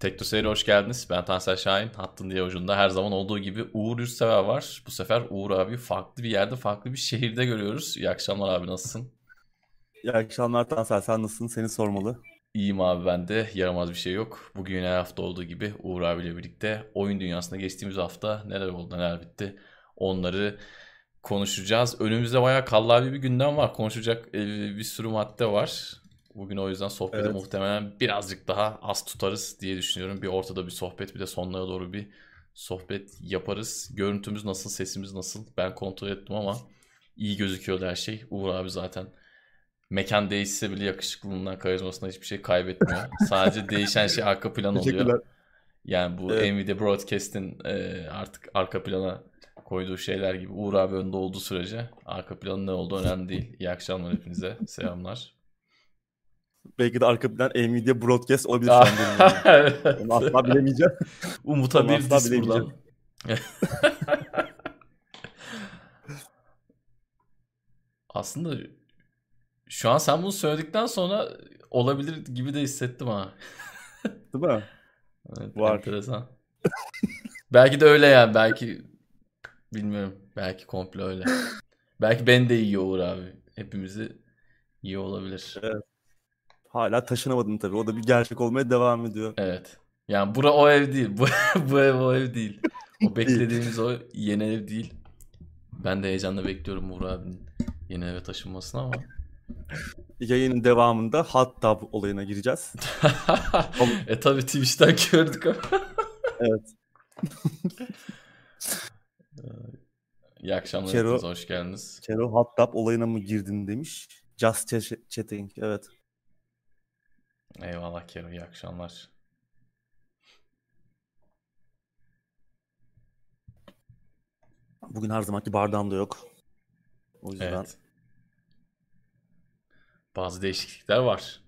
Tekno Seyir'e hoş geldiniz. Ben Tansel Şahin. Hattın diye ucunda her zaman olduğu gibi Uğur Yurtsever var. Bu sefer Uğur abi farklı bir yerde, farklı bir şehirde görüyoruz. İyi akşamlar abi nasılsın? İyi akşamlar Tansel sen nasılsın? Seni sormalı. İyiyim abi ben de. Yaramaz bir şey yok. Bugün her hafta olduğu gibi Uğur abiyle birlikte oyun dünyasında geçtiğimiz hafta neler oldu, neler bitti onları konuşacağız. Önümüzde bayağı kallavi bir gündem var. Konuşacak e, bir sürü madde var. Bugün o yüzden sohbeti Evet. muhtemelen birazcık daha az tutarız diye düşünüyorum. Bir ortada bir sohbet bir de sonlara doğru bir sohbet yaparız. Görüntümüz nasıl, sesimiz nasıl ben kontrol ettim ama iyi gözüküyordu her şey. Uğur abi zaten mekan değişse bile yakışıklılığından, karizmasından hiçbir şey kaybetmiyor. Sadece değişen şey arka plan oluyor. Yani bu Evet. Nvidia Broadcast'in e, artık arka plana koyduğu şeyler gibi Uğur abi önde olduğu sürece arka planın ne olduğu önemli değil. İyi akşamlar hepinize. Selamlar. Belki de arka plan Nvidia Broadcast olabilir şu an. Evet. Onu asla bilemeyeceğim. Umut'a bir dis buradan. Aslında şu an sen bunu söyledikten sonra olabilir gibi de hissettim ha. Değil mi? Evet, Var. enteresan. belki de öyle yani. Belki bilmiyorum. Belki komple öyle. belki ben de yiyor Uğur abi. Hepimizi iyi olabilir. Evet. Hala taşınamadın tabii. O da bir gerçek olmaya devam ediyor. Evet. Yani bura o ev değil. Bu, bu ev o ev değil. O beklediğimiz o yeni ev değil. Ben de heyecanla bekliyorum Uğur abinin yeni eve taşınmasını ama. Yayının devamında hot tub olayına gireceğiz. e tabi Twitch'ten gördük ama. Evet. İyi akşamlar Kero- hoş geldiniz. Kero hot tub olayına mı girdin demiş. Just ch- chatting. Evet. Eyvallah Kero, iyi akşamlar. Bugün her zamanki bardağım da yok. O yüzden Evet. Bazı değişiklikler var.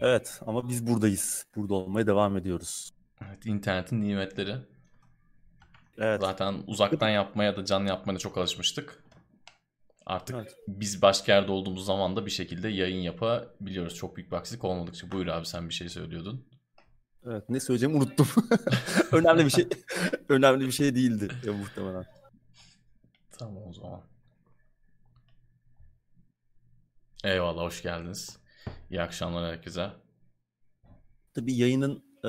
Evet ama biz buradayız. Burada olmaya devam ediyoruz. Evet, internetin nimetleri. Evet. Zaten uzaktan yapmaya da canlı yapmaya da çok alışmıştık. Artık Evet. biz başka yerde olduğumuz zaman da bir şekilde yayın yapabiliyoruz. Çok büyük bir aksilik olmadıkça. Buyur abi sen bir şey söylüyordun. Evet, ne söyleyeceğimi unuttum. önemli bir şey önemli bir şey değildi ya, muhtemelen. Tamam o zaman. Eyvallah hoş geldiniz. İyi akşamlar herkese. Tabii yayının e,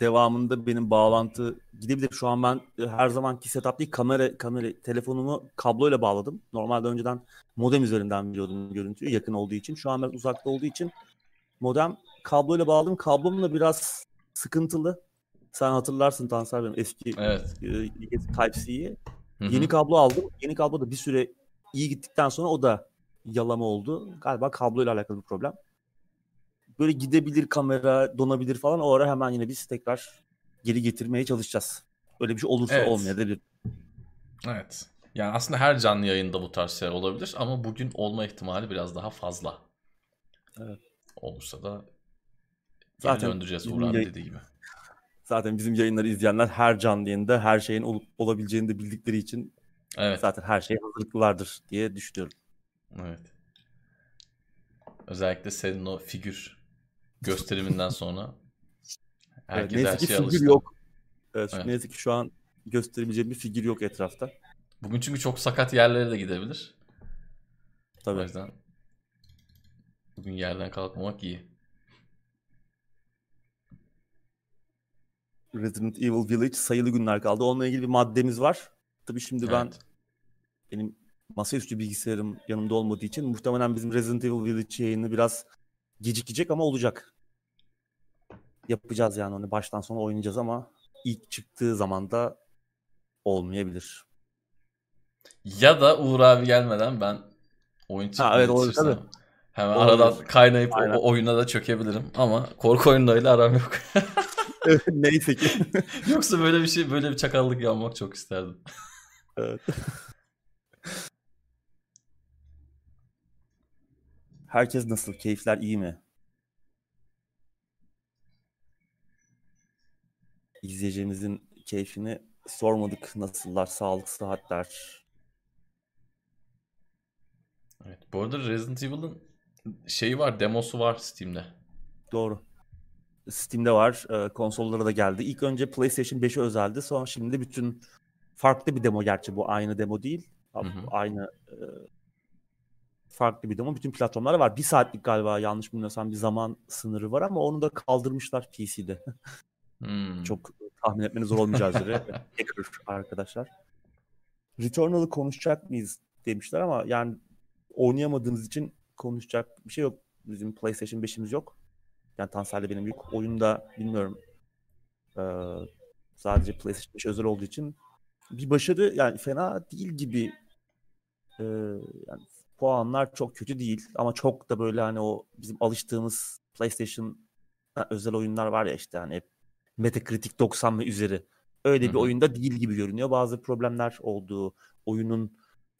devamında benim bağlantı gidebilir. Şu an ben e, her zamanki setup değil kamera kamera telefonumu kabloyla bağladım. Normalde önceden modem üzerinden veriyordum görüntüyü yakın olduğu için. Şu an ben uzakta olduğu için modem kabloyla bağladım. Kablom da biraz sıkıntılı. Sen hatırlarsın Tansel benim eski Evet. e, Type-C'yi. Yeni kablo aldım. Yeni kablo da bir süre iyi gittikten sonra o da yalama oldu. Galiba kabloyla alakalı bir problem. Böyle gidebilir kamera, donabilir falan. O ara hemen yine biz tekrar geri getirmeye çalışacağız. Öyle bir şey olursa Evet. olmayabilir. Evet. Yani aslında her canlı yayında bu tarz şeyler olabilir ama bugün olma ihtimali biraz daha fazla. Evet. Olursa da Zaten döndüreceğiz Uğur yayın- dediği gibi. Zaten bizim yayınları izleyenler her canlı yayında her şeyin olup olabileceğini de bildikleri için Evet. zaten her şeye hazırlıklılardır diye düşünüyorum. Evet. Özellikle senin o figür gösteriminden sonra Evet, herkes her neyse ki şeye figür alıştı. yok. Evet, Evet. Neyse ki şu an gösterebileceğim bir figür yok etrafta. Bugün çünkü çok sakat yerlere de gidebilir. O Tabii. yüzden bugün yerden kalkmamak iyi. Resident Evil Village sayılı günler kaldı. Onunla ilgili bir maddemiz var. Tabii şimdi ben Evet. benim masaüstü bilgisayarım yanımda olmadığı için muhtemelen bizim Resident Evil Village yayını biraz gecikecek ama olacak. Yapacağız yani onu baştan sona oynayacağız ama ilk çıktığı zaman da olmayabilir. Ya da Uğur abi gelmeden ben oyun çıkmaya evet, olur, tabii. hemen Olabilir. aradan kaynayıp o- Aynen. o oyuna da çökebilirim ama korku oyunlarıyla aram yok. Neyse ki. Yoksa böyle bir şey böyle bir çakallık yapmak çok isterdim. Evet. Herkes nasıl? Keyifler iyi mi? İzleyicimizin keyfini sormadık. Nasıllar? Sağlık, sıhhatler. Evet. Bu arada Resident Evil'ın şeyi var, demosu var Steam'de. Doğru. Steam'de var. E, konsollara da geldi. İlk önce PlayStation 5'e özeldi. Sonra şimdi bütün farklı bir demo gerçi bu aynı demo değil. Hı hı. Aynı e, farklı bir demo. Bütün platformlarda var. Bir saatlik galiba yanlış bilmiyorsam bir zaman sınırı var ama onu da kaldırmışlar PC'de. Hmm. Çok tahmin etmeniz zor olmayacağı üzere. Hacker arkadaşlar. Returnal'ı konuşacak mıyız demişler ama yani oynayamadığımız için konuşacak bir şey yok. Bizim PlayStation 5'imiz yok. Yani Tansel'de benim büyük oyunda bilmiyorum. Ee, sadece PlayStation 5 özel olduğu için bir başarı yani fena değil gibi. Ee, yani puanlar çok kötü değil ama çok da böyle hani o bizim alıştığımız PlayStation özel oyunlar var ya işte hani hep Metacritic 90 ve üzeri. Öyle bir oyunda değil gibi görünüyor. Bazı problemler olduğu oyunun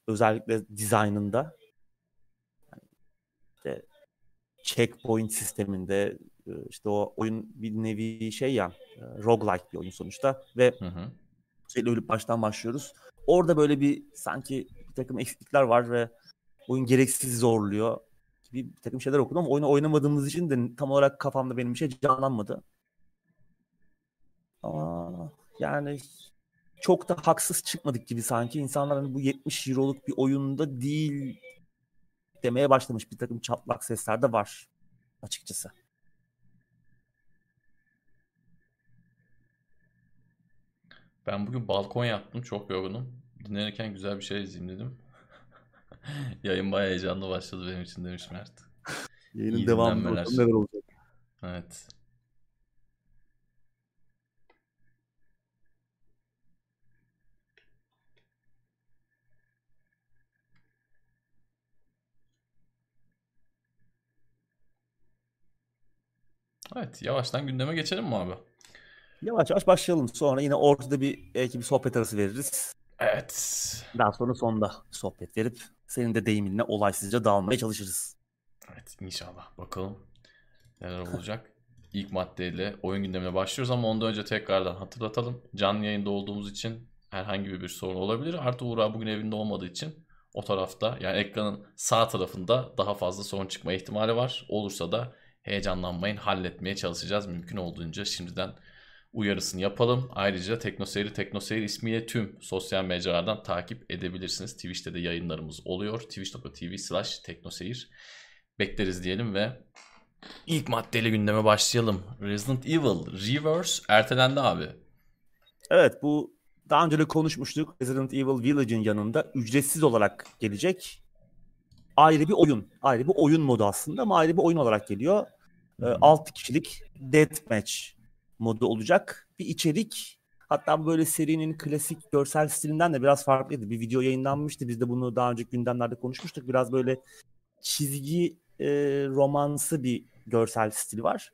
özellikle dizaynında işte checkpoint sisteminde işte o oyun bir nevi şey ya roguelike bir oyun sonuçta ve hı hı. sürekli ölüp baştan başlıyoruz. Orada böyle bir sanki bir takım eksiklikler var ve oyun gereksiz zorluyor gibi bir takım şeyler okudum ama oyunu oynamadığımız için de tam olarak kafamda benim bir şey canlanmadı. Ama yani çok da haksız çıkmadık gibi sanki. insanlar hani bu 70 euroluk bir oyunda değil demeye başlamış. Bir takım çatlak sesler de var açıkçası. Ben bugün balkon yaptım. Çok yorgunum. Dinlenirken güzel bir şey izleyeyim dedim. Yayın bayağı heyecanlı başladı benim için demiş Mert. Yayının devamında neler olacak? Evet. Evet yavaştan gündeme geçelim mi abi? Yavaş yavaş başlayalım. Sonra yine ortada bir belki bir sohbet arası veririz. Evet. Daha sonra sonda sohbet verip senin de deyiminle olaysızca dağılmaya çalışırız. Evet inşallah. Bakalım neler olacak. İlk maddeyle oyun gündemine başlıyoruz ama ondan önce tekrardan hatırlatalım. Canlı yayında olduğumuz için herhangi bir sorun olabilir. Artı Uğur bugün evinde olmadığı için o tarafta yani ekranın sağ tarafında daha fazla sorun çıkma ihtimali var. Olursa da heyecanlanmayın halletmeye çalışacağız mümkün olduğunca şimdiden uyarısını yapalım. Ayrıca Teknoseyri Teknoseyir ismiyle tüm sosyal mecralardan takip edebilirsiniz. Twitch'te de yayınlarımız oluyor. Twitch.tv slash teknoseyir bekleriz diyelim ve ilk maddeyle gündeme başlayalım. Resident Evil Reverse ertelendi abi. Evet bu daha önce de konuşmuştuk. Resident Evil Village'in yanında ücretsiz olarak gelecek. Ayrı bir oyun. Ayrı bir oyun modu aslında ama ayrı bir oyun olarak geliyor. E, 6 kişilik deathmatch modu olacak. Bir içerik hatta böyle serinin klasik görsel stilinden de biraz farklıydı. Bir video yayınlanmıştı. Biz de bunu daha önce gündemlerde konuşmuştuk. Biraz böyle çizgi e, romansı bir görsel stili var.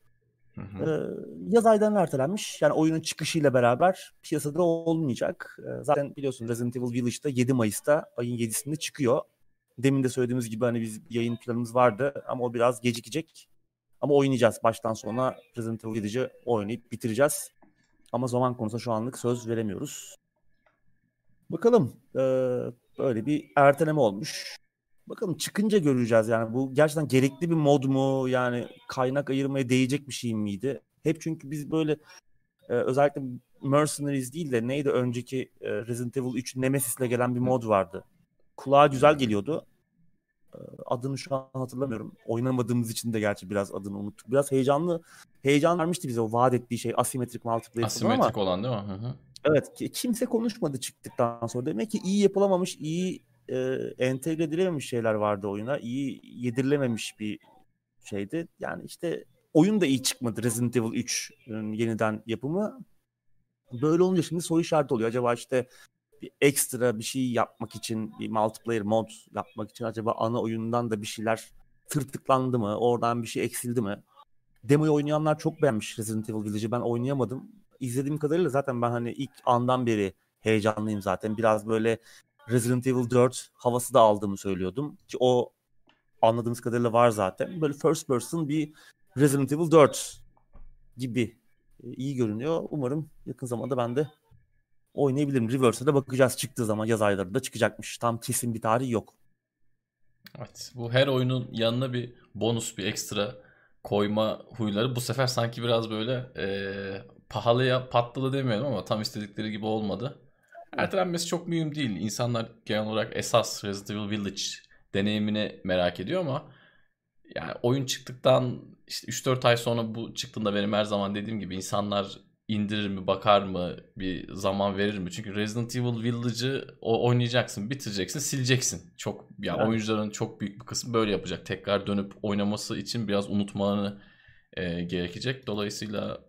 Hı hı. Ee, yaz aylarına ertelenmiş. Yani oyunun çıkışıyla beraber piyasada olmayacak. Ee, zaten biliyorsun Resident Evil Village'da 7 Mayıs'ta ayın 7'sinde çıkıyor. Demin de söylediğimiz gibi hani biz yayın planımız vardı ama o biraz gecikecek. Ama oynayacağız baştan sona Resident Evil 7'ci oynayıp bitireceğiz. Ama zaman konusunda şu anlık söz veremiyoruz. Bakalım ee, böyle bir erteleme olmuş. Bakalım çıkınca göreceğiz yani bu gerçekten gerekli bir mod mu yani kaynak ayırmaya değecek bir şey miydi? Hep çünkü biz böyle e, özellikle Mercenaries değil de neydi önceki e, Resident Evil 3 Nemesis'le gelen bir mod vardı. Kulağa güzel geliyordu adını şu an hatırlamıyorum. Oynamadığımız için de gerçi biraz adını unuttuk. Biraz heyecanlı heyecan vermişti bize o vaat ettiği şey asimetrik multiplayer Asimetrik ama, olan değil mi? Hı hı. Evet kimse konuşmadı çıktıktan sonra. Demek ki iyi yapılamamış, iyi e, entegre edilememiş şeyler vardı oyuna. İyi yedirilememiş bir şeydi. Yani işte oyun da iyi çıkmadı Resident Evil 3 yeniden yapımı. Böyle olunca şimdi soru işareti oluyor. Acaba işte bir ekstra bir şey yapmak için bir multiplayer mod yapmak için acaba ana oyundan da bir şeyler tırtıklandı mı? Oradan bir şey eksildi mi? Demoyu oynayanlar çok beğenmiş Resident Evil Village'i. Ben oynayamadım. İzlediğim kadarıyla zaten ben hani ilk andan beri heyecanlıyım zaten. Biraz böyle Resident Evil 4 havası da aldığımı söylüyordum. Ki o anladığımız kadarıyla var zaten. Böyle first person bir Resident Evil 4 gibi iyi görünüyor. Umarım yakın zamanda ben de oynayabilirim. Reverse'e de bakacağız çıktığı zaman yaz aylarında çıkacakmış. Tam kesin bir tarih yok. Evet bu her oyunun yanına bir bonus bir ekstra koyma huyları bu sefer sanki biraz böyle e, pahalıya patladı demiyorum ama tam istedikleri gibi olmadı. Ertelenmesi çok mühim değil. İnsanlar genel olarak esas Resident Evil Village deneyimini merak ediyor ama yani oyun çıktıktan işte 3-4 ay sonra bu çıktığında benim her zaman dediğim gibi insanlar indirir mi bakar mı bir zaman verir mi? Çünkü Resident Evil Village'ı oynayacaksın bitireceksin sileceksin. Çok yani evet. oyuncuların çok büyük bir kısmı böyle yapacak. Tekrar dönüp oynaması için biraz unutmalarını e, gerekecek. Dolayısıyla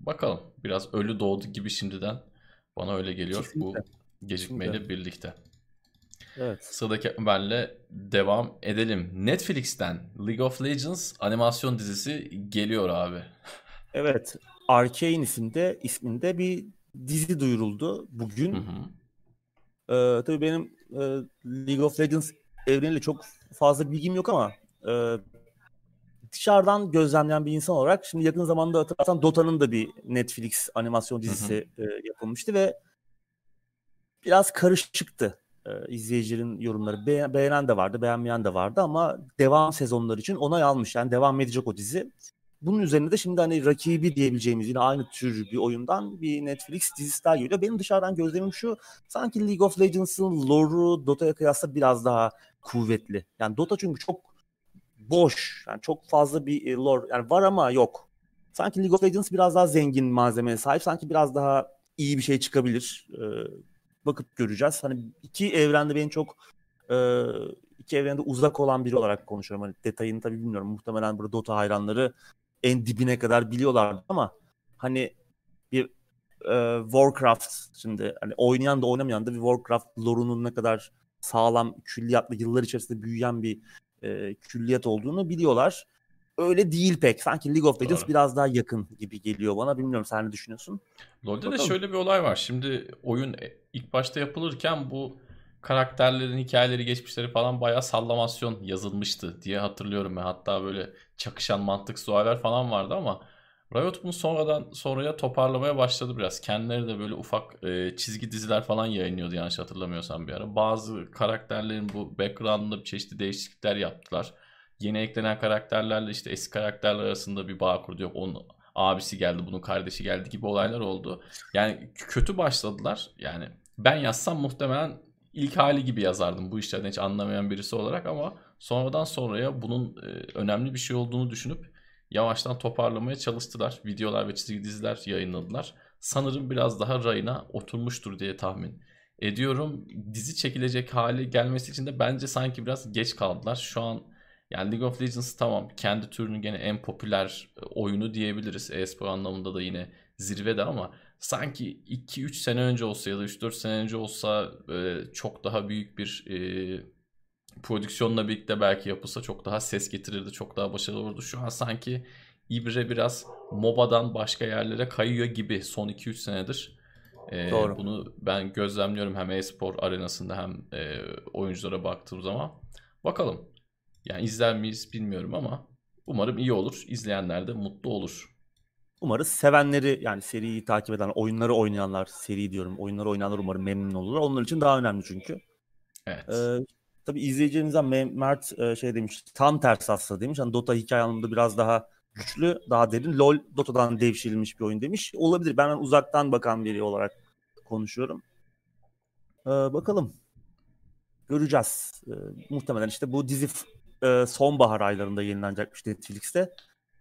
bakalım biraz ölü doğdu gibi şimdiden bana öyle geliyor Kesinlikle. bu gecikmeyle Kesinlikle. birlikte. Evet. Sıradaki haberle devam edelim. Netflix'ten League of Legends animasyon dizisi geliyor abi. Evet. Arcane isimde isminde bir dizi duyuruldu bugün. Hı hı. Ee, tabii benim e, League of Legends evreniyle çok fazla bilgim yok ama e, dışarıdan gözlemleyen bir insan olarak şimdi yakın zamanda hatırlarsan Dota'nın da bir Netflix animasyon dizisi hı hı. E, yapılmıştı ve biraz karışıktı e, izleyicilerin yorumları. Be- beğenen de vardı, beğenmeyen de vardı ama devam sezonları için onay almış. Yani devam edecek o dizi. Bunun üzerine de şimdi hani rakibi diyebileceğimiz yine aynı tür bir oyundan bir Netflix dizisi daha geliyor. Benim dışarıdan gözlemim şu sanki League of Legends'ın lore'u Dota'ya kıyasla biraz daha kuvvetli. Yani Dota çünkü çok boş. Yani çok fazla bir e, lore yani var ama yok. Sanki League of Legends biraz daha zengin malzemeye sahip. Sanki biraz daha iyi bir şey çıkabilir. Ee, bakıp göreceğiz. Hani iki evrende benim çok e, iki evrende uzak olan biri olarak konuşuyorum. Hani detayını tabii bilmiyorum. Muhtemelen burada Dota hayranları en dibine kadar biliyorlar ama hani bir e, Warcraft şimdi hani oynayan da oynamayan da bir Warcraft lore'unun ne kadar sağlam külliyatlı yıllar içerisinde büyüyen bir e, külliyat olduğunu biliyorlar. Öyle değil pek. Sanki League of Legends Doğru. biraz daha yakın gibi geliyor bana. Bilmiyorum sen ne düşünüyorsun? LoL'de de şöyle bir olay var. Şimdi oyun ilk başta yapılırken bu karakterlerin hikayeleri, geçmişleri falan bayağı sallamasyon yazılmıştı diye hatırlıyorum ben. Hatta böyle çakışan mantık sualler falan vardı ama Riot bunu sonradan sonraya toparlamaya başladı biraz. Kendileri de böyle ufak e, çizgi diziler falan yayınlıyordu yanlış hatırlamıyorsam bir ara. Bazı karakterlerin bu background'ında çeşitli değişiklikler yaptılar. Yeni eklenen karakterlerle işte eski karakterler arasında bir bağ kurdu. Yok onun abisi geldi, bunun kardeşi geldi gibi olaylar oldu. Yani kötü başladılar. Yani ben yazsam muhtemelen ilk hali gibi yazardım bu işlerden hiç anlamayan birisi olarak ama sonradan sonraya bunun e, önemli bir şey olduğunu düşünüp yavaştan toparlamaya çalıştılar. Videolar ve çizgi diziler yayınladılar. Sanırım biraz daha rayına oturmuştur diye tahmin ediyorum. Dizi çekilecek hali gelmesi için de bence sanki biraz geç kaldılar. Şu an yani League of Legends tamam kendi türünün gene en popüler e, oyunu diyebiliriz. E-spor anlamında da yine zirvede ama sanki 2-3 sene önce olsa ya da 3-4 sene önce olsa e, çok daha büyük bir e, prodüksiyonla birlikte belki yapılsa çok daha ses getirirdi, çok daha başarılı olurdu. Şu an sanki İbre biraz MOBA'dan başka yerlere kayıyor gibi son 2-3 senedir. E, Doğru. Bunu ben gözlemliyorum hem e-spor arenasında hem e, oyunculara baktığım zaman. Bakalım. Yani izler miyiz bilmiyorum ama umarım iyi olur. İzleyenler de mutlu olur. Umarız sevenleri yani seriyi takip eden, oyunları oynayanlar, seri diyorum, oyunları oynayanlar umarım memnun olurlar. Onlar için daha önemli çünkü. Evet. Ee, tabii izleyicilerimizden Mert e, şey demiş, tam tersi aslında demiş. Hani Dota hikaye anlamında biraz daha güçlü, daha derin. LoL Dota'dan devşirilmiş bir oyun demiş. Olabilir. Ben uzaktan bakan biri olarak konuşuyorum. Ee, bakalım. Göreceğiz. Ee, muhtemelen işte bu dizi e, sonbahar aylarında yayınlanacakmış Netflix'te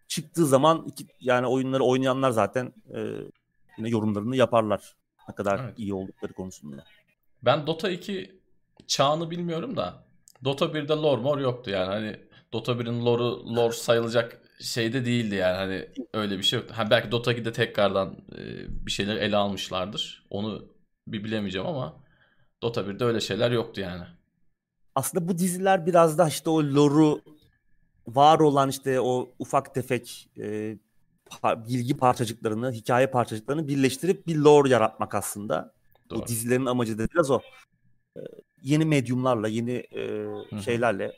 çıktığı zaman iki, yani oyunları oynayanlar zaten e, yine yorumlarını yaparlar. Ne kadar evet. iyi oldukları konusunda. Ben Dota 2 çağını bilmiyorum da Dota 1'de lore mor yoktu yani hani Dota 1'in lore'u lore sayılacak şeyde değildi yani hani öyle bir şey yoktu. Ha belki Dota 2'de tekrardan e, bir şeyler ele almışlardır. Onu bir bilemeyeceğim ama Dota 1'de öyle şeyler yoktu yani. Aslında bu diziler biraz da işte o lore'u var olan işte o ufak tefek e, bilgi parçacıklarını, hikaye parçacıklarını birleştirip bir lore yaratmak aslında. Doğru. Bu dizilerin amacı da biraz o. E, yeni medyumlarla, yeni e, şeylerle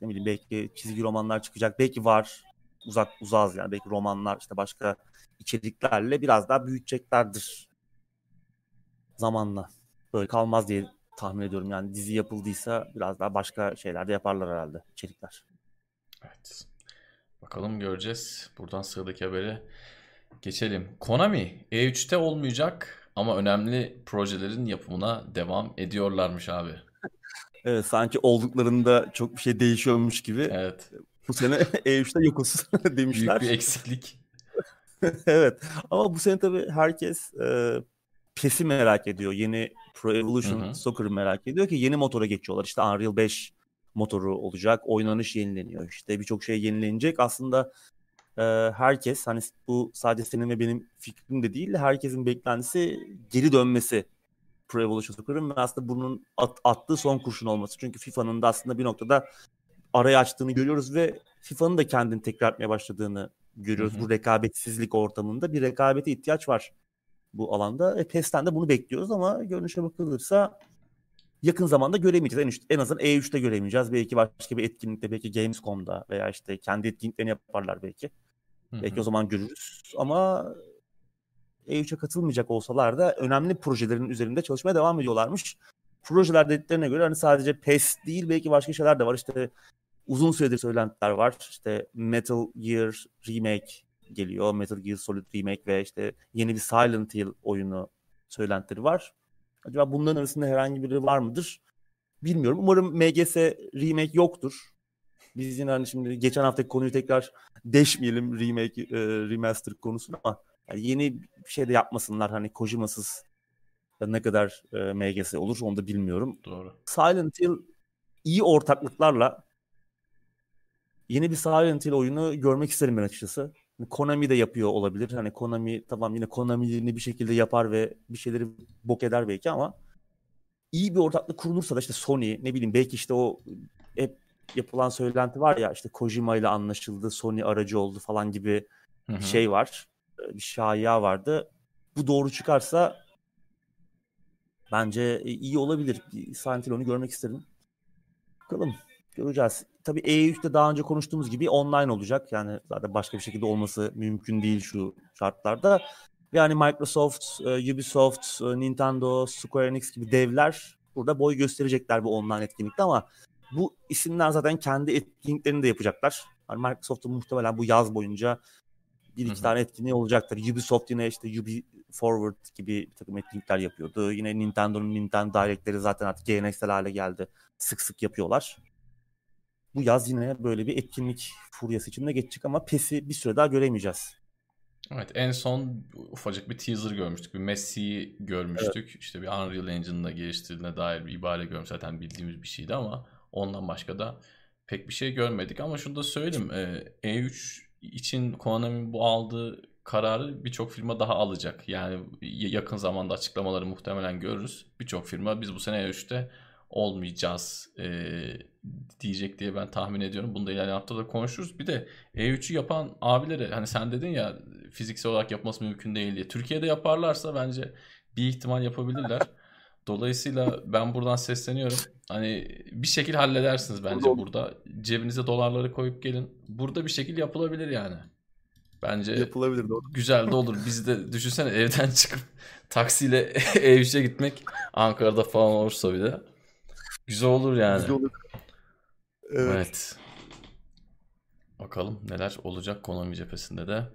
ne bileyim belki çizgi romanlar çıkacak. Belki var uzak uzağız yani belki romanlar işte başka içeriklerle biraz daha büyüteceklerdir zamanla. Böyle kalmaz diye tahmin ediyorum. Yani dizi yapıldıysa biraz daha başka şeyler de yaparlar herhalde içerikler. Evet. Bakalım göreceğiz. Buradan sıradaki habere geçelim. Konami E3'te olmayacak ama önemli projelerin yapımına devam ediyorlarmış abi. Evet sanki olduklarında çok bir şey değişiyormuş gibi. Evet. Bu sene E3'te yokuz demişler. Büyük bir eksiklik. evet ama bu sene tabii herkes e, PES'i merak ediyor. Yeni Pro Evolution Soccer'ı merak ediyor ki yeni motora geçiyorlar. İşte Unreal 5 motoru olacak. Oynanış yenileniyor. İşte birçok şey yenilenecek. Aslında e, herkes hani bu sadece senin ve benim fikrim de değil. Herkesin beklentisi geri dönmesi Pro Evolution Soccer'ın ve aslında bunun at, attığı son kurşun olması. Çünkü FIFA'nın da aslında bir noktada arayı açtığını görüyoruz ve FIFA'nın da kendini tekrar etmeye başladığını görüyoruz. Hı hı. Bu rekabetsizlik ortamında bir rekabete ihtiyaç var bu alanda. E, PES'ten de bunu bekliyoruz ama görünüşe bakılırsa yakın zamanda göremeyeceğiz. En, en azından E3'te göremeyeceğiz. Belki başka bir etkinlikte, belki Gamescom'da veya işte kendi etkinliklerini yaparlar belki. Hı-hı. Belki o zaman görürüz. Ama E3'e katılmayacak olsalar da önemli projelerin üzerinde çalışmaya devam ediyorlarmış. Projeler dediklerine göre hani sadece PES değil belki başka şeyler de var. İşte uzun süredir söylentiler var. İşte Metal Gear Remake geliyor. Metal Gear Solid Remake ve işte yeni bir Silent Hill oyunu söylentileri var. Acaba bunların arasında herhangi biri var mıdır? Bilmiyorum. Umarım MGS remake yoktur. Biz yine hani şimdi geçen haftaki konuyu tekrar deşmeyelim remake, e, remaster konusunu ama yani yeni bir şey de yapmasınlar. Hani Kojima'sız ne kadar e, MGS olur onu da bilmiyorum. Doğru. Silent Hill iyi ortaklıklarla yeni bir Silent Hill oyunu görmek isterim ben açıkçası. Konami de yapıyor olabilir. Hani Konami tamam yine Konami'ni bir şekilde yapar ve bir şeyleri bok eder belki ama iyi bir ortaklık kurulursa da işte Sony ne bileyim belki işte o hep yapılan söylenti var ya işte Kojima ile anlaşıldı, Sony aracı oldu falan gibi bir şey var. Bir şaya vardı. Bu doğru çıkarsa bence iyi olabilir. Silent Hill onu görmek isterim. Bakalım. Göreceğiz. Tabii E3'te daha önce konuştuğumuz gibi online olacak. Yani zaten başka bir şekilde olması mümkün değil şu şartlarda. Yani Microsoft, e, Ubisoft, e, Nintendo, Square Enix gibi devler burada boy gösterecekler bu online etkinlikte ama bu isimler zaten kendi etkinliklerini de yapacaklar. Yani Microsoft'un muhtemelen bu yaz boyunca bir iki Hı-hı. tane etkinliği olacaktır. Ubisoft yine işte Ubi Forward gibi bir takım etkinlikler yapıyordu. Yine Nintendo'nun Nintendo Direct'leri zaten artık geleneksel hale geldi. Sık sık yapıyorlar bu yaz yine böyle bir etkinlik furyası içinde geçecek ama PES'i bir süre daha göremeyeceğiz. Evet en son ufacık bir teaser görmüştük. Bir Messi'yi görmüştük. Evet. İşte bir Unreal Engine'da geliştirildiğine dair bir ibare görmüş. Zaten bildiğimiz bir şeydi ama ondan başka da pek bir şey görmedik. Ama şunu da söyleyeyim. E3 için Konami bu aldığı kararı birçok firma daha alacak. Yani yakın zamanda açıklamaları muhtemelen görürüz. Birçok firma biz bu sene E3'te olmayacağız e, diyecek diye ben tahmin ediyorum. Bunu da ilerleyen haftada konuşuruz. Bir de E3'ü yapan abilere hani sen dedin ya fiziksel olarak yapması mümkün değil diye. Türkiye'de yaparlarsa bence bir ihtimal yapabilirler. Dolayısıyla ben buradan sesleniyorum. Hani bir şekil halledersiniz bence burada. Cebinize dolarları koyup gelin. Burada bir şekil yapılabilir yani. Bence yapılabilir doğru. Güzel de olur. Biz de düşünsene evden çıkıp taksiyle E3'e gitmek Ankara'da falan olursa bir de. Güzel olur yani. Güzel olur. Evet. evet. Bakalım neler olacak Konami cephesinde de.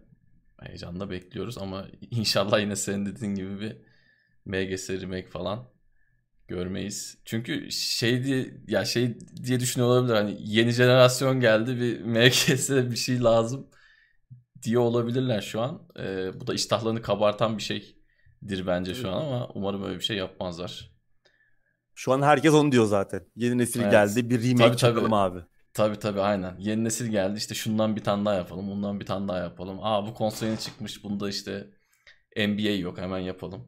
Heyecanla bekliyoruz ama inşallah yine senin dediğin gibi bir MGS remake falan görmeyiz. Çünkü şey diye ya şey diye düşünüyor olabilir hani yeni jenerasyon geldi bir MGS'e bir şey lazım diye olabilirler şu an. Ee, bu da iştahlarını kabartan bir şeydir bence şu an ama umarım öyle bir şey yapmazlar. Şu an herkes onu diyor zaten. Yeni nesil evet. geldi bir remake tabii, çakalım tabii. abi. Tabii tabii aynen. Yeni nesil geldi işte şundan bir tane daha yapalım. Bundan bir tane daha yapalım. Aa bu konsol yeni çıkmış. Bunda işte NBA yok hemen yapalım.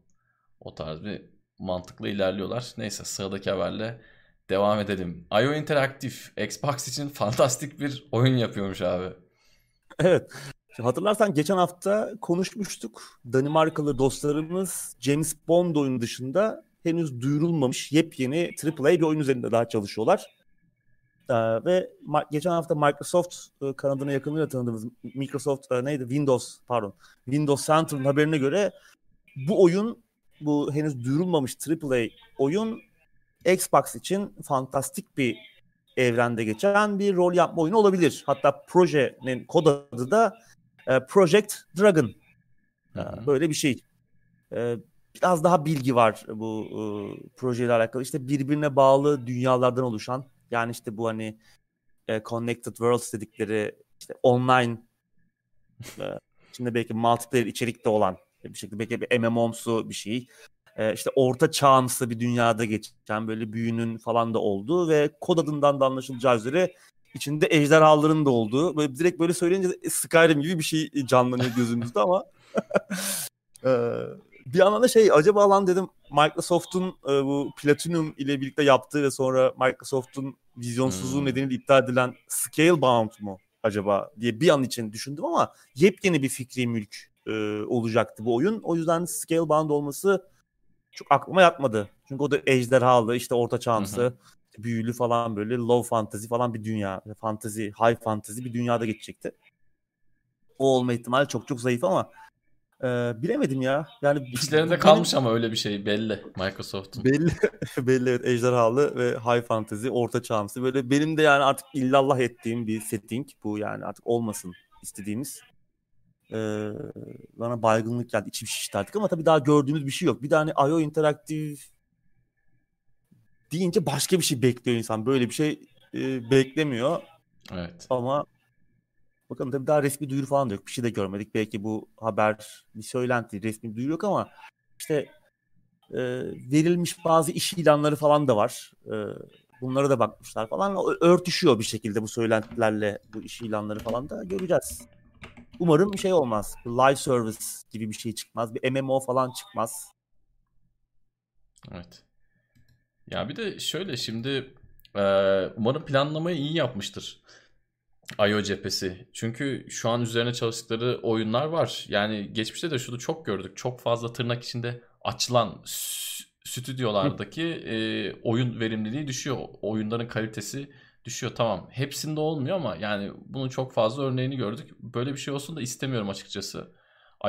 O tarz bir mantıklı ilerliyorlar. Neyse sıradaki haberle devam edelim. IO Interactive Xbox için fantastik bir oyun yapıyormuş abi. Evet. Hatırlarsan geçen hafta konuşmuştuk. Danimarkalı dostlarımız James Bond oyunu dışında henüz duyurulmamış yepyeni AAA bir oyun üzerinde daha çalışıyorlar. Ee, ve geçen hafta Microsoft e, kanadına yakınıyla tanıdığımız Microsoft e, neydi? Windows pardon. Windows Center'ın haberine göre bu oyun bu henüz duyurulmamış AAA oyun Xbox için fantastik bir evrende geçen bir rol yapma oyunu olabilir. Hatta projenin kod adı da e, Project Dragon. E, böyle bir şey. E, biraz daha bilgi var bu e, projeyle alakalı. İşte birbirine bağlı dünyalardan oluşan yani işte bu hani e, Connected Worlds dedikleri işte online e, şimdi belki multiplayer içerikte olan bir şekilde belki bir MMO'msu bir şey. E, işte orta çağımsı bir dünyada geçen böyle büyünün falan da olduğu ve kod adından da anlaşılacağı üzere içinde ejderhaların da olduğu. Böyle direkt böyle söyleyince Skyrim gibi bir şey canlanıyor gözümüzde ama e, bir yandan da şey acaba lan dedim Microsoft'un e, bu Platinum ile birlikte yaptığı ve sonra Microsoft'un vizyonsuzluğu hmm. nedeniyle iptal edilen Scalebound mu acaba diye bir an için düşündüm ama yepyeni bir fikri mülk e, olacaktı bu oyun. O yüzden Scalebound olması çok aklıma yatmadı. Çünkü o da ejderhalı, işte orta çağımsı, büyülü falan böyle low fantasy falan bir dünya. Fantasy, high fantasy bir dünyada geçecekti. O olma ihtimali çok çok zayıf ama e, bilemedim ya. Yani içlerinde kalmış ama öyle bir şey belli Microsoft'un. Belli belli evet ejderhalı ve high fantasy, orta çağımsı böyle benim de yani artık illallah ettiğim bir setting bu yani artık olmasın istediğimiz. Ee, bana baygınlık geldi. İçim şişti artık ama tabii daha gördüğümüz bir şey yok. Bir de hani IO interaktif deyince başka bir şey bekliyor insan. Böyle bir şey e, beklemiyor. Evet. Ama bakalım tabii daha resmi duyuru falan da yok. Bir şey de görmedik. Belki bu haber bir söylenti, resmi bir duyuru yok ama işte e, verilmiş bazı iş ilanları falan da var. E, bunlara da bakmışlar falan. Örtüşüyor bir şekilde bu söylentilerle bu iş ilanları falan da göreceğiz. Umarım şey olmaz. Live service gibi bir şey çıkmaz. Bir MMO falan çıkmaz. Evet. Ya bir de şöyle şimdi e, umarım planlamayı iyi yapmıştır. IO cephesi. Çünkü şu an üzerine çalıştıkları oyunlar var. Yani geçmişte de şunu çok gördük. Çok fazla tırnak içinde açılan stüdyolardaki e, oyun verimliliği düşüyor. Oyunların kalitesi düşüyor tamam. Hepsinde olmuyor ama yani bunun çok fazla örneğini gördük. Böyle bir şey olsun da istemiyorum açıkçası.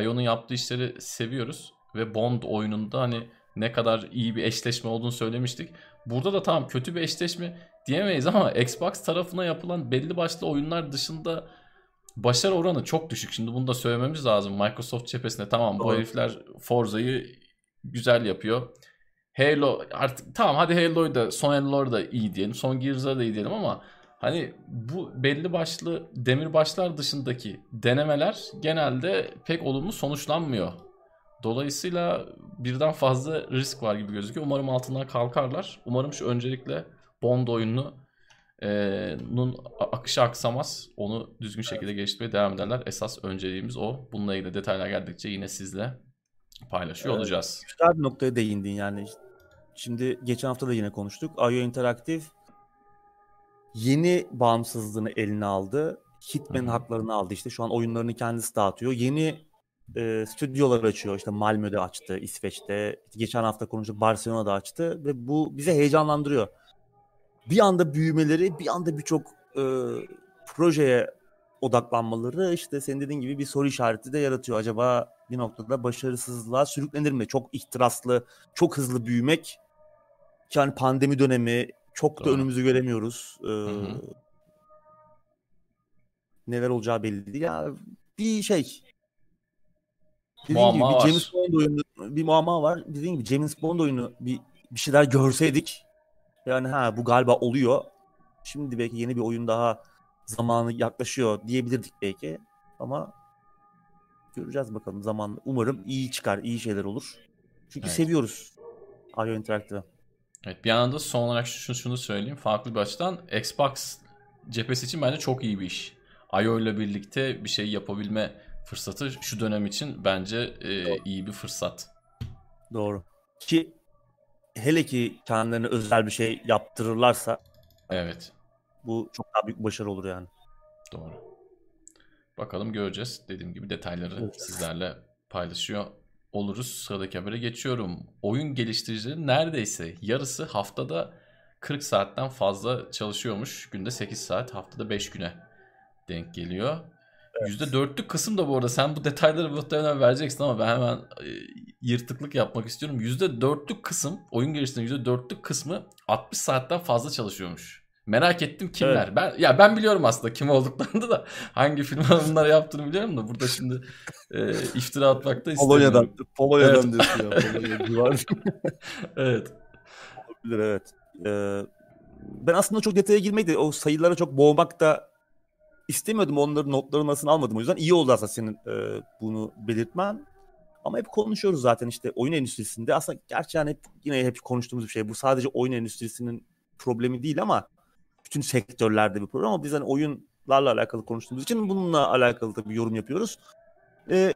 Ion'un yaptığı işleri seviyoruz ve Bond oyununda hani ne kadar iyi bir eşleşme olduğunu söylemiştik. Burada da tamam kötü bir eşleşme diyemeyiz ama Xbox tarafına yapılan belli başlı oyunlar dışında başarı oranı çok düşük. Şimdi bunu da söylememiz lazım. Microsoft cephesinde tamam bu herifler Forza'yı güzel yapıyor. Halo artık tamam hadi Halo'yu da son Halo'yu da iyi diyelim. Son Gears'a da iyi diyelim ama hani bu belli başlı demir başlar dışındaki denemeler genelde pek olumlu sonuçlanmıyor. Dolayısıyla birden fazla risk var gibi gözüküyor. Umarım altından kalkarlar. Umarım şu öncelikle Bond oyununu e, nun akışı aksamaz. Onu düzgün şekilde geliştirmeye devam ederler. Esas önceliğimiz o. Bununla ilgili detaylar geldikçe yine sizle paylaşıyor evet, olacağız. Güzel bir noktaya değindin yani. Şimdi geçen hafta da yine konuştuk. IO Interactive yeni bağımsızlığını eline aldı. Hitman Hı-hı. haklarını aldı. İşte şu an oyunlarını kendisi dağıtıyor. Yeni e, stüdyolar açıyor. İşte Malmö'de açtı, İsveç'te. Geçen hafta konuştuk Barcelona'da açtı ve bu bize heyecanlandırıyor. Bir anda büyümeleri, bir anda birçok e, projeye odaklanmaları işte senin dediğin gibi bir soru işareti de yaratıyor. Acaba bir noktada başarısızlığa sürüklenir mi? Çok ihtiraslı, çok hızlı büyümek yani pandemi dönemi çok da Doğru. önümüzü göremiyoruz. Ee, neler olacağı belli değil. Ya bir şey. Dediğim gibi bir James Bond oyunu bir muamma var. Dediğim gibi James Bond oyunu bir bir şeyler görseydik yani ha bu galiba oluyor. Şimdi belki yeni bir oyun daha zamanı yaklaşıyor diyebilirdik belki ama göreceğiz bakalım zaman. Umarım iyi çıkar, iyi şeyler olur. Çünkü evet. seviyoruz IO Interactive'ı. Evet bir yandan da son olarak şunu, şunu söyleyeyim. Farklı bir açıdan Xbox cephesi için bence çok iyi bir iş. I.O. ile birlikte bir şey yapabilme fırsatı şu dönem için bence e, iyi bir fırsat. Doğru. Ki hele ki kendilerine özel bir şey yaptırırlarsa Evet. Bu çok daha büyük başarı olur yani. Doğru. Bakalım göreceğiz. Dediğim gibi detayları evet. sizlerle paylaşıyor oluruz. Sıradaki habere geçiyorum. Oyun geliştiricileri neredeyse yarısı haftada 40 saatten fazla çalışıyormuş. Günde 8 saat, haftada 5 güne denk geliyor. Evet. %4'lük kısım da bu arada sen bu detayları muhtemelen vereceksin ama ben hemen e, yırtıklık yapmak istiyorum. %4'lük kısım, oyun geliştiricinin %4'lük kısmı 60 saatten fazla çalışıyormuş. Merak ettim kimler. Evet. Ben ya ben biliyorum aslında kim olduklarını da hangi firma bunları yaptığını biliyorum da burada şimdi e, iftira atmak da istemiyorum. Polonya'dan Polonya'dan evet. diyorsun ya. Polonya evet. Olabilir evet. Ee, ben aslında çok detaya girmeyi de o sayılara çok boğmak da istemiyordum. Onların notlarını nasıl almadım. O yüzden iyi oldu aslında senin e, bunu belirtmen. Ama hep konuşuyoruz zaten işte oyun endüstrisinde. Aslında gerçi yani hep, yine hep konuştuğumuz bir şey. Bu sadece oyun endüstrisinin problemi değil ama bütün sektörlerde bir problem. Ama biz hani oyunlarla alakalı konuştuğumuz için bununla alakalı da bir yorum yapıyoruz. Ee,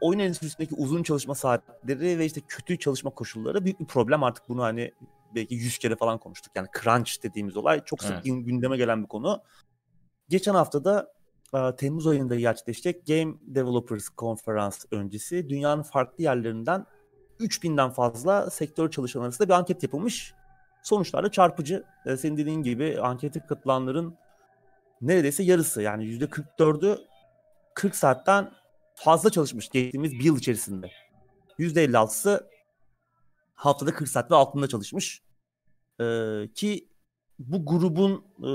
oyun endüstrisindeki uzun çalışma saatleri ve işte kötü çalışma koşulları büyük bir problem. Artık bunu hani belki 100 kere falan konuştuk. Yani crunch dediğimiz olay çok sık evet. gündeme gelen bir konu. Geçen hafta da Temmuz ayında gerçekleşecek Game Developers Conference öncesi dünyanın farklı yerlerinden 3000'den fazla sektör çalışanları arasında bir anket yapılmış. Sonuçlar da çarpıcı. Ee, senin dediğin gibi ankete katılanların neredeyse yarısı yani %44'ü 40 saatten fazla çalışmış geçtiğimiz bir yıl içerisinde. %56'sı haftada 40 saat ve altında çalışmış. Ee, ki bu grubun e,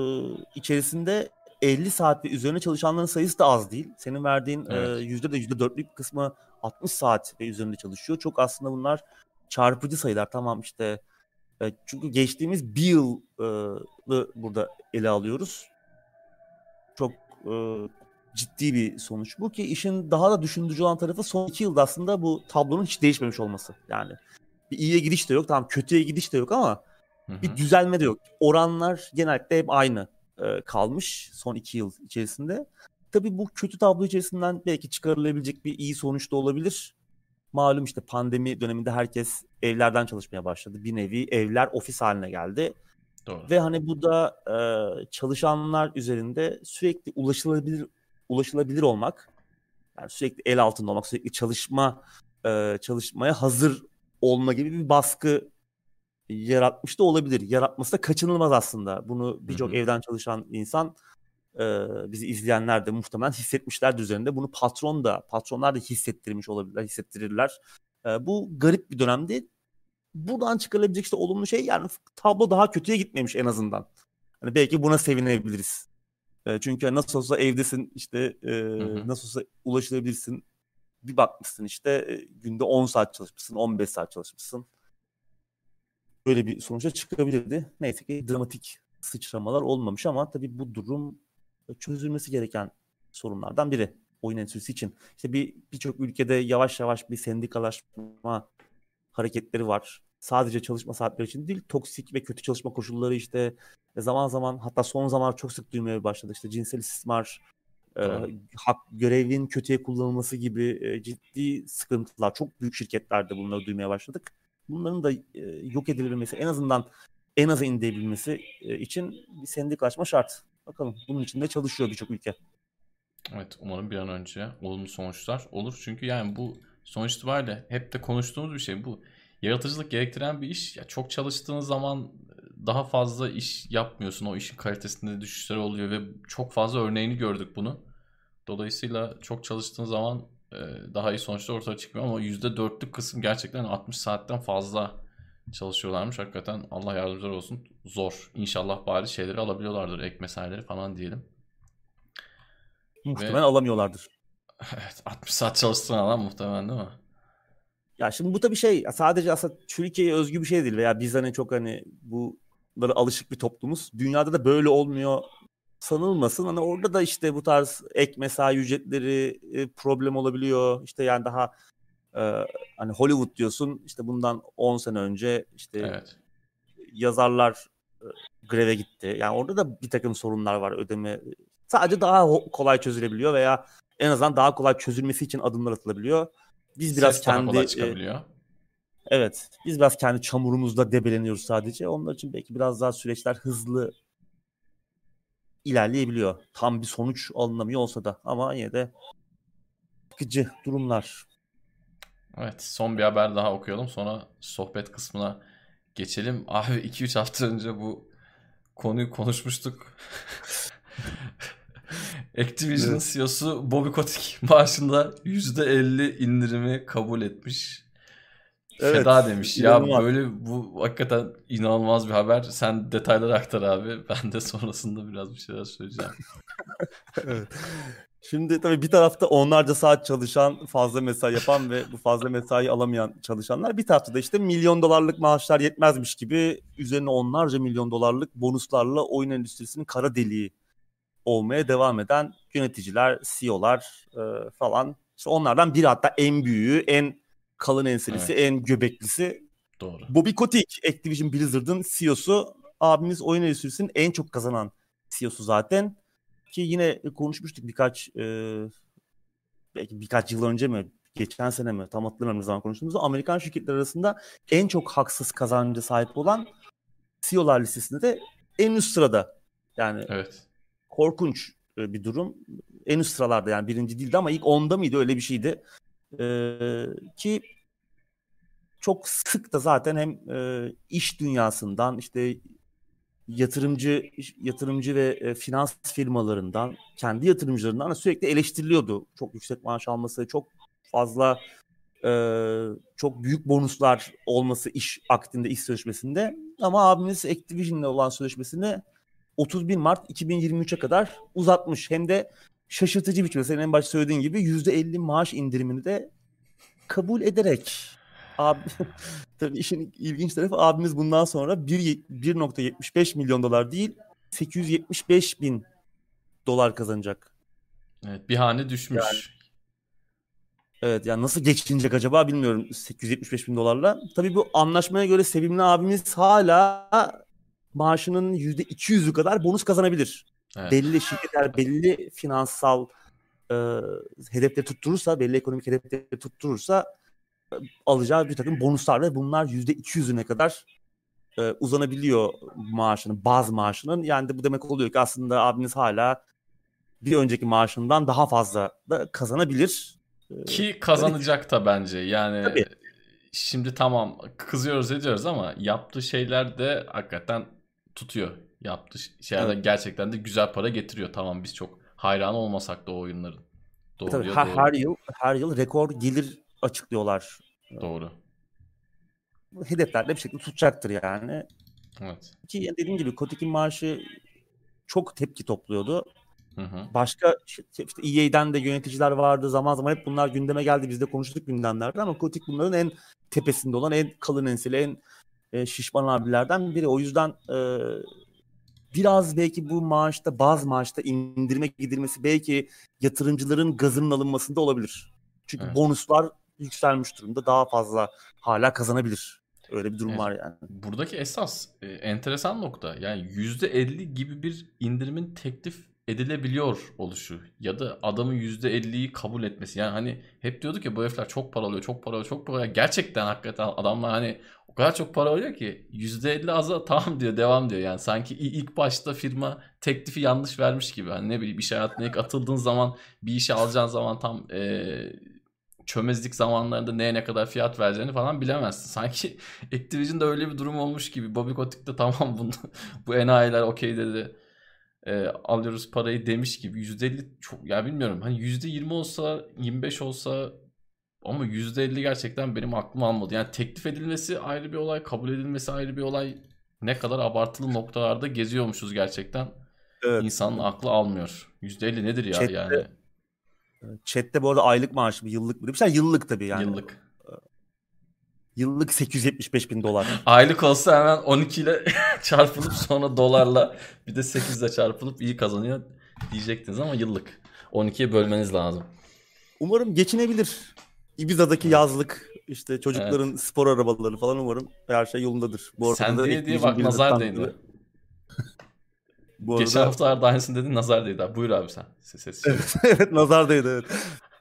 içerisinde 50 saat ve üzerine çalışanların sayısı da az değil. Senin verdiğin evet. e, yüzde de yüzde dörtlük kısmı 60 saat ve üzerinde çalışıyor. Çok aslında bunlar çarpıcı sayılar. Tamam işte e, çünkü geçtiğimiz bir yılı burada ele alıyoruz. Çok e, ciddi bir sonuç bu ki işin daha da düşündürücü olan tarafı son iki yılda aslında bu tablonun hiç değişmemiş olması. Yani bir iyiye gidiş de yok tamam kötüye gidiş de yok ama Hı-hı. bir düzelme de yok. Oranlar genellikle hep aynı e, kalmış son iki yıl içerisinde. Tabii bu kötü tablo içerisinden belki çıkarılabilecek bir iyi sonuç da olabilir. Malum işte pandemi döneminde herkes evlerden çalışmaya başladı. Bir nevi evler ofis haline geldi. Doğru. Ve hani bu da e, çalışanlar üzerinde sürekli ulaşılabilir ulaşılabilir olmak, yani sürekli el altında olmak, sürekli çalışma e, çalışmaya hazır olma gibi bir baskı yaratmış da olabilir. Yaratması da kaçınılmaz aslında. Bunu birçok evden çalışan insan e, bizi izleyenler de muhtemelen hissetmişler üzerinde. Bunu patron da, patronlar da hissettirmiş olabilirler, hissettirirler. E, bu garip bir dönemdi. Buradan çıkarılabilecek işte olumlu şey yani tablo daha kötüye gitmemiş en azından. Hani belki buna sevinebiliriz. E, çünkü nasıl olsa evdesin işte e, nasıl olsa ulaşılabilirsin. Bir bakmışsın işte günde 10 saat çalışmışsın, 15 saat çalışmışsın böyle bir sonuca çıkabilirdi. Neyse ki dramatik sıçramalar olmamış ama tabii bu durum çözülmesi gereken sorunlardan biri oyun endüstrisi için. İşte bir birçok ülkede yavaş yavaş bir sendikalaşma hareketleri var. Sadece çalışma saatleri için değil, toksik ve kötü çalışma koşulları işte zaman zaman hatta son zamanlar çok sık duymaya başladı. İşte cinsel istismar, e, hak görevin kötüye kullanılması gibi e, ciddi sıkıntılar çok büyük şirketlerde bunları duymaya başladık bunların da e, yok edilebilmesi en azından en aza indirebilmesi e, için bir sendikalaşma şart. Bakalım bunun için de çalışıyor birçok ülke. Evet umarım bir an önce olumlu sonuçlar olur. Çünkü yani bu sonuç itibariyle hep de konuştuğumuz bir şey bu. Yaratıcılık gerektiren bir iş. Ya çok çalıştığın zaman daha fazla iş yapmıyorsun. O işin kalitesinde düşüşler oluyor ve çok fazla örneğini gördük bunu. Dolayısıyla çok çalıştığın zaman daha iyi sonuçlar ortaya çıkmıyor ama %4'lük kısım gerçekten 60 saatten fazla çalışıyorlarmış. Hakikaten Allah yardımcılar olsun. Zor. İnşallah bari şeyleri alabiliyorlardır. Ek mesaileri falan diyelim. Muhtemelen Ve... alamıyorlardır. Evet 60 saat çalıştığın adam muhtemelen değil mi? Ya şimdi bu tabii şey sadece aslında Türkiye'ye özgü bir şey değil veya biz hani çok hani bunlara alışık bir toplumuz. Dünyada da böyle olmuyor sanılmasın. Hani orada da işte bu tarz ek mesai ücretleri e, problem olabiliyor. İşte yani daha e, hani Hollywood diyorsun işte bundan 10 sene önce işte evet. yazarlar e, greve gitti. Yani orada da bir takım sorunlar var ödeme. Sadece daha kolay çözülebiliyor veya en azından daha kolay çözülmesi için adımlar atılabiliyor. Biz biraz Ses kendi e, Evet. Biz biraz kendi çamurumuzda debeleniyoruz sadece. Onlar için belki biraz daha süreçler hızlı ilerleyebiliyor. Tam bir sonuç alınamıyor olsa da ama yine de sıkıcı durumlar. Evet son bir haber daha okuyalım sonra sohbet kısmına geçelim. Abi 2-3 hafta önce bu konuyu konuşmuştuk. Activision evet. CEO'su Bobby Kotick maaşında %50 indirimi kabul etmiş. Evet, Feda demiş. Ya inanılmaz. böyle bu hakikaten inanılmaz bir haber. Sen detayları aktar abi. Ben de sonrasında biraz bir şeyler söyleyeceğim. Evet. Şimdi tabii bir tarafta onlarca saat çalışan, fazla mesai yapan ve bu fazla mesai alamayan çalışanlar. Bir tarafta da işte milyon dolarlık maaşlar yetmezmiş gibi üzerine onlarca milyon dolarlık bonuslarla oyun endüstrisinin kara deliği olmaya devam eden yöneticiler, CEO'lar e, falan. İşte onlardan biri hatta en büyüğü, en kalın enselisi, en göbeklisi Doğru. Bobby Kotick, Activision Blizzard'ın CEO'su. Abimiz oyun endüstrisinin en çok kazanan CEO'su zaten. Ki yine konuşmuştuk birkaç e, belki birkaç yıl önce mi geçen sene mi tam hatırlamıyorum zaman konuştuğumuzu Amerikan şirketler arasında en çok haksız kazancı sahip olan CEO'lar listesinde de en üst sırada. Yani Evet. korkunç e, bir durum. En üst sıralarda yani birinci değildi ama ilk onda mıydı öyle bir şeydi. Ee, ki çok sık da zaten hem e, iş dünyasından işte yatırımcı yatırımcı ve e, finans firmalarından kendi yatırımcılarından da sürekli eleştiriliyordu. Çok yüksek maaş alması, çok fazla e, çok büyük bonuslar olması iş akdinde, iş sözleşmesinde. Ama abimiz Activision'la olan sözleşmesini 31 Mart 2023'e kadar uzatmış. Hem de şaşırtıcı biçimde senin en başta söylediğin gibi %50 maaş indirimini de kabul ederek abi tabii işin ilginç tarafı abimiz bundan sonra bir- 1.75 milyon dolar değil 875 bin dolar kazanacak. Evet, bir hane düşmüş. Evet yani nasıl geçinecek acaba bilmiyorum 875 bin dolarla. Tabii bu anlaşmaya göre Sevimli abimiz hala maaşının %200'ü kadar bonus kazanabilir. Evet. Belli şirketler belli finansal e, hedefleri tutturursa, belli ekonomik hedefleri tutturursa e, alacağı bir takım bonuslar ve bunlar %200'üne kadar e, uzanabiliyor maaşının, baz maaşının. Yani de bu demek oluyor ki aslında abiniz hala bir önceki maaşından daha fazla da kazanabilir. E, Ki kazanacak da bence. Yani Tabii. şimdi tamam kızıyoruz ediyoruz ama yaptığı şeyler de hakikaten tutuyor. Yaptığı şeyler de gerçekten de güzel para getiriyor. Tamam biz çok hayran olmasak da o oyunların. Doğru Tabii her, doğru. her yıl her yıl rekor gelir açıklıyorlar. Doğru. Hedefler de bir şekilde tutacaktır yani. Evet. Ki dediğim gibi Kotick'in maaşı çok tepki topluyordu. Hı hı. Başka işte EA'den de yöneticiler vardı. Zaman zaman hep bunlar gündeme geldi. Biz de konuştuk gündemlerde ama Kotick bunların en tepesinde olan, en kalın enseli, en e, şişman abilerden biri. O yüzden e, biraz belki bu maaşta, bazı maaşta indirme gidilmesi belki yatırımcıların gazının alınmasında olabilir. Çünkü Evet. bonuslar yükselmiş durumda. Daha fazla hala kazanabilir. Öyle bir durum Evet. var yani. Buradaki esas e, enteresan nokta yani %50 gibi bir indirimin teklif edilebiliyor oluşu ya da adamın %50'yi kabul etmesi. Yani hani hep diyorduk ya bu herifler çok para alıyor, çok para alıyor, çok para alıyor. Gerçekten hakikaten adamlar hani o kadar çok para alıyor ki %50 aza tamam diyor, devam diyor. Yani sanki ilk başta firma teklifi yanlış vermiş gibi. Hani ne bileyim iş hayatına ilk atıldığın zaman bir işe alacağın zaman tam e, çömezlik zamanlarında neye ne kadar fiyat vereceğini falan bilemezsin. Sanki Activision'da öyle bir durum olmuş gibi. Bobby Kotick de tamam bunu, bu enayiler okey dedi. E, alıyoruz parayı demiş gibi. %50 çok ya bilmiyorum. Hani %20 olsa 25 olsa ama %50 gerçekten benim aklım almadı. Yani teklif edilmesi ayrı bir olay, kabul edilmesi ayrı bir olay. Ne kadar abartılı noktalarda geziyormuşuz gerçekten. Evet. İnsanın aklı almıyor. %50 nedir ya Chat'te- yani Chat'te bu arada aylık maaşı mı yıllık mı demişler. Yıllık tabii yani. yıllık. Yıllık 875 bin dolar. Aylık olsa hemen 12 ile çarpılıp sonra dolarla bir de 8 ile çarpılıp iyi kazanıyor diyecektiniz ama yıllık. 12'ye bölmeniz lazım. Umarım geçinebilir. Ibiza'daki yazlık işte çocukların spor arabaları falan umarım her şey yolundadır. Bu arada Sen diye diye bak nazar değdi. Bu arada Geçen haftalarda aynısını dedin nazar değdi. abi. Buyur abi sen. Ses, ses. evet, evet nazar değdi evet.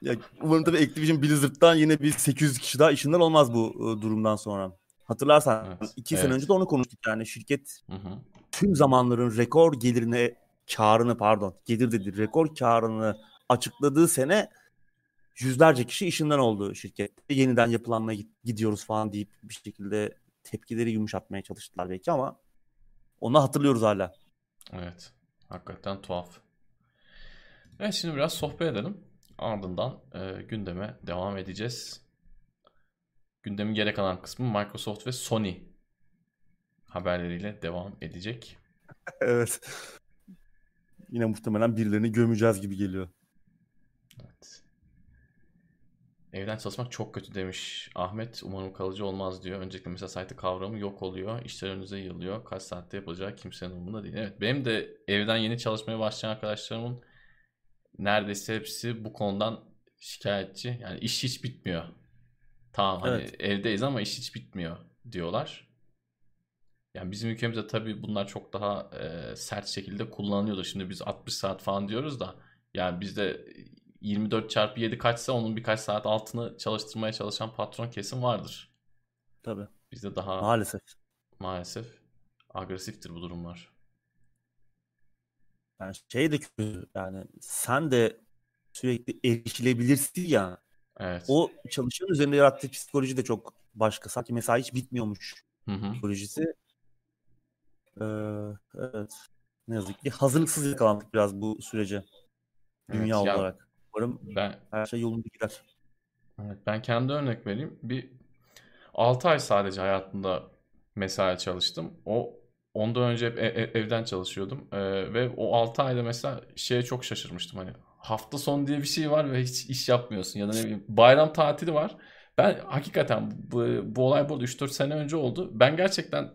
Ya, umarım tabii Activision Blizzard'dan yine bir 800 kişi daha işinden olmaz bu e, durumdan sonra. Hatırlarsan Evet, iki sene evet. önce de onu konuştuk yani şirket Hı hı. tüm zamanların rekor gelirine karını pardon gelir dedi rekor karını açıkladığı sene yüzlerce kişi işinden oldu şirkette. Yeniden yapılanmaya gid- gidiyoruz falan deyip bir şekilde tepkileri yumuşatmaya çalıştılar belki ama onu hatırlıyoruz hala. Evet. Hakikaten tuhaf. Evet şimdi biraz sohbet edelim. Ardından e, gündeme devam edeceğiz. Gündemin geri kalan kısmı Microsoft ve Sony haberleriyle devam edecek. evet. Yine muhtemelen birilerini gömeceğiz gibi geliyor. Evet. Evden çalışmak çok kötü demiş Ahmet. Umarım kalıcı olmaz diyor. Öncelikle mesela site kavramı yok oluyor. İşler önünüze yığılıyor. Kaç saatte yapacağı kimsenin umurunda değil. Evet benim de evden yeni çalışmaya başlayan arkadaşlarımın neredeyse hepsi bu konudan şikayetçi. Yani iş hiç bitmiyor. Tamam hani evet. evdeyiz ama iş hiç bitmiyor diyorlar. Yani bizim ülkemizde tabii bunlar çok daha e, sert şekilde kullanılıyordu. Şimdi biz 60 saat falan diyoruz da yani bizde 24 çarpı 7 kaçsa onun birkaç saat altını çalıştırmaya çalışan patron kesim vardır. Tabii. Bizde daha maalesef maalesef agresiftir bu durumlar. Yani şey de kötü yani sen de sürekli erişilebilirsin ya. Evet. O çalışan üzerinde yarattığı psikoloji de çok başka. Sanki mesai hiç bitmiyormuş hı hı. psikolojisi. Ee, evet. Ne yazık ki hazırlıksız yakalandık biraz bu sürece. Dünya evet, olarak. Umarım ben, her şey yolunda gider. Evet, ben kendi örnek vereyim. Bir 6 ay sadece hayatımda mesai çalıştım. O ondan önce hep ev, evden çalışıyordum. Ee, ve o 6 ayda mesela şeye çok şaşırmıştım. Hani hafta sonu diye bir şey var ve hiç iş yapmıyorsun. Ya da ne bileyim bayram tatili var. Ben hakikaten bu, bu olay burada 3-4 sene önce oldu. Ben gerçekten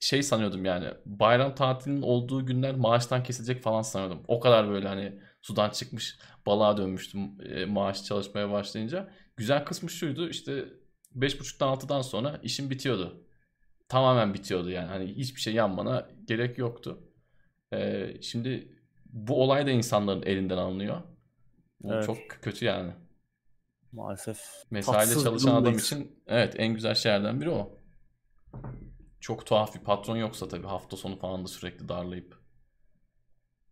şey sanıyordum yani bayram tatilinin olduğu günler maaştan kesilecek falan sanıyordum. O kadar böyle hani sudan çıkmış balığa dönmüştüm e, maaş çalışmaya başlayınca. Güzel kısmı şuydu işte 5.30'dan 6'dan sonra işim bitiyordu. Tamamen bitiyordu yani. Hani hiçbir şey yanmana gerek yoktu. Ee, şimdi bu olay da insanların elinden alınıyor. Evet. Çok kötü yani. Maalesef. Mesaide çalışan adam için evet en güzel şeylerden biri o. Çok tuhaf bir patron yoksa tabii hafta sonu falan da sürekli darlayıp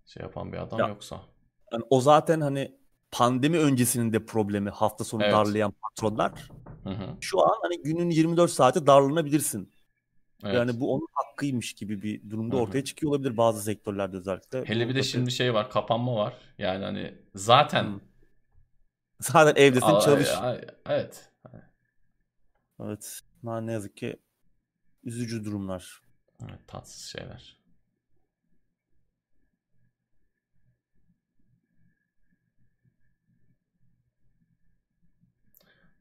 şey yapan bir adam ya, yoksa. Yani o zaten hani pandemi öncesinin de problemi hafta sonu evet. darlayan patronlar. Hı hı. Şu an hani günün 24 saati darlanabilirsin. Evet. Yani bu onun hakkıymış gibi bir durumda Hı-hı. ortaya çıkıyor olabilir bazı sektörlerde özellikle. Hele bir de şimdi şey var, kapanma var. Yani hani zaten Hı. zaten evdesin Aa, çalış. Evet. Evet. Ne yazık ki üzücü durumlar. Evet, tatsız şeyler.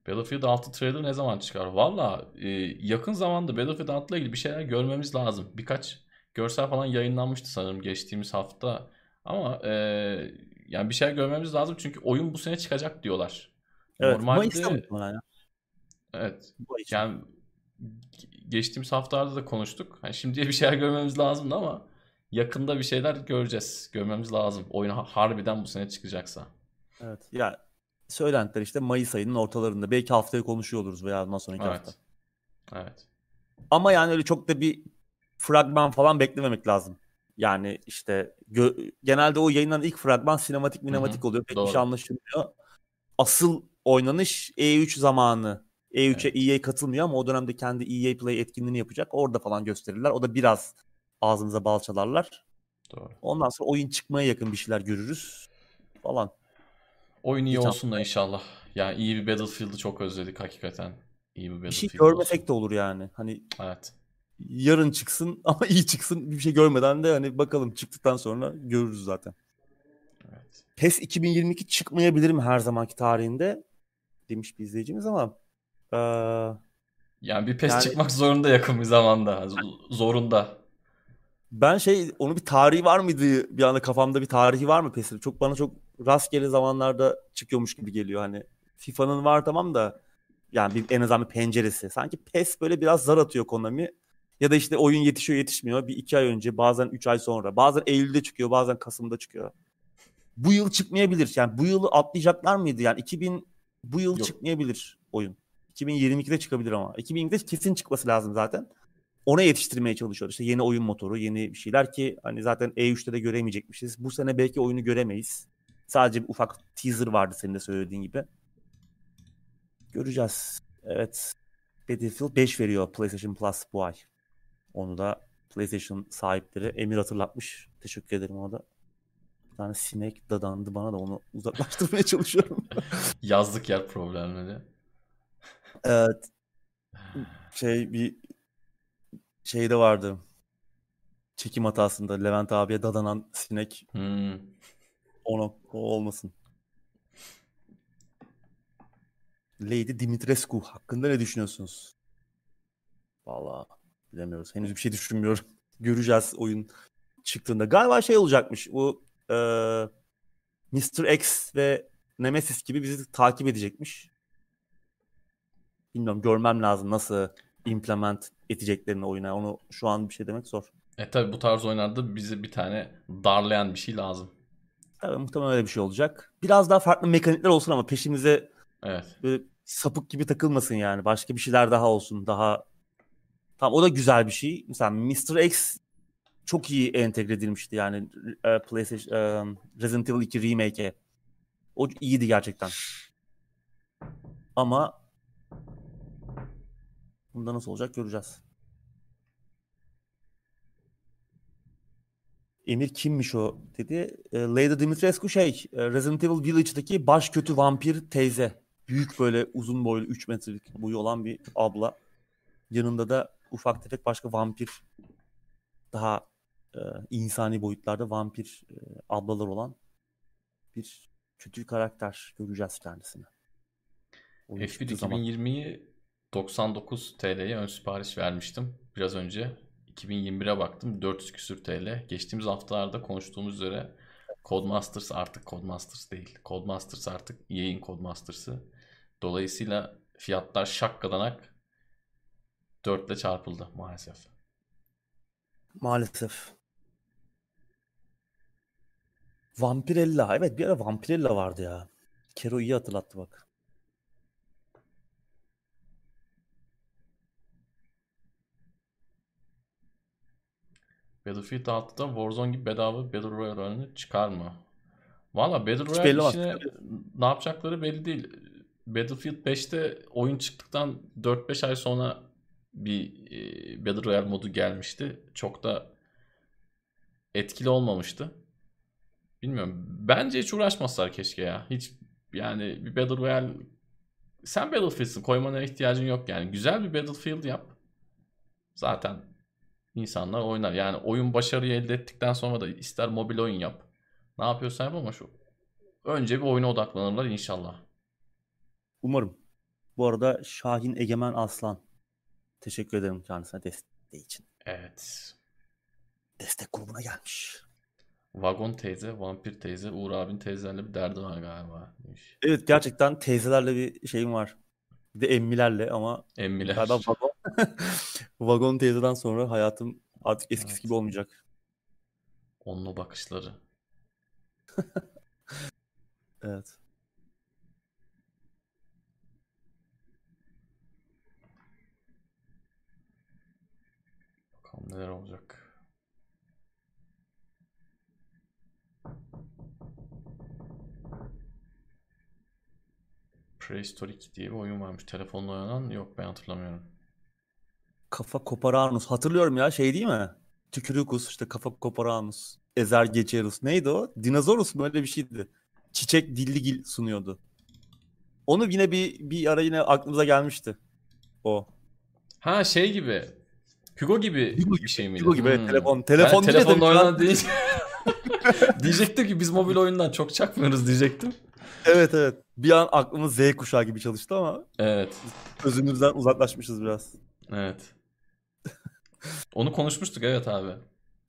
Battlefield 6 trailer ne zaman çıkar? Valla e, yakın zamanda Battlefield 6 ile ilgili bir şeyler görmemiz lazım. Birkaç görsel falan yayınlanmıştı sanırım geçtiğimiz hafta. Ama e, yani bir şeyler görmemiz lazım çünkü oyun bu sene çıkacak diyorlar. Evet, Normalde, Mayıs'ta muhtemelen Evet. Yani geçtiğimiz haftalarda da konuştuk. Yani şimdiye bir şeyler görmemiz lazımdı ama yakında bir şeyler göreceğiz. Görmemiz lazım. Oyun harbiden bu sene çıkacaksa. Evet. Ya söylentiler işte Mayıs ayının ortalarında. Belki haftaya konuşuyor oluruz veya ondan sonraki evet. hafta. Evet. Ama yani öyle çok da bir fragman falan beklememek lazım. Yani işte gö- genelde o yayınlanan ilk fragman sinematik minematik oluyor. Pek bir şey anlaşılmıyor. Asıl oynanış E3 zamanı. E3'e evet. EA katılmıyor ama o dönemde kendi EA Play etkinliğini yapacak. Orada falan gösterirler. O da biraz ağzımıza balçalarlar. Doğru. Ondan sonra oyun çıkmaya yakın bir şeyler görürüz falan. Oyun iyi olsun da inşallah. Yani iyi bir Battlefield'ı çok özledik hakikaten. İyi bir Battlefield Bir şey görmesek olsun. de olur yani. Hani evet. yarın çıksın ama iyi çıksın. Bir şey görmeden de hani bakalım çıktıktan sonra görürüz zaten. Evet. PES 2022 çıkmayabilir mi her zamanki tarihinde? Demiş bir izleyicimiz ama ee, yani bir PES yani, çıkmak zorunda yakın bir zamanda. Zorunda. Ben şey onun bir tarihi var mıydı? Bir anda kafamda bir tarihi var mı PES'in? Çok bana çok rastgele zamanlarda çıkıyormuş gibi geliyor hani. FIFA'nın var tamam da yani bir, en azından bir penceresi. Sanki PES böyle biraz zar atıyor Konami. Ya da işte oyun yetişiyor yetişmiyor. Bir iki ay önce bazen üç ay sonra. Bazen Eylül'de çıkıyor bazen Kasım'da çıkıyor. Bu yıl çıkmayabilir. Yani bu yılı atlayacaklar mıydı? Yani 2000 bu yıl Yok. çıkmayabilir oyun. 2022'de çıkabilir ama. 2022'de kesin çıkması lazım zaten ona yetiştirmeye çalışıyor. İşte yeni oyun motoru, yeni bir şeyler ki hani zaten E3'te de göremeyecekmişiz. Bu sene belki oyunu göremeyiz. Sadece bir ufak teaser vardı senin de söylediğin gibi. Göreceğiz. Evet. Battlefield 5 veriyor PlayStation Plus bu ay. Onu da PlayStation sahipleri Emir hatırlatmış. Teşekkür ederim ona da. Bir tane sinek dadandı bana da onu uzaklaştırmaya çalışıyorum. Yazlık yer problemleri. Evet. Şey bir şeyde vardı. Çekim hatasında Levent abiye dadanan sinek. Hmm. Onu, o olmasın. Lady Dimitrescu hakkında ne düşünüyorsunuz? Vallahi bilemiyoruz. Henüz bir şey düşünmüyorum. Göreceğiz oyun çıktığında. Galiba şey olacakmış. Bu e, Mr. X ve Nemesis gibi bizi takip edecekmiş. Bilmiyorum görmem lazım nasıl implement edeceklerini oyuna. Onu şu an bir şey demek zor. E tabi bu tarz oyunlarda bize bir tane darlayan bir şey lazım. Evet, muhtemelen öyle bir şey olacak. Biraz daha farklı mekanikler olsun ama peşimize Evet. böyle sapık gibi takılmasın yani. Başka bir şeyler daha olsun. Daha Tamam o da güzel bir şey. Mesela Mr. X çok iyi entegre edilmişti yani e, PlayStation e, Resident Evil 2 remake'e. O iyiydi gerçekten. Ama bunda nasıl olacak göreceğiz. Emir kimmiş o dedi. E, Lady Dimitrescu şey e, Resident Evil Village'daki baş kötü vampir teyze. Büyük böyle uzun boylu 3 metrelik boyu olan bir abla. Yanında da ufak tefek başka vampir daha e, insani boyutlarda vampir e, ablalar olan bir kötü karakter göreceğiz kendisini. Oyun F1 çıktığı zaman. 2020'yi 99 TL'ye ön sipariş vermiştim. Biraz önce 2021'e baktım 400 küsür TL. Geçtiğimiz haftalarda konuştuğumuz üzere Codemasters artık Codemasters değil. Codemasters artık EA'in Codemasters'ı. Dolayısıyla fiyatlar şakkadanak 4 ile çarpıldı maalesef. Maalesef. Vampirella. Evet bir ara Vampirella vardı ya. Kero iyi hatırlattı bak. Battlefield 6'da Warzone gibi bedava Battle Royale oyunu çıkar mı? Valla Battle Royale işine ne yapacakları belli değil. Battlefield 5'te oyun çıktıktan 4-5 ay sonra bir e, Battle Royale modu gelmişti. Çok da etkili olmamıştı. Bilmiyorum. Bence hiç uğraşmasalar keşke ya. Hiç yani bir Battle Royale sen Battlefield'sin koymana ihtiyacın yok yani. Güzel bir Battlefield yap. Zaten insanlar oynar. Yani oyun başarıyı elde ettikten sonra da ister mobil oyun yap. Ne yapıyorsan yap ama şu önce bir oyuna odaklanırlar inşallah. Umarım. Bu arada Şahin Egemen Aslan. Teşekkür ederim kendisine desteği için. Evet. Destek grubuna gelmiş. Vagon teyze, vampir teyze, Uğur abin teyzelerle bir derdi var galiba. demiş. Evet gerçekten teyzelerle bir şeyim var. Bir de emmilerle ama Emmiler. galiba vagon, vagon teyzeden sonra hayatım artık eskisi Evet. gibi olmayacak. Onlu bakışları. Evet. Bakalım neler olacak. Prehistoric diye bir oyun varmış. Telefonla oynanan yok ben hatırlamıyorum. Kafa Koparanus. Hatırlıyorum ya şey değil mi? Tükürükus işte Kafa Koparanus. Ezer Geçerus. Neydi o? Dinozorus mu öyle bir şeydi. Çiçek Dilligil sunuyordu. Onu yine bir bir ara yine aklımıza gelmişti. O. Ha şey gibi. Hugo gibi Hugo bir şey miydi? Hugo gibi Hmm. telefon. Telefon de telefonla oynanan değil. diyecektim ki biz mobil oyundan çok çakmıyoruz diyecektim. Evet evet. Bir an aklımız Z kuşağı gibi çalıştı ama Evet. özümüzden uzaklaşmışız biraz. Evet. Onu konuşmuştuk evet abi.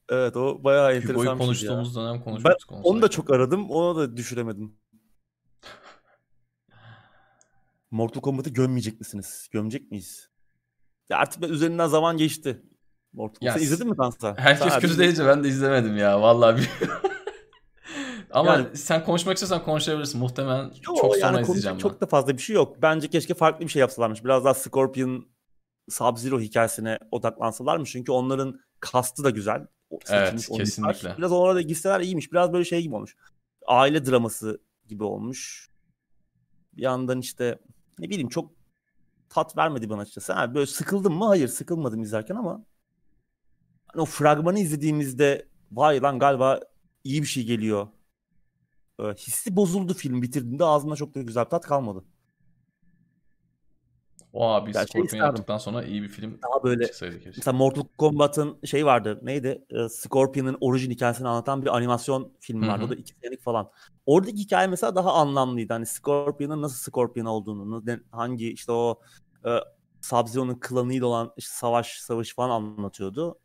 Evet o bayağı enteresan Hugo'yu bir şeydi ya. konuştuğumuz dönem konuşmuştuk. onu Onu da çok aradım. Onu da düşüremedim. Mortal Kombat'ı gömmeyecek misiniz? Gömecek miyiz? Ya artık ben- üzerinden zaman geçti. Mortal Ya Kombat'ı izledin mi Tansa? Herkes Sen kötü deyince ben de izlemedim ya vallahi. bir- Ama Yani- sen konuşmak istiyorsan konuşabilirsin. Muhtemelen Yo, çok sonra yani izleyeceğim ben. çok da fazla bir şey yok. Bence keşke farklı bir şey yapsalarmış. Biraz daha Scorpion Sub-Zero hikayesine odaklansalarmış. Çünkü onların kastı da güzel. Evet, kesinlikle. Biraz onlara da gitseler iyiymiş. Biraz böyle şey gibi olmuş. Aile draması gibi olmuş. Bir yandan işte ne bileyim çok tat vermedi bana açıkçası. Ha, böyle sıkıldım mı? Hayır sıkılmadım izlerken ama hani o fragmanı izlediğimizde vay lan galiba iyi bir şey geliyor. Ee, hissi bozuldu film bitirdiğinde ağzımda çok da güzel bir tat kalmadı. O abi Ya şey Scorpion yaptıktan sonra iyi bir film Daha böyle çıksaydı keşke. mesela Mortal Kombat'ın şey vardı. Neydi? Ee, Scorpion'ın orijin hikayesini anlatan bir animasyon filmi vardı. hı. O da iki senelik falan. Oradaki hikaye mesela daha anlamlıydı. Hani Scorpion'ın nasıl Scorpion olduğunu, hangi işte o e, Sub-Zero'nun klanıyla olan işte savaş savaşı falan anlatıyordu.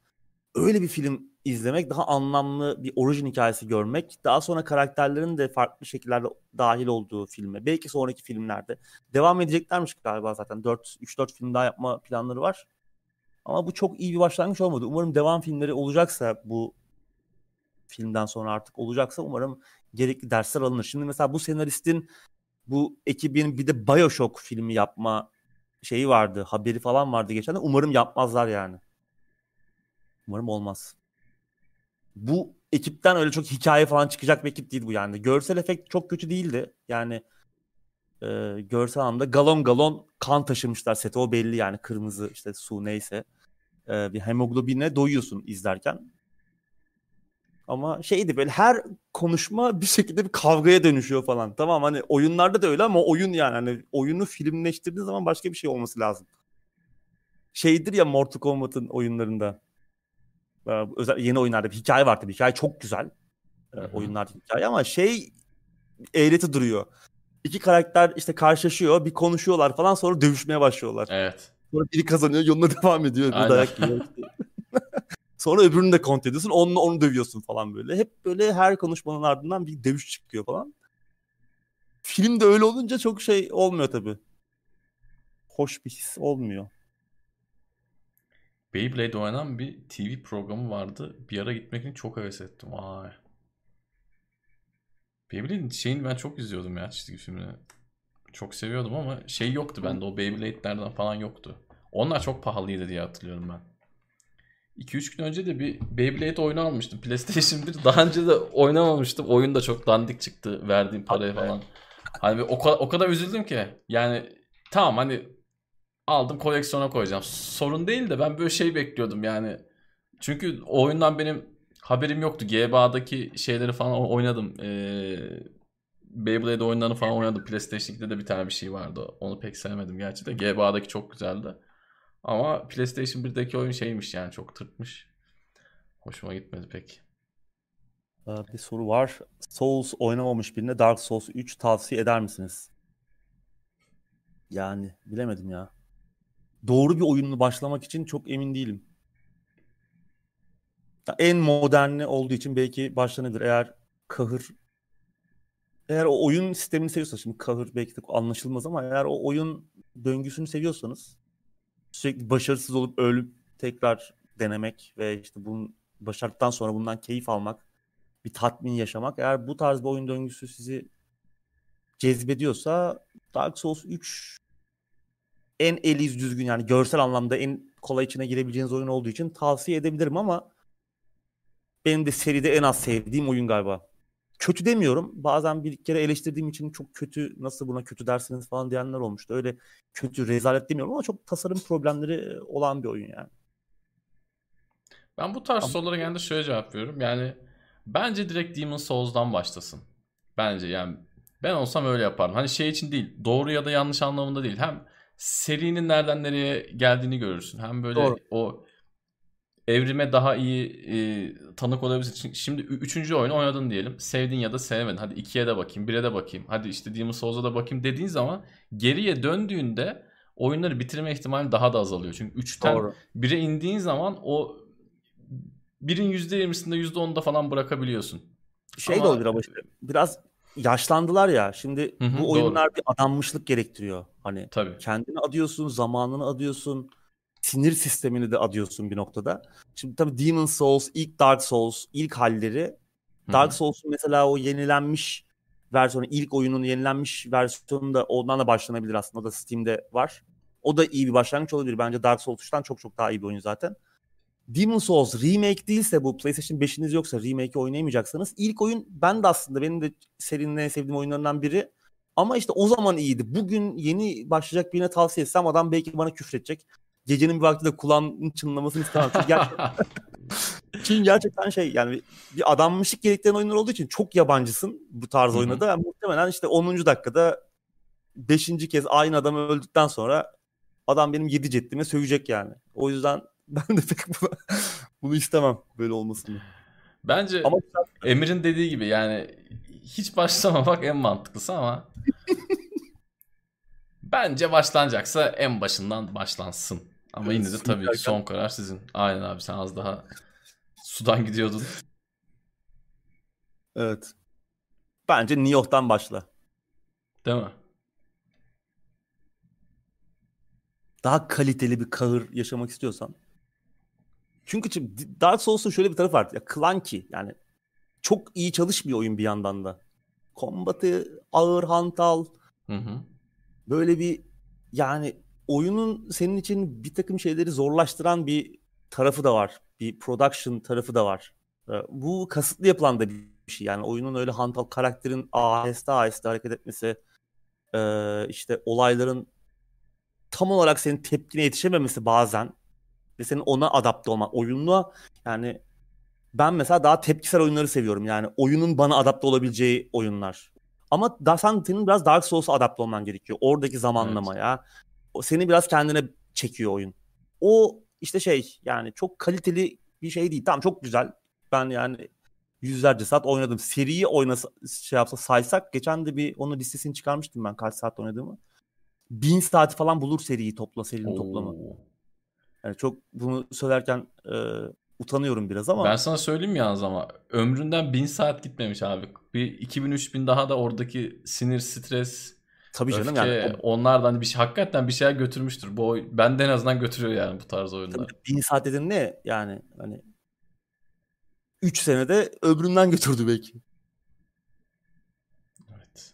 Öyle bir film izlemek, daha anlamlı bir orijin hikayesi görmek, daha sonra karakterlerin de farklı şekillerde dahil olduğu filme, belki sonraki filmlerde devam edeceklermiş galiba zaten. 4 3-4 film daha yapma planları var. Ama bu çok iyi bir başlangıç olmadı. Umarım devam filmleri olacaksa bu filmden sonra artık olacaksa umarım gerekli dersler alınır. Şimdi mesela bu senaristin bu ekibin bir de Bioshock filmi yapma şeyi vardı. Haberi falan vardı geçen de. Umarım yapmazlar yani. Umarım olmaz. Bu ekipten öyle çok hikaye falan çıkacak bir ekip değil bu yani. Görsel efekt çok kötü değildi. Yani e, görsel anlamda galon galon kan taşımışlar sete o belli yani kırmızı işte su neyse. E, bir hemoglobine doyuyorsun izlerken. Ama şeydi böyle her konuşma bir şekilde bir kavgaya dönüşüyor falan. Tamam hani oyunlarda da öyle ama oyun yani hani oyunu filmleştirdiğin zaman başka bir şey olması lazım. Şeydir ya Mortal Kombat'ın oyunlarında. E, Özel yeni oyunlarda bir hikaye var tabii. Hikaye çok güzel. e, Hı hı. Oyunlarda hikaye ama şey eğreti duruyor. İki karakter işte karşılaşıyor, bir konuşuyorlar falan sonra dövüşmeye başlıyorlar. Evet. Sonra biri kazanıyor, yoluna devam ediyor. Bir dayak yiyor. sonra öbürünü de kont ediyorsun, onunla onu dövüyorsun falan böyle. Hep böyle her konuşmanın ardından bir dövüş çıkıyor falan. Filmde öyle olunca çok şey olmuyor tabii. Hoş bir his olmuyor. Beyblade oynanan bir TV programı vardı. Bir ara gitmek için çok heves ettim. Vay. Beyblade'in şeyini ben çok izliyordum ya çizgi filmini. Çok seviyordum ama şey yoktu bende. O Beyblade'lerden falan yoktu. Onlar çok pahalıydı diye hatırlıyorum ben. 2-3 gün önce de bir Beyblade oyunu almıştım. PlayStation 1. Daha önce de oynamamıştım. Oyun da çok dandik çıktı verdiğim paraya falan. Hani o, kadar, o kadar üzüldüm ki. Yani tamam hani aldım koleksiyona koyacağım. Sorun değil de ben böyle şey bekliyordum yani. Çünkü o oyundan benim haberim yoktu. GBA'daki şeyleri falan oynadım. Ee, Beyblade oyunlarını falan oynadım. PlayStation 2'de de bir tane bir şey vardı. Onu pek sevmedim gerçi de. GBA'daki çok güzeldi. Ama PlayStation 1'deki oyun şeymiş yani çok tırtmış. Hoşuma gitmedi pek. Ee, Bir soru var. Souls oynamamış birine Dark Souls 3 tavsiye eder misiniz? Yani bilemedim ya. Doğru bir oyunla başlamak için çok emin değilim. En moderni olduğu için belki başlanabilir. Eğer kahır eğer o oyun sistemini seviyorsa şimdi kahır belki de anlaşılmaz ama eğer o oyun döngüsünü seviyorsanız sürekli başarısız olup ölüp tekrar denemek ve işte bunun başardıktan sonra bundan keyif almak bir tatmin yaşamak. Eğer bu tarz bir oyun döngüsü sizi cezbediyorsa Dark Souls 3 en el yüz düzgün yani görsel anlamda en kolay içine girebileceğiniz oyun olduğu için tavsiye edebilirim ama benim de seride en az sevdiğim oyun galiba. Kötü demiyorum. Bazen bir kere eleştirdiğim için çok kötü nasıl buna kötü dersiniz falan diyenler olmuştu. Öyle kötü rezalet demiyorum ama çok tasarım problemleri olan bir oyun yani. Ben bu tarz Ama- sorulara genelde şöyle cevap veriyorum. Yani bence direkt Demon Souls'dan başlasın. Bence yani ben olsam öyle yapardım. Hani şey için değil. Doğru ya da yanlış anlamında değil. Hem serinin nereden nereye geldiğini görürsün. Hem böyle Doğru. o evrime daha iyi e, tanık olabilirsin. Şimdi üçüncü oyunu oynadın diyelim. Sevdin ya da sevmedin. Hadi ikiye de bakayım, bire de bakayım. Hadi işte Demon Souls'a da bakayım dediğin zaman geriye döndüğünde oyunları bitirme ihtimali daha da azalıyor. Çünkü üçten Doğru. Bire indiğin zaman o birin %20'sinde %10'da falan bırakabiliyorsun. Şey de Ama- olabilir ama işte biraz yaşlandılar ya. Şimdi Hı hı, bu doğru. oyunlar bir adanmışlık gerektiriyor. Hani Tabii. kendini adıyorsun, zamanını adıyorsun, sinir sistemini de adıyorsun bir noktada. Şimdi tabii Demon Souls, ilk Dark Souls, ilk halleri. Dark. Souls'un mesela o yenilenmiş versiyonu, ilk oyunun yenilenmiş versiyonu da ondan da başlanabilir aslında. O da Steam'de var. O da iyi bir başlangıç olabilir. Bence Dark Souls 3'ten çok çok daha iyi bir oyun zaten. Demon Souls remake değilse bu PlayStation 5'iniz yoksa remake'i oynayamayacaksanız ilk oyun ben de aslında benim de serinin en sevdiğim oyunlarından biri. Ama işte o zaman iyiydi. Bugün yeni başlayacak birine tavsiye etsem adam belki bana küfredecek. Gecenin bir vakti de kulağının çınlamasını istemem. Çünkü, ger- çünkü gerçekten şey yani bir adammışlık gerektiren oyunlar olduğu için çok yabancısın bu tarz Hı hı. oyunda. Yani muhtemelen işte 10. dakikada 5. kez aynı adam öldükten sonra adam benim 7 cettime sövecek yani. O yüzden ben de pek bunu, bunu istemem böyle olmasını. Bence ama Emir'in dediği gibi yani hiç başlamamak en mantıklısı ama bence başlanacaksa en başından başlansın. Ama evet, yine de tabii derken... son karar sizin. Aynen abi sen az daha sudan gidiyordun. Evet. Bence New York'tan başla. Değil mi? Daha kaliteli bir kahır yaşamak istiyorsan. Çünkü Dark Souls'un şöyle bir tarafı var. Ya clunky yani çok iyi çalışmıyor oyun bir yandan da. Kombatı ağır hantal. Hı hı. Böyle bir yani oyunun senin için bir takım şeyleri zorlaştıran bir tarafı da var. Bir production tarafı da var. Ee, bu kasıtlı yapılan da bir şey. Yani oyunun öyle hantal karakterin aheste aheste hareket etmesi, e, işte olayların tam olarak senin tepkine yetişememesi bazen ve senin ona adapte olman. Oyunla yani ben mesela daha tepkisel oyunları seviyorum. Yani oyunun bana adapte olabileceği oyunlar. Ama da sen senin biraz Dark Souls'a adapte olman gerekiyor. Oradaki zamanlamaya. Evet. O seni biraz kendine çekiyor oyun. O işte şey yani çok kaliteli bir şey değil. Tamam çok güzel. Ben yani yüzlerce saat oynadım. Seriyi oynasa şey yapsa saysak geçen de bir onun listesini çıkarmıştım ben kaç saat oynadığımı. Bin saati falan bulur seriyi topla serinin Oo. toplamı. Yani çok bunu söylerken e, utanıyorum biraz ama. Ben sana söyleyeyim yalnız ama ömründen bin saat gitmemiş abi. Bir 2000-3000 daha da oradaki sinir, stres, Tabii öfke, canım yani. Onlardan bir şey hakikaten bir şeyler götürmüştür. Bu benden en azından götürüyor yani bu tarz oyunlar. Tabii, bin saat dedin ne yani hani 3 senede ömründen götürdü belki. Evet.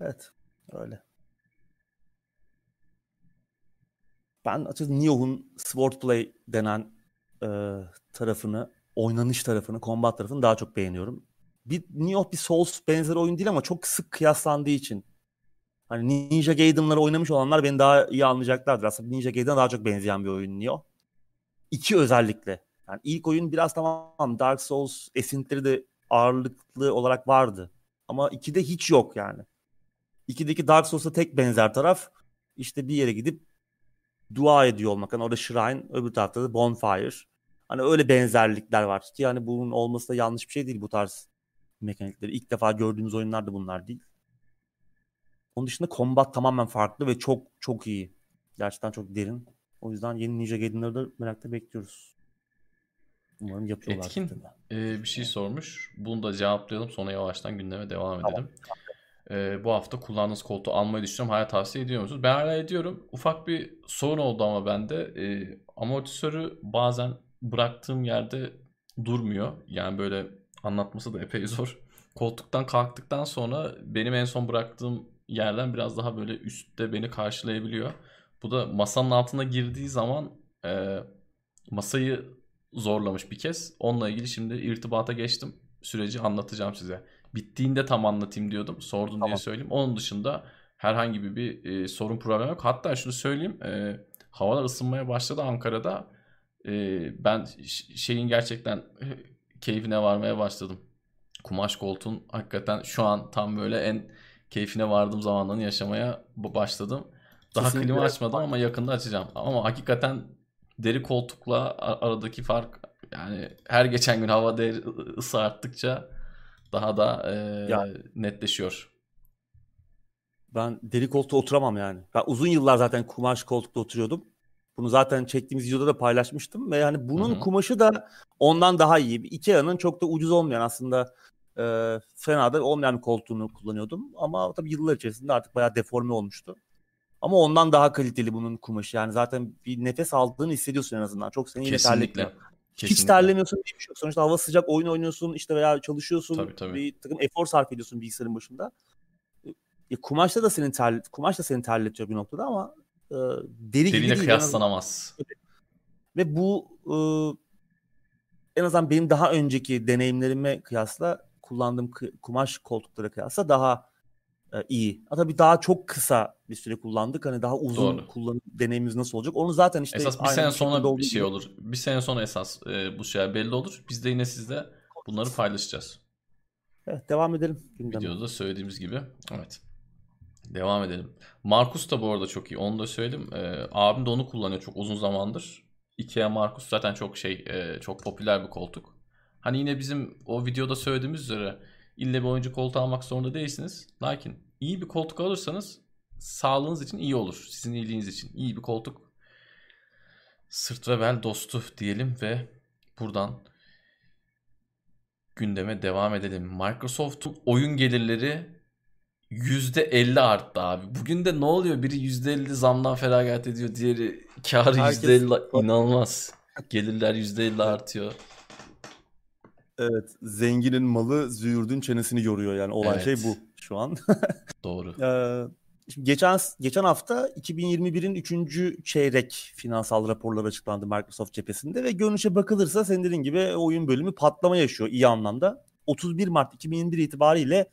Evet. Öyle. Ben açıkçası Nioh'un Swordplay denen e, tarafını, oynanış tarafını, combat tarafını daha çok beğeniyorum. Bir Nioh bir Souls benzeri oyun değil ama çok sık kıyaslandığı için hani Ninja Gaiden'ları oynamış olanlar beni daha iyi anlayacaklardır. Aslında Ninja Gaiden'a daha çok benzeyen bir oyun Nioh. İki özellikle. Yani ilk oyun biraz tamam Dark Souls esintileri de ağırlıklı olarak vardı. Ama 2'de hiç yok yani. 2'deki Dark Souls'a tek benzer taraf işte bir yere gidip dua ediyor olmak. Hani orada shrine, öbür tarafta da bonfire. Hani öyle benzerlikler var ki yani bunun olması da yanlış bir şey değil bu tarz mekanikleri. İlk defa gördüğümüz oyunlar da bunlar değil. Onun dışında combat tamamen farklı ve çok çok iyi. Gerçekten çok derin. O yüzden yeni Ninja Gaiden'ları da merakla bekliyoruz. Umarım yapıyorlar. Etkin e, bir şey sormuş. Bunu da cevaplayalım sonra yavaştan gündeme devam edelim. Tamam e, bu hafta kullandığınız koltuğu almayı düşünüyorum. Hala tavsiye ediyor musunuz? Ben hala ediyorum. Ufak bir sorun oldu ama bende. E, amortisörü bazen bıraktığım yerde durmuyor. Yani böyle anlatması da epey zor. Koltuktan kalktıktan sonra benim en son bıraktığım yerden biraz daha böyle üstte beni karşılayabiliyor. Bu da masanın altına girdiği zaman e, masayı zorlamış bir kez. Onunla ilgili şimdi irtibata geçtim. Süreci anlatacağım size. Bittiğinde tam anlatayım diyordum. Sordun tamam. diye söyleyeyim. Onun dışında herhangi bir, bir e, sorun problem yok. Hatta şunu söyleyeyim. E, havalar ısınmaya başladı Ankara'da. E, ben şeyin gerçekten keyfine varmaya başladım. Kumaş koltuğun hakikaten şu an tam böyle en keyfine vardığım zamanlarını yaşamaya başladım. Daha Kesinlikle. klima açmadım ama yakında açacağım. Ama hakikaten deri koltukla aradaki fark yani her geçen gün hava değeri ısı arttıkça daha da e, ya, netleşiyor. Ben deri koltuğa oturamam yani. Ben uzun yıllar zaten kumaş koltukta oturuyordum. Bunu zaten çektiğimiz videoda da paylaşmıştım ve yani bunun Hı-hı. kumaşı da ondan daha iyi. Ikea'nın çok da ucuz olmayan aslında e, fena da olmayan koltuğunu kullanıyordum. Ama tabii yıllar içerisinde artık bayağı deforme olmuştu. Ama ondan daha kaliteli bunun kumaşı. Yani zaten bir nefes aldığını hissediyorsun en azından. Çok seni yine terletmiyor. Kesinlikle. Hiç terlemiyorsun diye bir şey yok. Sonuçta hava sıcak oyun oynuyorsun işte veya çalışıyorsun. Tabii, tabii. Bir takım efor sarf ediyorsun bilgisayarın başında. E, kumaşta da senin ter, kumaş da seni terletiyor bir noktada ama e, deri Deriyle gibi kıyaslanamaz. Ve bu e, en azından benim daha önceki deneyimlerime kıyasla kullandığım kumaş koltuklara kıyasla daha e, iyi. Tabii daha çok kısa bir süre kullandık. Hani daha uzun Doğru. kullanım deneyimimiz nasıl olacak? Onu zaten işte esas bir sene sonra bir şey olur. Bir sene sonra esas e, bu şeyler belli olur. Biz de yine sizle bunları paylaşacağız. Evet devam edelim. Gündeme. Videoda söylediğimiz gibi. Evet. Devam edelim. Markus da bu arada çok iyi. Onu da söyledim. Ee, abim de onu kullanıyor çok uzun zamandır. Ikea Markus zaten çok şey e, çok popüler bir koltuk. Hani yine bizim o videoda söylediğimiz üzere ille bir oyuncu koltuğu almak zorunda değilsiniz. Lakin iyi bir koltuk alırsanız sağlığınız için iyi olur. Sizin iyiliğiniz için iyi bir koltuk. Sırt ve bel dostu diyelim ve buradan gündeme devam edelim. Microsoft'un oyun gelirleri %50 arttı abi. Bugün de ne oluyor? Biri %50 zamdan feragat ediyor. Diğeri karı Herkes- %50 inanılmaz. Gelirler %50 artıyor. Evet, zenginin malı züğürdün çenesini yoruyor yani olan Evet. şey bu şu an. Doğru. Ee, şimdi geçen geçen hafta 2021'in 3. çeyrek finansal raporlar açıklandı Microsoft cephesinde ve görünüşe bakılırsa senin dediğin gibi oyun bölümü patlama yaşıyor iyi anlamda. 31 Mart 2021 itibariyle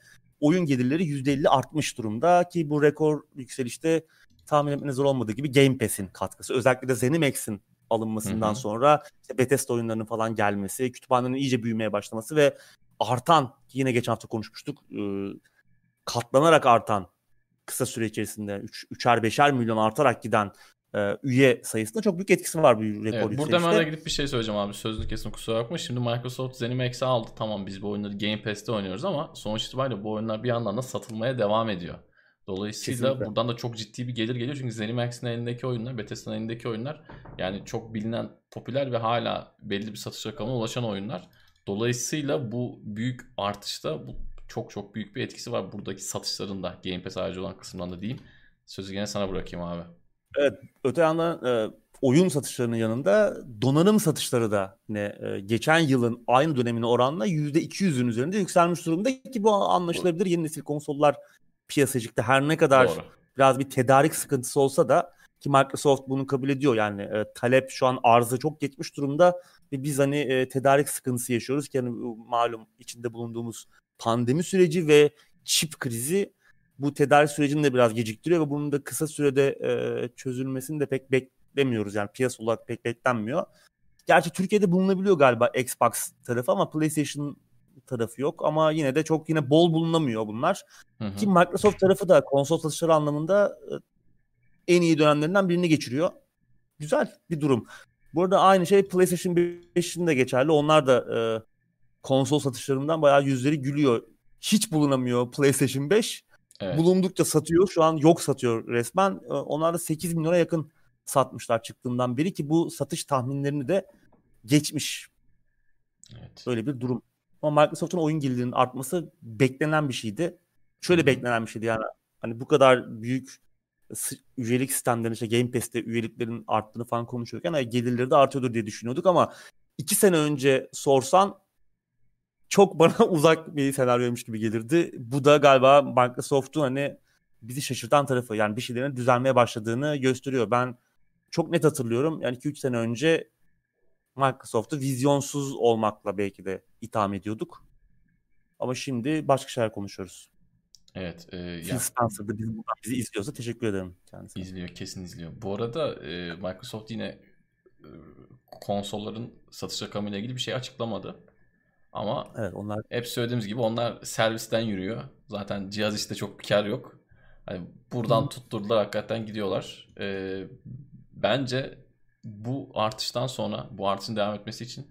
oyun gelirleri %50 artmış durumda ki bu rekor yükselişte tahmin etmeniz zor olmadığı gibi Game Pass'in katkısı. Özellikle de ZeniMax'in alınmasından Hı hı. sonra işte Bethesda oyunlarının falan gelmesi, kütüphanenin iyice büyümeye başlaması ve artan yine geçen hafta konuşmuştuk e, katlanarak artan kısa süre içerisinde 3 üçer beşer milyon artarak giden e, üye sayısında çok büyük etkisi var bu rekor Evet, burada hemen gidip bir şey söyleyeceğim abi. Sözlü kesin kusura bakma. Şimdi Microsoft ZeniMax'i aldı. Tamam biz bu oyunları Game Pass'te oynuyoruz ama sonuç itibariyle bu oyunlar bir yandan da satılmaya devam ediyor. Dolayısıyla Kesinlikle. buradan da çok ciddi bir gelir geliyor. Çünkü ZeniMax'in elindeki oyunlar, Bethesda'nın elindeki oyunlar yani çok bilinen, popüler ve hala belli bir satış rakamına ulaşan oyunlar. Dolayısıyla bu büyük artışta bu çok çok büyük bir etkisi var buradaki satışlarında. Game Pass harici olan kısımdan da diyeyim. Sözü gene sana bırakayım abi. Öte yandan e, oyun satışlarının yanında donanım satışları da ne e, geçen yılın aynı dönemine oranla %200'ün üzerinde yükselmiş durumda ki bu anlaşılabilir. Yeni nesil konsollar piyasaya çıktı. Her ne kadar Doğru. biraz bir tedarik sıkıntısı olsa da ki Microsoft bunu kabul ediyor yani e, talep şu an arzı çok geçmiş durumda ve biz hani e, tedarik sıkıntısı yaşıyoruz ki hani bu malum içinde bulunduğumuz pandemi süreci ve çip krizi bu tedarik sürecini de biraz geciktiriyor ve bunun da kısa sürede e, çözülmesini de pek beklemiyoruz yani piyasa olarak pek beklenmiyor. Gerçi Türkiye'de bulunabiliyor galiba Xbox tarafı ama PlayStation tarafı yok ama yine de çok yine bol bulunamıyor bunlar. Hı hı. Ki Microsoft tarafı da konsol satışları anlamında e, en iyi dönemlerinden birini geçiriyor. Güzel bir durum. Bu arada aynı şey PlayStation 5'in de geçerli. Onlar da e, konsol satışlarından bayağı yüzleri gülüyor. Hiç bulunamıyor PlayStation 5. Evet. Bulundukça satıyor. Şu an yok satıyor resmen. E, onlar da 8 milyona yakın satmışlar çıktığından beri ki bu satış tahminlerini de geçmiş. Evet. Öyle bir durum. Ama Microsoft'un oyun gelirinin artması beklenen bir şeydi. Şöyle Hı hı. beklenen bir şeydi yani. Hani bu kadar büyük üyelik sistemlerinin işte Game Pass'te üyeliklerin arttığını falan konuşuyorken hani gelirleri de artıyordur diye düşünüyorduk ama iki sene önce sorsan çok bana uzak bir senaryoymuş gibi gelirdi. Bu da galiba Microsoft'un hani bizi şaşırtan tarafı. Yani bir şeylerin düzelmeye başladığını gösteriyor. Ben çok net hatırlıyorum. Yani 2-3 sene önce Microsoft'u vizyonsuz olmakla belki de itham ediyorduk. Ama şimdi başka şeyler konuşuyoruz. Evet. e, Phil ya, Spencer da bizi, buradan bizi izliyorsa teşekkür ederim kendisine. izliyor. Kesin izliyor. Bu arada e, Microsoft yine e, konsolların satış rakamıyla ilgili bir şey açıklamadı. Ama Evet onlar hep söylediğimiz gibi onlar servisten yürüyor. Zaten cihaz işte çok bir kar yok. Hani buradan Hı. tutturdular hakikaten gidiyorlar. E, bence bu artıştan sonra bu artışın devam etmesi için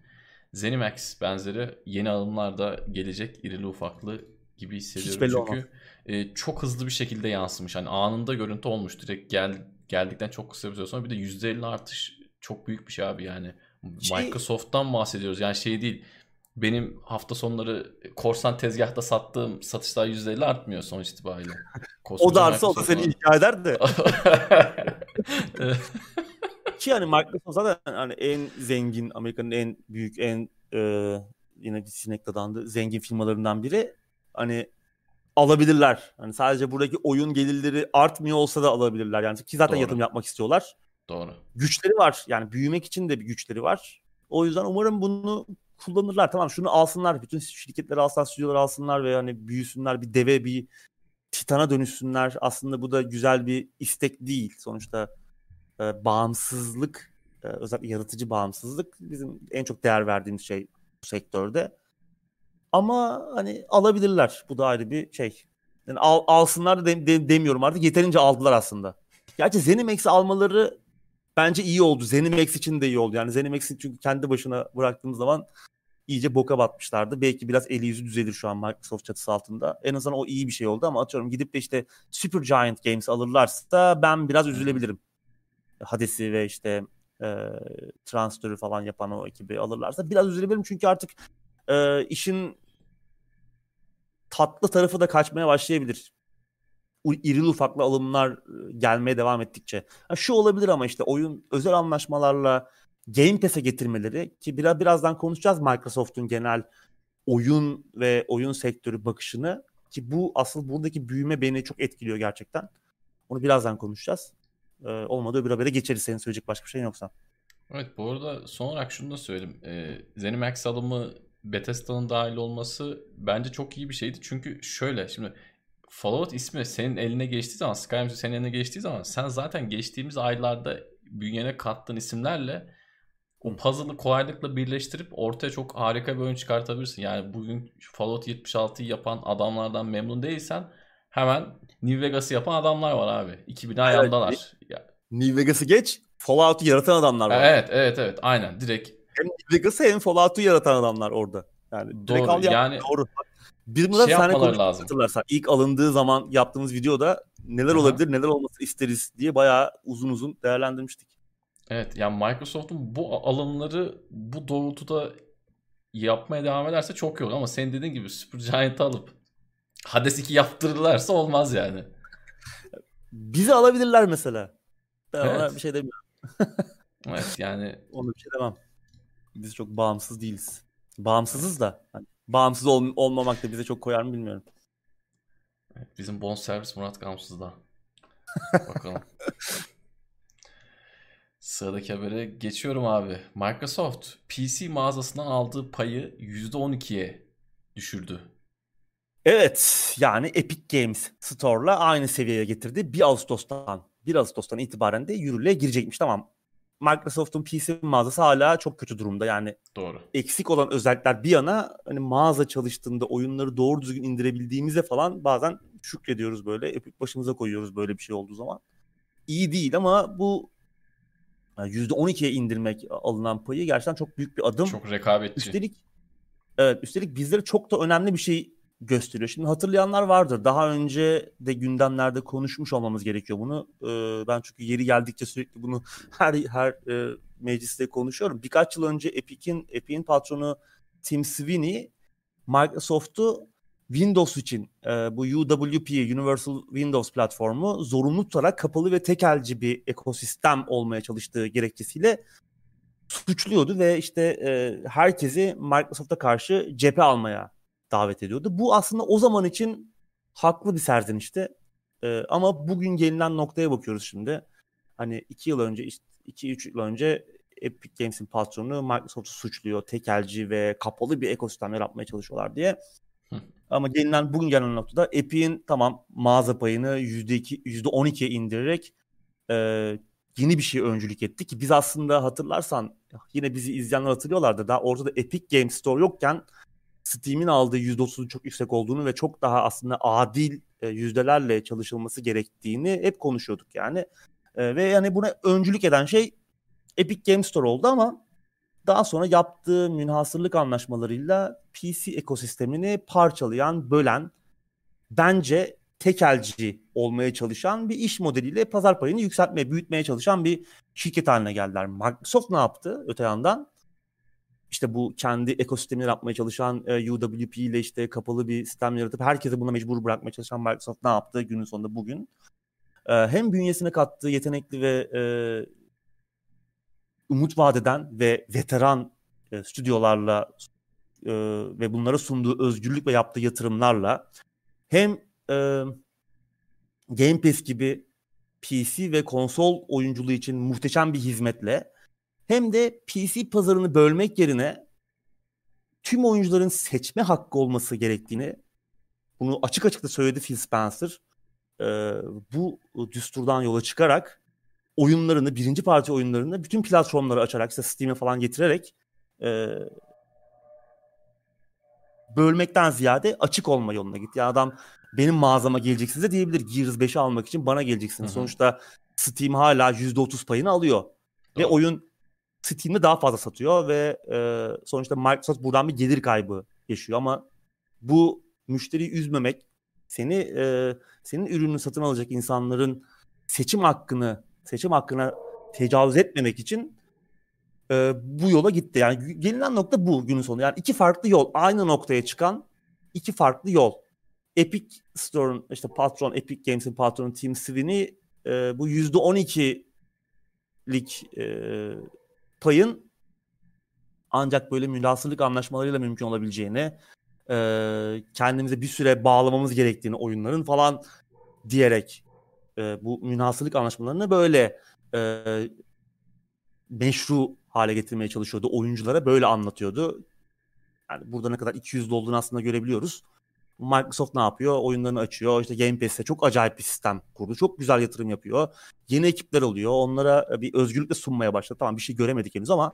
ZeniMax benzeri yeni alımlar da gelecek irili ufaklı gibi hissediyorum. belli Çünkü e, çok hızlı bir şekilde yansımış. Hani anında görüntü olmuş. Direkt gel, geldikten çok kısa bir süre sonra bir de %50 artış çok büyük bir şey abi yani. Şey- Microsoft'tan bahsediyoruz. Yani şey değil. Benim hafta sonları korsan tezgahta sattığım satışlar %50 artmıyor sonuç itibariyle. o da artsa o da seni ikna eder de. Ki hani Microsoft zaten hani en zengin Amerika'nın en büyük en e, yine bir sinek dadandı zengin firmalarından biri. Hani alabilirler. Hani sadece buradaki oyun gelirleri artmıyor olsa da alabilirler. Yani ki zaten Doğru. yatırım yapmak istiyorlar. Doğru. Güçleri var. Yani büyümek için de bir güçleri var. O yüzden umarım bunu kullanırlar. Tamam şunu alsınlar. Bütün şirketleri alsınlar, stüdyoları alsınlar ve hani büyüsünler. Bir deve, bir titana dönüşsünler. Aslında bu da güzel bir istek değil. Sonuçta e, bağımsızlık, e, özellikle yaratıcı bağımsızlık bizim en çok değer verdiğimiz şey bu sektörde. Ama hani alabilirler. Bu da ayrı bir şey. Yani al, alsınlar de, de, demiyorum artık. Yeterince aldılar aslında. Gerçi ZeniMax'i almaları bence iyi oldu. ZeniMax için de iyi oldu. Yani ZeniMax'in çünkü kendi başına bıraktığımız zaman iyice boka batmışlardı. Belki biraz eli yüzü düzelir şu an Microsoft çatısı altında. En azından o iyi bir şey oldu ama atıyorum gidip de işte Super Giant Games alırlarsa ben biraz üzülebilirim. Hades'i ve işte e, transferi falan yapan o ekibi alırlarsa biraz üzülebilirim çünkü artık e, işin tatlı tarafı da kaçmaya başlayabilir. İrili ufaklı alımlar gelmeye devam ettikçe. Ha, şu olabilir ama işte oyun özel anlaşmalarla Game Pass'e getirmeleri ki biraz birazdan konuşacağız Microsoft'un genel oyun ve oyun sektörü bakışını ki bu asıl buradaki büyüme beni çok etkiliyor gerçekten. Onu birazdan konuşacağız. Ee, olmadı öbür habere geçeriz senin söyleyecek başka bir şeyin yoksa. Evet bu arada son olarak şunu da söyleyeyim. Ee, ZeniMax alımı Bethesda'nın dahil olması bence çok iyi bir şeydi. Çünkü şöyle şimdi Fallout ismi senin eline geçtiği zaman Skyrim senin eline geçtiği zaman sen zaten geçtiğimiz aylarda bünyene kattığın isimlerle o puzzle'ı kolaylıkla birleştirip ortaya çok harika bir oyun çıkartabilirsin. Yani bugün Fallout 76'yı yapan adamlardan memnun değilsen hemen New Vegas'ı yapan adamlar var abi. 2000 ayağındalar. Evet, New Vegas'ı geç Fallout'u yaratan adamlar var. Evet evet evet aynen direkt. Hem New Vegas'ı hem Fallout'u yaratan adamlar orada. Yani doğru al yani doğru. Bir bundan şey sana lazım. hatırlarsan ilk alındığı zaman yaptığımız videoda neler Aha. olabilir neler olması isteriz diye bayağı uzun uzun değerlendirmiştik. Evet yani Microsoft'un bu alımları bu doğrultuda yapmaya devam ederse çok iyi olur ama senin dediğin gibi Supergiant'ı alıp Hades 2 yaptırırlarsa olmaz yani. Bizi alabilirler mesela. Ben evet. ona bir şey demiyorum. evet yani. Onu bir şey demem. Biz çok bağımsız değiliz. Bağımsızız da. Hani bağımsız ol, olmamak da bize çok koyar mı bilmiyorum. Evet, bizim bon servis Murat Gamsız da. Bakalım. Sıradaki habere geçiyorum abi. Microsoft PC mağazasından aldığı payı %12'ye düşürdü. Evet yani Epic Games Store'la aynı seviyeye getirdi. 1 Ağustos'tan 1 Ağustos'tan itibaren de yürürlüğe girecekmiş. Tamam Microsoft'un PC mağazası hala çok kötü durumda. Yani Doğru. eksik olan özellikler bir yana hani mağaza çalıştığında oyunları doğru düzgün indirebildiğimize falan bazen şükrediyoruz böyle. Epic başımıza koyuyoruz böyle bir şey olduğu zaman. İyi değil ama bu %12'ye indirmek alınan payı gerçekten çok büyük bir adım. Çok rekabetçi. Üstelik evet üstelik bizlere çok da önemli bir şey gösteriyor. Şimdi hatırlayanlar vardır. Daha önce de gündemlerde konuşmuş olmamız gerekiyor bunu. Ee, ben çünkü yeri geldikçe sürekli bunu her her e, mecliste konuşuyorum. Birkaç yıl önce Epic'in Epic'in patronu Tim Sweeney Microsoft'u Windows için e, bu UWP Universal Windows platformu zorunlu tutarak kapalı ve tekelci bir ekosistem olmaya çalıştığı gerekçesiyle suçluyordu ve işte e, herkesi Microsoft'a karşı cephe almaya davet ediyordu. Bu aslında o zaman için haklı bir serzenişti. E, ama bugün gelinen noktaya bakıyoruz şimdi. Hani iki yıl önce, iki üç yıl önce Epic Games'in patronu Microsoft'u suçluyor. Tekelci ve kapalı bir ekosistem yaratmaya çalışıyorlar diye. Ama gelinen bugün gelinen noktada Epic'in tamam mağaza payını %2, %12'ye indirerek e, yeni bir şey öncülük etti ki biz aslında hatırlarsan yine bizi izleyenler hatırlıyorlardı. Daha ortada Epic Games Store yokken Steam'in aldığı %30'un çok yüksek olduğunu ve çok daha aslında adil yüzdelerle çalışılması gerektiğini hep konuşuyorduk yani. E, ve yani buna öncülük eden şey Epic Games Store oldu ama daha sonra yaptığı münhasırlık anlaşmalarıyla PC ekosistemini parçalayan, bölen, bence tekelci olmaya çalışan bir iş modeliyle pazar payını yükseltmeye, büyütmeye çalışan bir şirket haline geldiler. Microsoft ne yaptı öte yandan? İşte bu kendi ekosistemini yapmaya çalışan e, UWP ile işte kapalı bir sistem yaratıp herkese buna mecbur bırakmaya çalışan Microsoft ne yaptı günün sonunda bugün? E, hem bünyesine kattığı yetenekli ve e, umut vadeden ve veteran e, stüdyolarla e, ve bunlara sunduğu özgürlük ve yaptığı yatırımlarla hem e, Game Pass gibi PC ve konsol oyunculuğu için muhteşem bir hizmetle hem de PC pazarını bölmek yerine tüm oyuncuların seçme hakkı olması gerektiğini bunu açık açık da söyledi Phil Spencer. E, bu düsturdan yola çıkarak oyunlarını, birinci parti oyunlarını bütün platformları açarak, işte Steam'e falan getirerek e, bölmekten ziyade açık olma yoluna git. Yani adam benim mağazama geleceksiniz de diyebilir. Gears 5'i almak için bana geleceksiniz. Hı hı. Sonuçta Steam hala %30 payını alıyor. Doğru. Ve oyun Steam'de daha fazla satıyor ve e, sonuçta Microsoft buradan bir gelir kaybı yaşıyor ama bu müşteriyi üzmemek, seni e, senin ürününü satın alacak insanların seçim hakkını seçim hakkına tecavüz etmemek için e, bu yola gitti. Yani gelinen nokta bu günün sonu. Yani iki farklı yol aynı noktaya çıkan iki farklı yol. Epic Store'un işte patron Epic Games'in patronu Tim Sweeney e, bu %12'lik e, payın ancak böyle münasırlık anlaşmalarıyla mümkün olabileceğini e, kendimize bir süre bağlamamız gerektiğini oyunların falan diyerek e, bu münasırlık anlaşmalarını böyle e, meşru hale getirmeye çalışıyordu. Oyunculara böyle anlatıyordu. Yani burada ne kadar 200 olduğunu aslında görebiliyoruz. Microsoft ne yapıyor? Oyunlarını açıyor. İşte Game Pass'te çok acayip bir sistem kurdu. Çok güzel yatırım yapıyor. Yeni ekipler oluyor. Onlara bir özgürlük de sunmaya başladı. Tamam bir şey göremedik henüz ama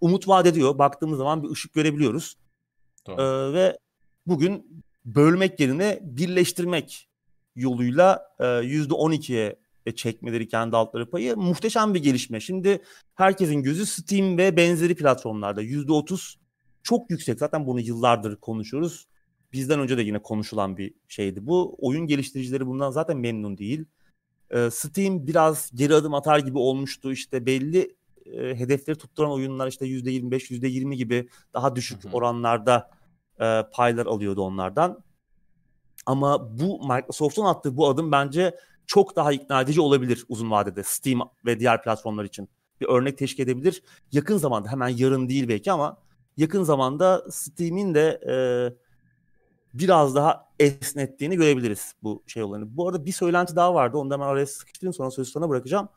umut vaat ediyor. Baktığımız zaman bir ışık görebiliyoruz. Ee, ve bugün bölmek yerine birleştirmek yoluyla e, %12'ye çekmeleri kendi altları payı muhteşem bir gelişme. Şimdi herkesin gözü Steam ve benzeri platformlarda %30 çok yüksek. Zaten bunu yıllardır konuşuyoruz. Bizden önce de yine konuşulan bir şeydi. Bu oyun geliştiricileri bundan zaten memnun değil. Ee, Steam biraz geri adım atar gibi olmuştu. İşte belli e, hedefleri tutturan oyunlar işte %25, %20 gibi daha düşük hı hı. oranlarda e, paylar alıyordu onlardan. Ama bu Microsoft'un attığı bu adım bence çok daha ikna edici olabilir uzun vadede Steam ve diğer platformlar için. Bir örnek teşkil edebilir. Yakın zamanda hemen yarın değil belki ama yakın zamanda Steam'in de e, biraz daha esnettiğini görebiliriz bu şey olanı. Bu arada bir söylenti daha vardı. Onu da ben araya sıkıştırayım sonra sözü sana bırakacağım.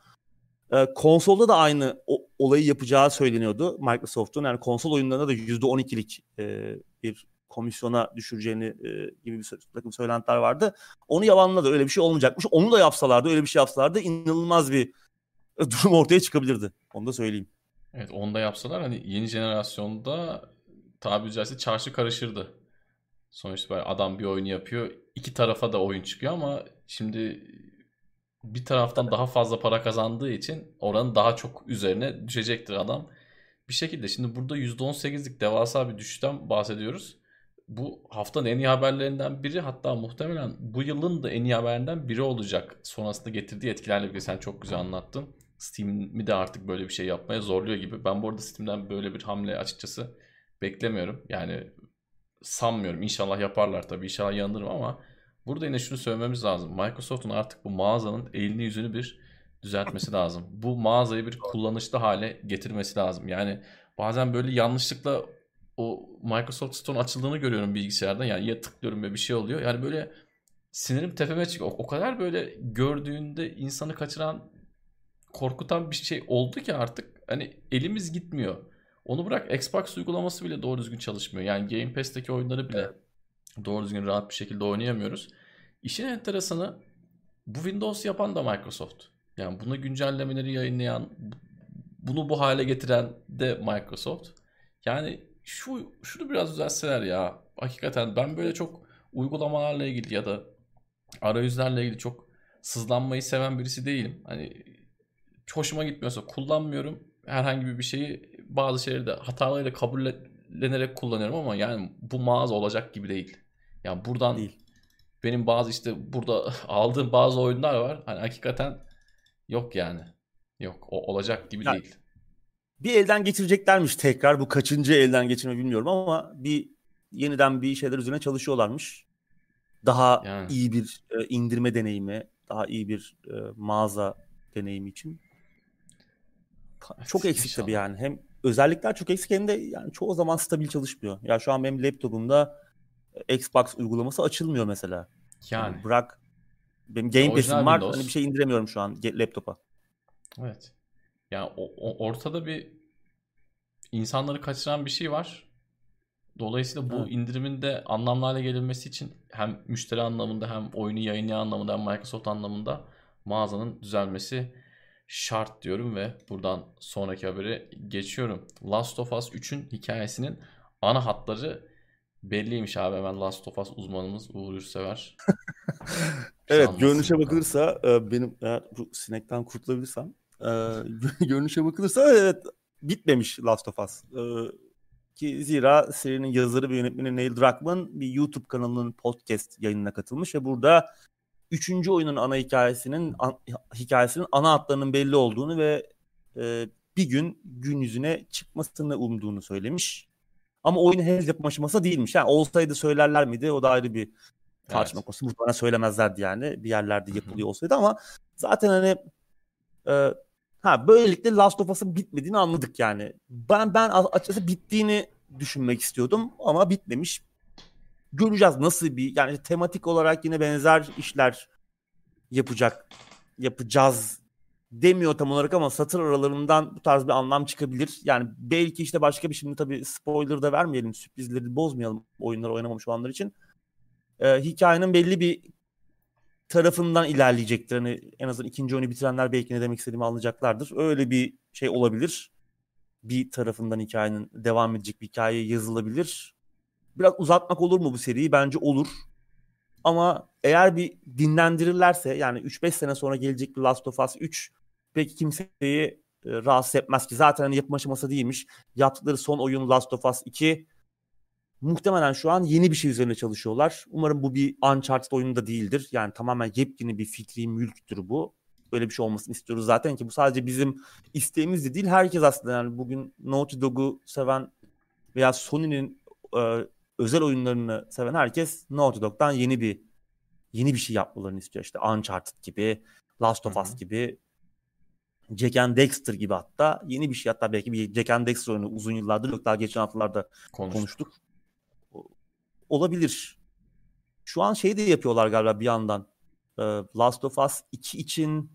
E, konsolda da aynı o, olayı yapacağı söyleniyordu Microsoft'un. Yani konsol oyunlarında da %12'lik e, bir komisyona düşüreceğini e, gibi bir takım söylentiler vardı. Onu yalanladı. Öyle bir şey olmayacakmış. Onu da yapsalardı, öyle bir şey yapsalardı inanılmaz bir e, durum ortaya çıkabilirdi. Onu da söyleyeyim. Evet onu da yapsalar hani yeni jenerasyonda tabiri caizse çarşı karışırdı. Sonuçta adam bir oyunu yapıyor. iki tarafa da oyun çıkıyor ama şimdi bir taraftan daha fazla para kazandığı için oranın daha çok üzerine düşecektir adam. Bir şekilde şimdi burada %18'lik devasa bir düşüşten bahsediyoruz bu haftanın en iyi haberlerinden biri hatta muhtemelen bu yılın da en iyi haberlerinden biri olacak. Sonrasında getirdiği etkilerle birlikte sen çok güzel anlattın. Steam'i de artık böyle bir şey yapmaya zorluyor gibi. Ben bu arada Steam'den böyle bir hamle açıkçası beklemiyorum. Yani sanmıyorum. İnşallah yaparlar tabii. İnşallah yanılırım ama burada yine şunu söylememiz lazım. Microsoft'un artık bu mağazanın elini yüzünü bir düzeltmesi lazım. Bu mağazayı bir kullanışlı hale getirmesi lazım. Yani bazen böyle yanlışlıkla o Microsoft Store açıldığını görüyorum bilgisayarda. Yani ya tıklıyorum ve bir şey oluyor. Yani böyle sinirim tepeme çıkıyor. O, o kadar böyle gördüğünde insanı kaçıran korkutan bir şey oldu ki artık hani elimiz gitmiyor. Onu bırak Xbox uygulaması bile doğru düzgün çalışmıyor. Yani Game Pass'teki oyunları bile doğru düzgün rahat bir şekilde oynayamıyoruz. İşin enteresanı bu Windows yapan da Microsoft. Yani bunu güncellemeleri yayınlayan, bunu bu hale getiren de Microsoft. Yani şu şunu biraz düzeltseler ya. Hakikaten ben böyle çok uygulamalarla ilgili ya da arayüzlerle ilgili çok sızlanmayı seven birisi değilim. Hani hoşuma gitmiyorsa kullanmıyorum. Herhangi bir şeyi bazı şeyleri de hatalarıyla kabullenerek kullanıyorum ama yani bu mağaza olacak gibi değil. Yani buradan değil. benim bazı işte burada aldığım bazı oyunlar var. Hani hakikaten yok yani. Yok o olacak gibi yani, değil bir elden geçireceklermiş tekrar. Bu kaçıncı elden geçirme bilmiyorum ama bir yeniden bir şeyler üzerine çalışıyorlarmış. Daha yani. iyi bir e, indirme deneyimi, daha iyi bir e, mağaza deneyimi için. Çok eksik tabii yani. Hem özellikler çok eksik hem de yani çoğu zaman stabil çalışmıyor. Ya şu an benim laptopumda e, Xbox uygulaması açılmıyor mesela. Yani, yani bırak benim Game Pass'im var. Hani bir şey indiremiyorum şu an laptopa. Evet. Yani o, o, ortada bir insanları kaçıran bir şey var. Dolayısıyla bu evet. indirimin de anlamlı hale gelinmesi için hem müşteri anlamında hem oyunu yayınlayan anlamında hem Microsoft anlamında mağazanın düzelmesi şart diyorum ve buradan sonraki haberi geçiyorum. Last of Us 3'ün hikayesinin ana hatları Belliymiş abi hemen Last of Us uzmanımız Uğur Yurtsever. evet görünüşe bakılırsa e, benim eğer bu sinekten kurtulabilirsem e, görünüşe bakılırsa evet bitmemiş Last of Us. E, ki zira serinin yazarı ve yönetmeni Neil Druckmann bir YouTube kanalının podcast yayınına katılmış ve burada üçüncü oyunun ana hikayesinin an, hikayesinin ana hatlarının belli olduğunu ve e, bir gün gün yüzüne çıkmasını umduğunu söylemiş. Ama oyun henüz yapım aşamasında değilmiş. Yani olsaydı söylerler miydi? O da ayrı bir tartışma evet. konusu. Muhtemelen söylemezlerdi yani. Bir yerlerde yapılıyor olsaydı ama zaten hani e, ha böylelikle Last of Us'ın bitmediğini anladık yani. Ben ben açıkçası bittiğini düşünmek istiyordum ama bitmemiş. Göreceğiz nasıl bir yani tematik olarak yine benzer işler yapacak yapacağız demiyor tam olarak ama satır aralarından bu tarz bir anlam çıkabilir. Yani belki işte başka bir şimdi tabii spoiler da vermeyelim, sürprizleri bozmayalım oyunları oynamamış olanlar için. Ee, hikayenin belli bir tarafından ilerleyecektir. Hani en azından ikinci oyunu bitirenler belki ne demek istediğimi anlayacaklardır. Öyle bir şey olabilir. Bir tarafından hikayenin devam edecek bir hikaye yazılabilir. Biraz uzatmak olur mu bu seriyi? Bence olur. Ama eğer bir dinlendirirlerse yani 3-5 sene sonra gelecek bir Last of Us 3 peki kimseyi e, rahatsız etmez ki. Zaten hani yapım aşaması değilmiş. Yaptıkları son oyun Last of Us 2 muhtemelen şu an yeni bir şey üzerine çalışıyorlar. Umarım bu bir Uncharted oyunu da değildir. Yani tamamen yepyeni bir fikri mülktür bu. Öyle bir şey olmasını istiyoruz zaten ki bu sadece bizim isteğimiz de değil. Herkes aslında yani bugün Naughty Dog'u seven veya Sony'nin e, özel oyunlarını seven herkes Naughty Dog'dan yeni bir yeni bir şey yapmalarını istiyor. İşte Uncharted gibi, Last of Us gibi, Jack and Dexter gibi hatta yeni bir şey hatta belki bir Jack and Dexter oyunu uzun yıllardır yok daha geçen haftalarda konuştuk. konuştuk. Olabilir. Şu an şey de yapıyorlar galiba bir yandan. Last of Us 2 için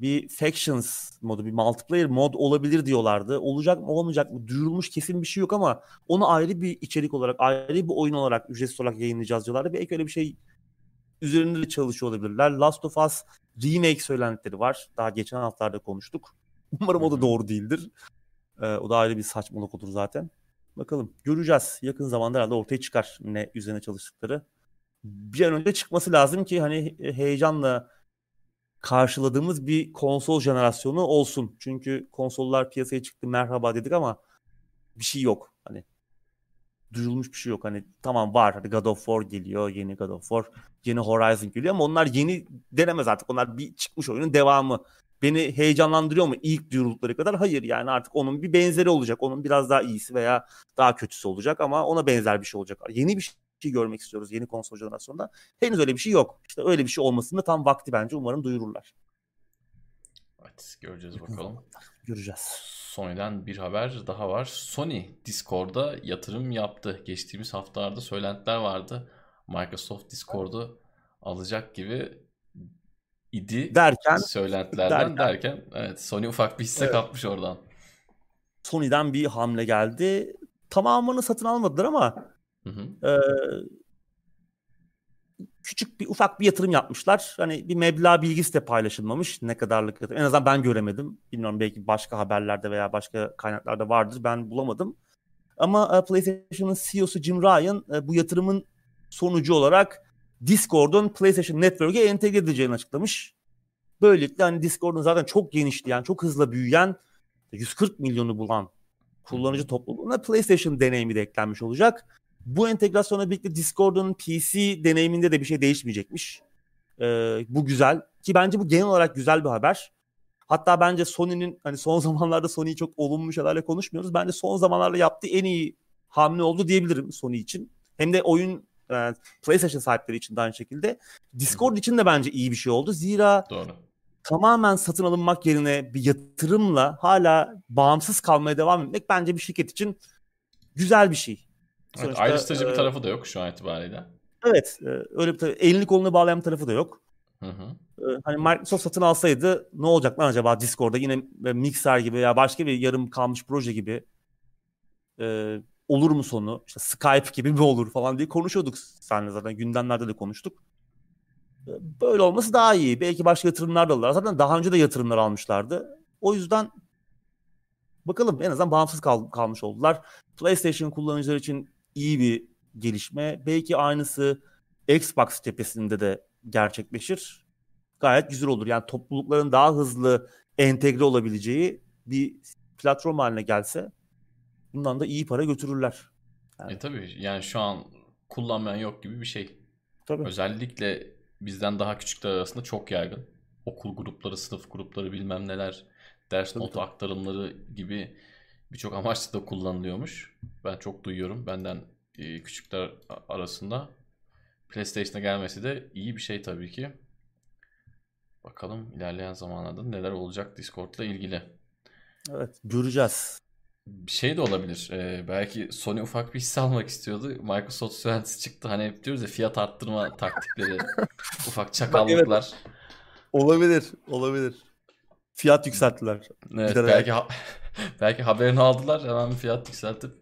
bir Factions modu, bir multiplayer mod olabilir diyorlardı. Olacak mı olmayacak mı? Duyurulmuş kesin bir şey yok ama onu ayrı bir içerik olarak, ayrı bir oyun olarak, ücretsiz olarak yayınlayacağız diyorlardı. Belki öyle bir şey üzerinde de çalışıyor olabilirler. Last of Us remake söylentileri var. Daha geçen haftalarda konuştuk. Umarım o da doğru değildir. Ee, o da ayrı bir saçmalık olur zaten. Bakalım göreceğiz. Yakın zamanda herhalde ortaya çıkar ne üzerine çalıştıkları. Bir an önce çıkması lazım ki hani heyecanla karşıladığımız bir konsol jenerasyonu olsun. Çünkü konsollar piyasaya çıktı merhaba dedik ama bir şey yok. Hani duyulmuş bir şey yok. Hani tamam var. Hani God of War geliyor. Yeni God of War. Yeni Horizon geliyor ama onlar yeni denemez artık. Onlar bir çıkmış oyunun devamı. Beni heyecanlandırıyor mu ilk duyuruldukları kadar? Hayır yani artık onun bir benzeri olacak. Onun biraz daha iyisi veya daha kötüsü olacak ama ona benzer bir şey olacak. Yeni bir şey görmek istiyoruz yeni konsol jenerasyonda. Henüz öyle bir şey yok. İşte öyle bir şey olmasında tam vakti bence. Umarım duyururlar. Evet göreceğiz bakalım. Göreceğiz. Sony'den bir haber daha var. Sony Discord'da yatırım yaptı. Geçtiğimiz haftalarda söylentiler vardı. Microsoft Discord'u alacak gibi idi derken söylentilerden derken, derken evet Sony ufak bir hisse evet. kapmış oradan. Sony'den bir hamle geldi. Tamamını satın almadılar ama hı hı. E, küçük bir ufak bir yatırım yapmışlar. Hani bir meblağ bilgisi de paylaşılmamış. Ne kadarlık yatırım. En azından ben göremedim. Bilmiyorum belki başka haberlerde veya başka kaynaklarda vardır. Ben bulamadım. Ama PlayStation'ın CEO'su Jim Ryan bu yatırımın sonucu olarak Discord'un PlayStation Network'e entegre edileceğini açıklamış. Böylelikle hani Discord'un zaten çok genişleyen, yani çok hızlı büyüyen 140 milyonu bulan kullanıcı topluluğuna PlayStation deneyimi de eklenmiş olacak. Bu entegrasyona birlikte Discord'un PC deneyiminde de bir şey değişmeyecekmiş. Ee, bu güzel ki bence bu genel olarak güzel bir haber. Hatta bence Sony'nin hani son zamanlarda Sony'yi çok olumlu şeylerle konuşmuyoruz. Bence son zamanlarda yaptığı en iyi hamle oldu diyebilirim Sony için. Hem de oyun e, PlayStation sahipleri için de aynı şekilde. Discord için de bence iyi bir şey oldu. Zira Doğru. tamamen satın alınmak yerine bir yatırımla hala bağımsız kalmaya devam etmek bence bir şirket için güzel bir şey. Evet, ayrıştırıcı e, bir tarafı da yok şu an itibariyle. Evet. E, öyle bir elini kolunu bağlayan bir tarafı da yok. Hı hı. E, hani Microsoft satın alsaydı ne olacak lan acaba Discord'da yine Mixer gibi ya başka bir yarım kalmış proje gibi e, olur mu sonu? İşte Skype gibi mi olur falan diye konuşuyorduk seninle zaten gündemlerde de konuştuk. Böyle olması daha iyi. Belki başka yatırımlar da alırlar. Zaten daha önce de yatırımlar almışlardı. O yüzden bakalım en azından bağımsız kal- kalmış oldular. PlayStation kullanıcılar için iyi bir gelişme. Belki aynısı Xbox cephesinde de gerçekleşir. Gayet güzel olur. Yani toplulukların daha hızlı entegre olabileceği bir platform haline gelse bundan da iyi para götürürler. Yani. E tabii yani şu an kullanmayan yok gibi bir şey. Tabii. Özellikle bizden daha küçükler arasında çok yaygın. Okul grupları, sınıf grupları bilmem neler, ders tabii, notu tabii. aktarımları gibi birçok amaçla da kullanılıyormuş. Ben çok duyuyorum benden e, küçükler arasında. PlayStation'a gelmesi de iyi bir şey tabii ki. Bakalım ilerleyen zamanlarda neler olacak Discord'la ilgili. Evet göreceğiz. Bir şey de olabilir. Ee, belki Sony ufak bir hisse almak istiyordu. Microsoft söylentisi çıktı. Hani hep diyoruz ya fiyat arttırma taktikleri. ufak çakallıklar. Evet. Olabilir. Olabilir. Fiyat yükselttiler. Evet, belki ha- belki haberini aldılar. Hemen bir fiyat yükseltip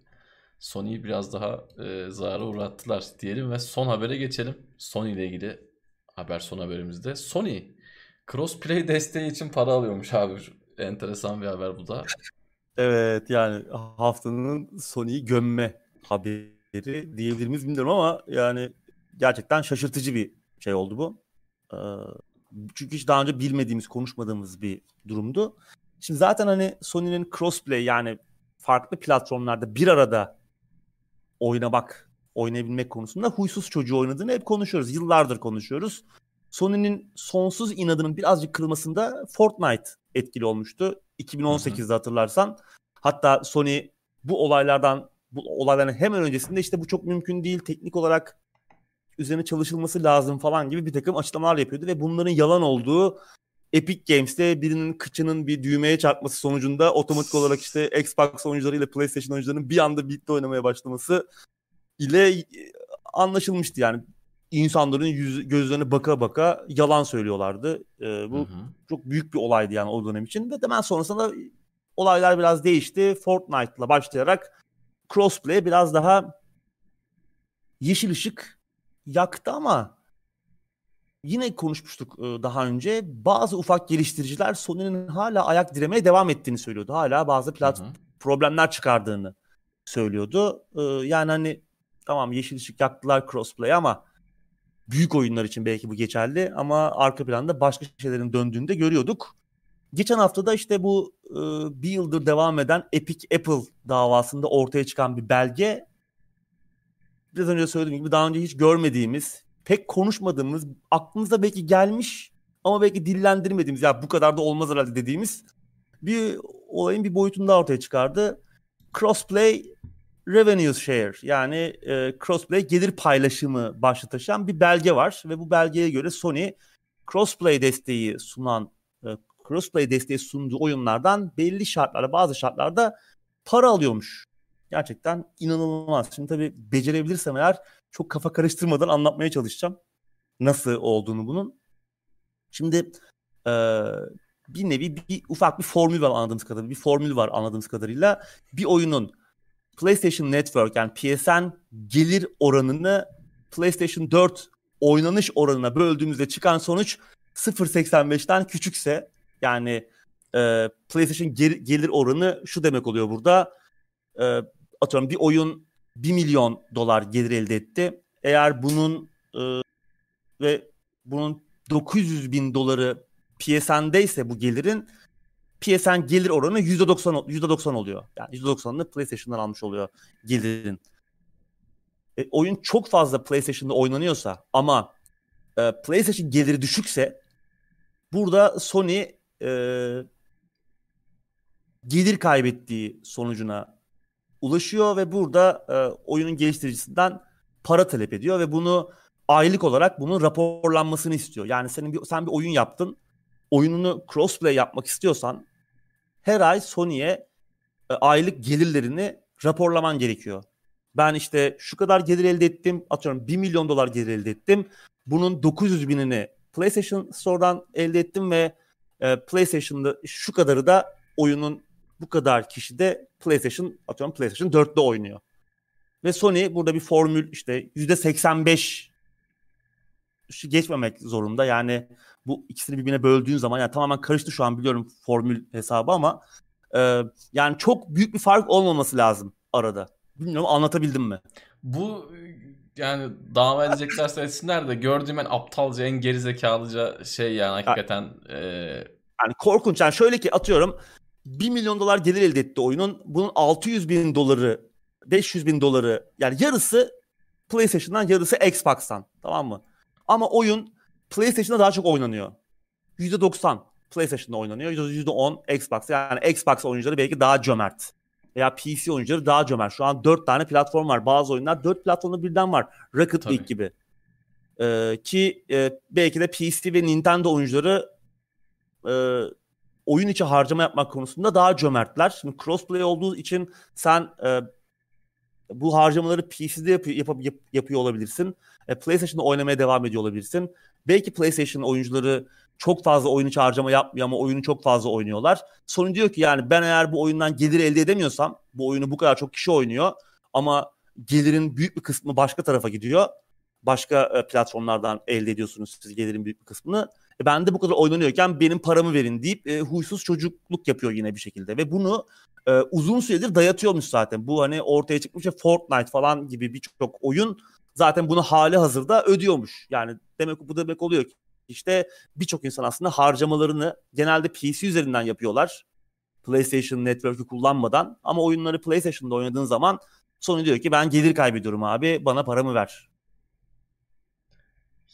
Sony'yi biraz daha e, zarara uğrattılar diyelim ve son habere geçelim. Sony ile ilgili haber son haberimizde. Sony crossplay desteği için para alıyormuş abi. Enteresan bir haber bu da. Evet yani haftanın Sony'yi gömme haberi diyebilir miyiz bilmiyorum ama yani gerçekten şaşırtıcı bir şey oldu bu. Ee, çünkü hiç daha önce bilmediğimiz, konuşmadığımız bir durumdu. Şimdi zaten hani Sony'nin crossplay yani farklı platformlarda bir arada oynamak, oynayabilmek konusunda huysuz çocuğu oynadığını hep konuşuyoruz. Yıllardır konuşuyoruz. Sony'nin sonsuz inadının birazcık kırılmasında Fortnite etkili olmuştu. 2018'de hatırlarsan. Hatta Sony bu olaylardan bu olayların hemen öncesinde işte bu çok mümkün değil. Teknik olarak üzerine çalışılması lazım falan gibi bir takım açıklamalar yapıyordu ve bunların yalan olduğu Epic Games'te birinin kıçının bir düğmeye çarpması sonucunda otomatik olarak işte Xbox oyuncuları ile PlayStation oyuncularının bir anda birlikte oynamaya başlaması ile anlaşılmıştı yani insanların yüz, gözlerine baka baka yalan söylüyorlardı. Ee, bu hı hı. çok büyük bir olaydı yani o dönem için ve hemen sonrasında olaylar biraz değişti. Fortnite'la başlayarak crossplay biraz daha yeşil ışık yaktı ama yine konuşmuştuk e, daha önce. Bazı ufak geliştiriciler Sony'nin hala ayak diremeye devam ettiğini söylüyordu. Hala bazı plat hı hı. problemler çıkardığını söylüyordu. Ee, yani hani tamam yeşil ışık yaktılar crossplay ama büyük oyunlar için belki bu geçerli ama arka planda başka şeylerin döndüğünde görüyorduk. Geçen hafta da işte bu e, bir yıldır devam eden Epic Apple davasında ortaya çıkan bir belge. Biraz önce söylediğim gibi daha önce hiç görmediğimiz, pek konuşmadığımız, aklımıza belki gelmiş ama belki dillendirmediğimiz ya bu kadar da olmaz herhalde dediğimiz bir olayın bir boyutunu da ortaya çıkardı. Crossplay revenue share yani e, crossplay gelir paylaşımı başlığı bir belge var ve bu belgeye göre Sony crossplay desteği sunan e, crossplay desteği sunduğu oyunlardan belli şartlarda bazı şartlarda para alıyormuş. Gerçekten inanılmaz. Şimdi tabii becerebilirsem eğer çok kafa karıştırmadan anlatmaya çalışacağım. Nasıl olduğunu bunun. Şimdi e, bir nevi bir, bir ufak bir formül var anladığımız kadarıyla. Bir formül var anladığımız kadarıyla. Bir oyunun PlayStation Network yani PSN gelir oranını PlayStation 4 oynanış oranına böldüğümüzde çıkan sonuç 0.85'ten küçükse yani e, PlayStation gel- gelir oranı şu demek oluyor burada. E, atıyorum bir oyun 1 milyon dolar gelir elde etti. Eğer bunun e, ve bunun 900 bin doları PSN'de bu gelirin PSN gelir oranı %90 %90 oluyor. Yani %90'ını PlayStation'dan almış oluyor gelirin. E, oyun çok fazla PlayStation'da oynanıyorsa ama e, PlayStation geliri düşükse burada Sony e, gelir kaybettiği sonucuna ulaşıyor ve burada e, oyunun geliştiricisinden para talep ediyor ve bunu aylık olarak bunun raporlanmasını istiyor. Yani senin bir, sen bir oyun yaptın oyununu crossplay yapmak istiyorsan her ay Sony'ye e, aylık gelirlerini raporlaman gerekiyor. Ben işte şu kadar gelir elde ettim. Atıyorum 1 milyon dolar gelir elde ettim. Bunun 900 binini PlayStation Store'dan elde ettim ve e, PlayStation'da şu kadarı da oyunun bu kadar kişi de PlayStation atıyorum PlayStation 4'te oynuyor. Ve Sony burada bir formül işte %85 geçmemek zorunda. Yani bu ikisini birbirine böldüğün zaman yani tamamen karıştı şu an biliyorum formül hesabı ama e, yani çok büyük bir fark olmaması lazım arada. Bilmiyorum anlatabildim mi? Bu yani dava edeceklerse etsinler de gördüğüm en aptalca, en gerizekalıca şey yani hakikaten. E... Yani korkunç. Yani şöyle ki atıyorum 1 milyon dolar gelir elde etti oyunun. Bunun 600 bin doları, 500 bin doları yani yarısı PlayStation'dan yarısı Xbox'tan. Tamam mı? Ama oyun PlayStation'da daha çok oynanıyor. %90 PlayStation'da oynanıyor. %10 Xbox. Yani Xbox oyuncuları belki daha cömert. Veya PC oyuncuları daha cömert. Şu an 4 tane platform var. Bazı oyunlar 4 platformda birden var. Rocket Tabii. League gibi. Ee, ki e, belki de PC ve Nintendo oyuncuları e, oyun içi harcama yapmak konusunda daha cömertler. Şimdi crossplay olduğu için sen e, bu harcamaları PC'de yap, yap, yap, yapıyor olabilirsin. E, PlayStation'da oynamaya devam ediyor olabilirsin. Belki PlayStation oyuncuları çok fazla oyun içi harcama yapmıyor ama oyunu çok fazla oynuyorlar. Sony diyor ki yani ben eğer bu oyundan gelir elde edemiyorsam bu oyunu bu kadar çok kişi oynuyor ama gelirin büyük bir kısmı başka tarafa gidiyor. Başka e, platformlardan elde ediyorsunuz siz gelirin büyük bir kısmını. E, ben de bu kadar oynanıyorken benim paramı verin deyip e, huysuz çocukluk yapıyor yine bir şekilde ve bunu e, uzun süredir dayatıyormuş zaten. Bu hani ortaya çıkmış Fortnite falan gibi birçok oyun zaten bunu hali hazırda ödüyormuş. Yani demek bu demek oluyor ki işte birçok insan aslında harcamalarını genelde PC üzerinden yapıyorlar. PlayStation Network'ü kullanmadan ama oyunları PlayStation'da oynadığın zaman Sony diyor ki ben gelir kaybediyorum abi bana paramı ver.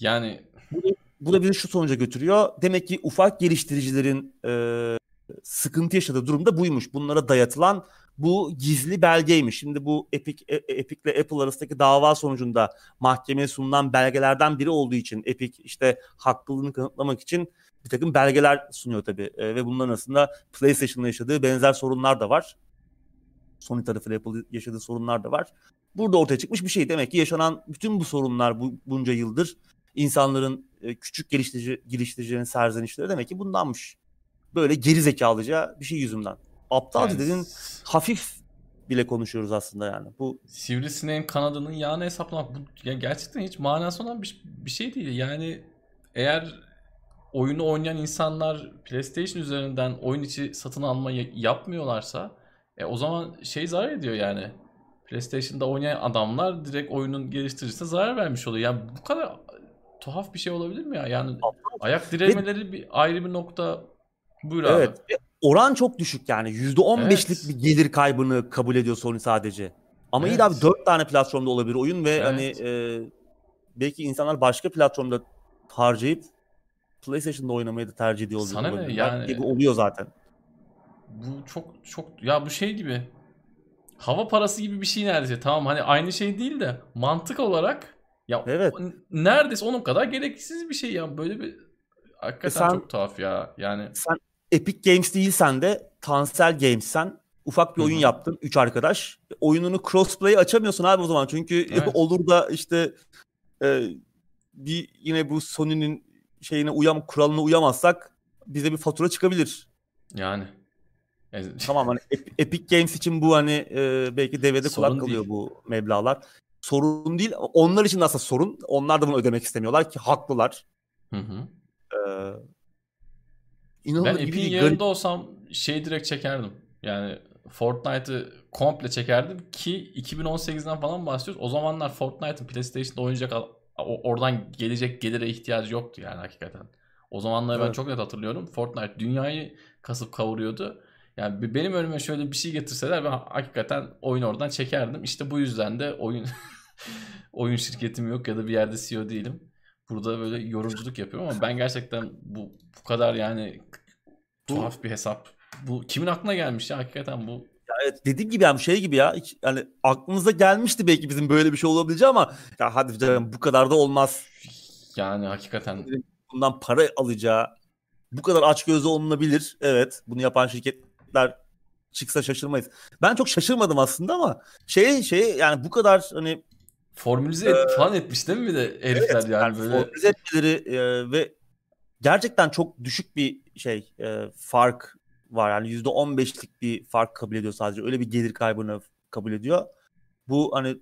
Yani bu, bu da bizi şu sonuca götürüyor. Demek ki ufak geliştiricilerin e, sıkıntı yaşadığı durumda buymuş. Bunlara dayatılan bu gizli belgeymiş. Şimdi bu Epic e, e, Epic ile Apple arasındaki dava sonucunda mahkemeye sunulan belgelerden biri olduğu için Epic işte haklılığını kanıtlamak için bir takım belgeler sunuyor tabii. E, ve bunların arasında PlayStation'la yaşadığı benzer sorunlar da var. Sony tarafıyla Apple yaşadığı sorunlar da var. Burada ortaya çıkmış bir şey. Demek ki yaşanan bütün bu sorunlar bu, bunca yıldır insanların e, küçük geliştirici, geliştiricilerin serzenişleri demek ki bundanmış. Böyle geri zekalıca bir şey yüzünden. Aptalca yani... dedin hafif bile konuşuyoruz aslında yani. Bu sivrisineğin kanadının yağını hesaplamak bu ya gerçekten hiç manası olan bir, bir şey değil. Yani eğer oyunu oynayan insanlar PlayStation üzerinden oyun içi satın alma yapmıyorlarsa e, o zaman şey zarar ediyor yani. PlayStation'da oynayan adamlar direkt oyunun geliştiricisine zarar vermiş oluyor. Yani bu kadar tuhaf bir şey olabilir mi ya? Yani ayak diremeleri bir ayrı bir nokta. Buyur evet. abi. Oran çok düşük yani. %15'lik evet. bir gelir kaybını kabul ediyor Sony sadece. Ama evet. iyi de abi 4 tane platformda olabilir oyun ve evet. hani e, belki insanlar başka platformda harcayıp PlayStation'da oynamayı da tercih ediyor Sana ne yani? Gibi oluyor zaten. Bu çok çok ya bu şey gibi. Hava parası gibi bir şey neredeyse. Tamam hani aynı şey değil de mantık olarak ya evet. neredeyse onun kadar gereksiz bir şey ya. Böyle bir hakikaten e sen, çok tuhaf ya. Yani sen Epic Games değilsen de Tansel Games'sen ufak bir oyun Hı-hı. yaptın 3 arkadaş. Oyununu crossplay açamıyorsun abi o zaman. Çünkü evet. olur da işte e, bir yine bu Sony'nin şeyine uyam kuralına uyamazsak bize bir fatura çıkabilir. Yani. tamam hani Epic Games için bu hani e, belki devrede kulak kalıyor bu meblağlar. Sorun değil. Onlar için de aslında sorun. Onlar da bunu ödemek istemiyorlar ki haklılar. Hı hı. Ee, İnanılır ben Epic'in yerinde garip... olsam şey direkt çekerdim. Yani Fortnite'ı komple çekerdim ki 2018'den falan bahsediyoruz. O zamanlar Fortnite'ın PlayStation'da oynayacak oradan gelecek gelire ihtiyacı yoktu yani hakikaten. O zamanları evet. ben çok net hatırlıyorum. Fortnite dünyayı kasıp kavuruyordu. Yani benim önüme şöyle bir şey getirseler ben hakikaten oyun oradan çekerdim. İşte bu yüzden de oyun oyun şirketim yok ya da bir yerde CEO değilim burada böyle yorumculuk yapıyorum ama ben gerçekten bu bu kadar yani tuhaf bir hesap. Bu kimin aklına gelmiş ya hakikaten bu ya evet dediğim gibi yani şey gibi ya hiç, yani aklımıza gelmişti belki bizim böyle bir şey olabileceği ama ya hadi canım bu kadar da olmaz. Yani hakikaten bundan para alacağı bu kadar aç gözlü olunabilir. Evet bunu yapan şirketler çıksa şaşırmayız. Ben çok şaşırmadım aslında ama şey şey yani bu kadar hani Formülize et, ee, falan etmiş değil mi bir de herifler evet, yani, yani böyle. Formülize etmeleri e, ve gerçekten çok düşük bir şey e, fark var. Yani %15'lik bir fark kabul ediyor sadece. Öyle bir gelir kaybını kabul ediyor. Bu hani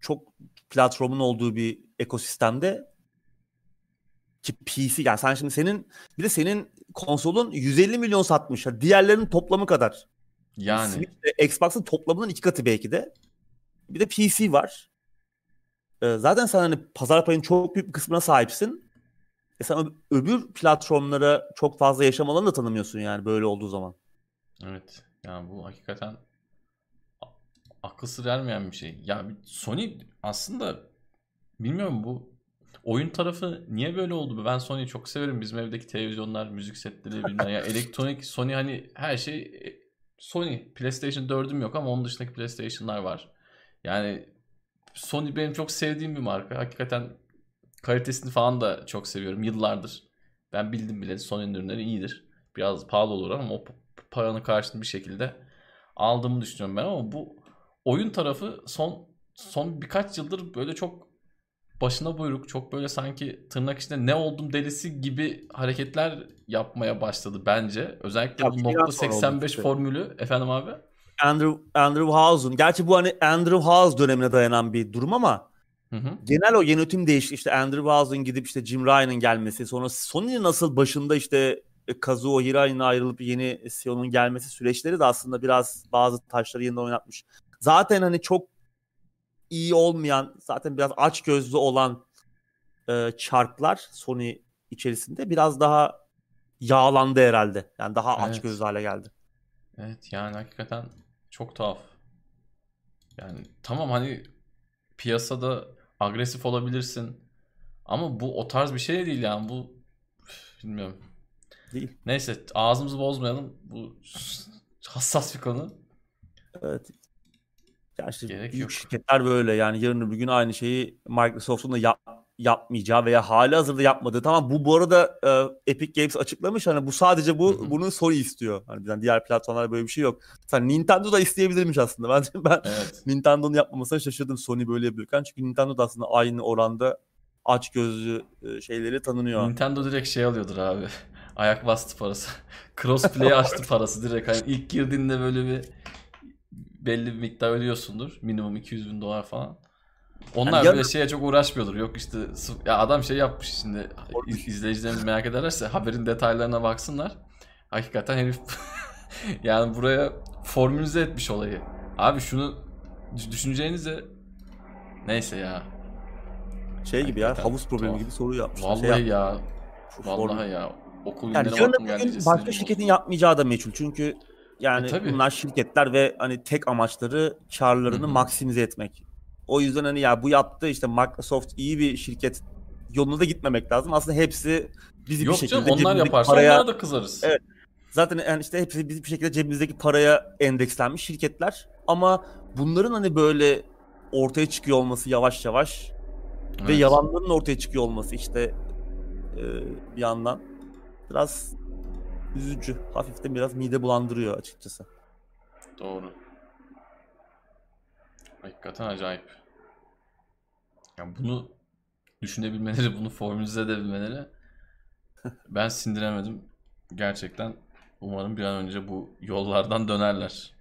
çok platformun olduğu bir ekosistemde ki PC yani sen şimdi senin bir de senin konsolun 150 milyon satmış. Diğerlerinin toplamı kadar. Yani. Switch Xbox'ın toplamının iki katı belki de. Bir de PC var. Ee, zaten sen hani pazar payının çok büyük bir kısmına sahipsin. E sen öbür platformlara çok fazla yaşam alanı da tanımıyorsun yani böyle olduğu zaman. Evet. Yani bu hakikaten akıl sır ermeyen bir şey. Ya Sony aslında bilmiyorum bu oyun tarafı niye böyle oldu? Ben Sony'yi çok severim. Bizim evdeki televizyonlar, müzik setleri bilmem ya elektronik Sony hani her şey e, Sony. PlayStation 4'üm yok ama onun dışındaki PlayStation'lar var. Yani Sony benim çok sevdiğim bir marka. Hakikaten kalitesini falan da çok seviyorum yıllardır. Ben bildim bile Sony'nin ürünleri iyidir. Biraz pahalı olur ama o paranın karşılığını bir şekilde aldığımı düşünüyorum ben ama bu oyun tarafı son son birkaç yıldır böyle çok başına buyruk çok böyle sanki tırnak içinde ne oldum delisi gibi hareketler yapmaya başladı bence. Özellikle ya bu nokta 85 işte. formülü efendim abi. Andrew Andrew House'un gerçi bu hani Andrew House dönemine dayanan bir durum ama Hı hı. Genel o yönetim değişti. İşte Andrew House'un gidip işte Jim Ryan'ın gelmesi. Sonra Sony'nin nasıl başında işte e, Kazuo Hirai'nin ayrılıp yeni CEO'nun gelmesi süreçleri de aslında biraz bazı taşları yeniden oynatmış. Zaten hani çok iyi olmayan, zaten biraz aç gözlü olan e, çarklar Sony içerisinde biraz daha yağlandı herhalde. Yani daha evet. aç gözlü hale geldi. Evet yani hakikaten çok tuhaf. Yani tamam hani piyasada agresif olabilirsin. Ama bu o tarz bir şey değil yani bu bilmiyorum. Değil. Neyse ağzımızı bozmayalım. Bu hassas bir konu. Evet. Gerçi Gerek büyük yok. şirketler böyle yani yarın öbür gün aynı şeyi Microsoft'un da yap, yapmayacağı veya hali hazırda yapmadığı. Tamam bu bu arada e, Epic Games açıklamış hani bu sadece bu Hı-hı. bunu Sony istiyor. Hani bizden diğer platformlarda böyle bir şey yok. Sen Nintendo da isteyebilirmiş aslında. Ben ben evet. Nintendo'nun yapmamasına şaşırdım Sony böyle yapıyorken. Çünkü Nintendo da aslında aynı oranda aç gözlü e, şeyleri tanınıyor. Nintendo direkt şey alıyordur abi. Ayak bastı parası. Crossplay açtı parası direkt. Hani ilk girdiğinde böyle bir belli bir miktar ödüyorsundur. Minimum 200 bin dolar falan. Onlar yani böyle yarın... şeye çok uğraşmıyordur. Yok işte ya adam şey yapmış şimdi izleyicilerimiz merak ederlerse haberin detaylarına baksınlar. Hakikaten herif yani buraya formülize etmiş olayı. Abi şunu düşüneceğinize neyse ya. Şey gibi ya havuz problemi tuhaf. gibi soru yapmış. Vallahi şey ya. Vallahi ya. Okul yani yarın başka şirketin yapmayacağı da meçhul. Çünkü yani e, bunlar şirketler ve hani tek amaçları karlarını Hı-hı. maksimize etmek. O yüzden hani ya bu yaptı işte Microsoft iyi bir şirket yolunda da gitmemek lazım. Aslında hepsi bizi Yok bir şekilde canım, onlar yaparsa paraya... onlara da kızarız. Evet. Zaten yani işte hepsi biz bir şekilde cebimizdeki paraya endekslenmiş şirketler ama bunların hani böyle ortaya çıkıyor olması yavaş yavaş evet. ve yalanların ortaya çıkıyor olması işte e, bir yandan biraz üzücü. Hafiften biraz mide bulandırıyor açıkçası. Doğru. Hakikaten acayip. Yani bunu düşünebilmeleri, bunu formülize edebilmeleri ben sindiremedim. Gerçekten umarım bir an önce bu yollardan dönerler.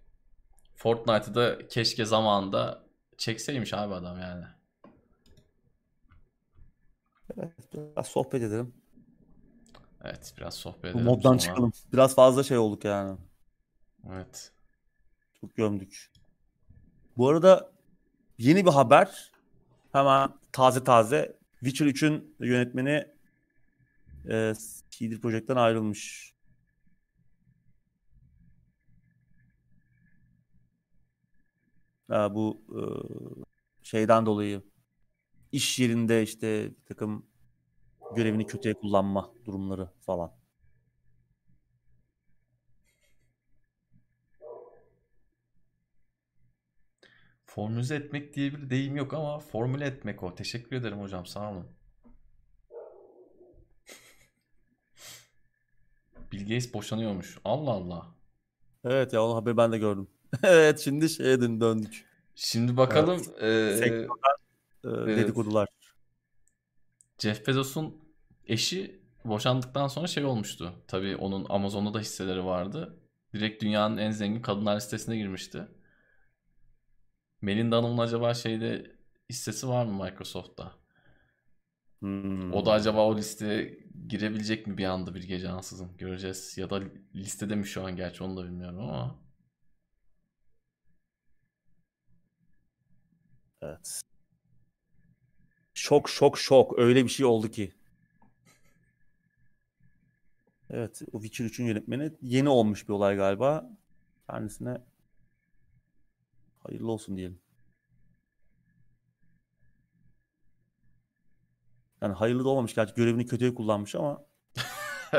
Fortnite'ı da keşke zamanında çekseymiş abi adam yani. Evet, biraz sohbet edelim. Evet, biraz sohbet edelim. Bu moddan sonra. çıkalım. Biraz fazla şey olduk yani. Evet. Çok gömdük. Bu arada yeni bir haber. Hemen taze taze. Witcher 3'ün yönetmeni e, CD Projekt'ten ayrılmış. Ha, bu e, şeyden dolayı iş yerinde işte bir takım görevini kötüye kullanma durumları falan. Formülize etmek diye bir deyim yok ama formüle etmek o. Teşekkür ederim hocam sağ olun. Bill Gates boşanıyormuş. Allah Allah. Evet ya o haberi ben de gördüm. evet şimdi şeye döndük. Şimdi bakalım. Evet. Ee, e, dedikodular. Jeff Bezos'un eşi boşandıktan sonra şey olmuştu. Tabii onun Amazon'da da hisseleri vardı. Direkt dünyanın en zengin kadınlar listesine girmişti. Melinda Hanım'ın acaba şeyde hissesi var mı Microsoft'ta? Hmm. O da acaba o listeye girebilecek mi bir anda bir gece ansızın göreceğiz. Ya da listede mi şu an gerçi onu da bilmiyorum ama. Evet. Şok şok şok öyle bir şey oldu ki. Evet o Witcher 3'ün yönetmeni yeni olmuş bir olay galiba. Kendisine hayırlı olsun diyelim. Yani hayırlı da olmamış. Gerçi görevini kötüye kullanmış ama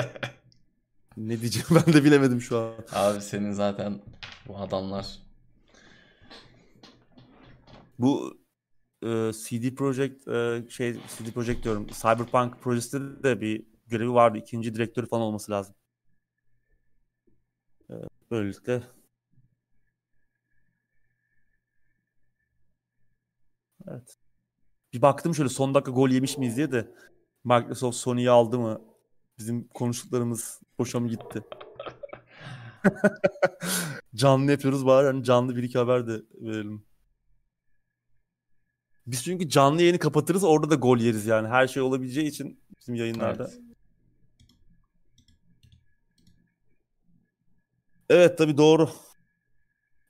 ne diyeceğim ben de bilemedim şu an. Abi senin zaten bu adamlar Bu e, CD Projekt e, şey CD Projekt diyorum. Cyberpunk projesinde de bir görevi vardı. İkinci direktörü falan olması lazım. E, böylelikle Evet. Bir baktım şöyle son dakika gol yemiş miyiz diye de Microsoft Sony'yi aldı mı? Bizim konuştuklarımız boşa mı gitti? canlı yapıyoruz bari hani canlı bir iki haber de verelim. Biz çünkü canlı yayını kapatırız orada da gol yeriz yani. Her şey olabileceği için bizim yayınlarda. Evet. Evet tabii doğru.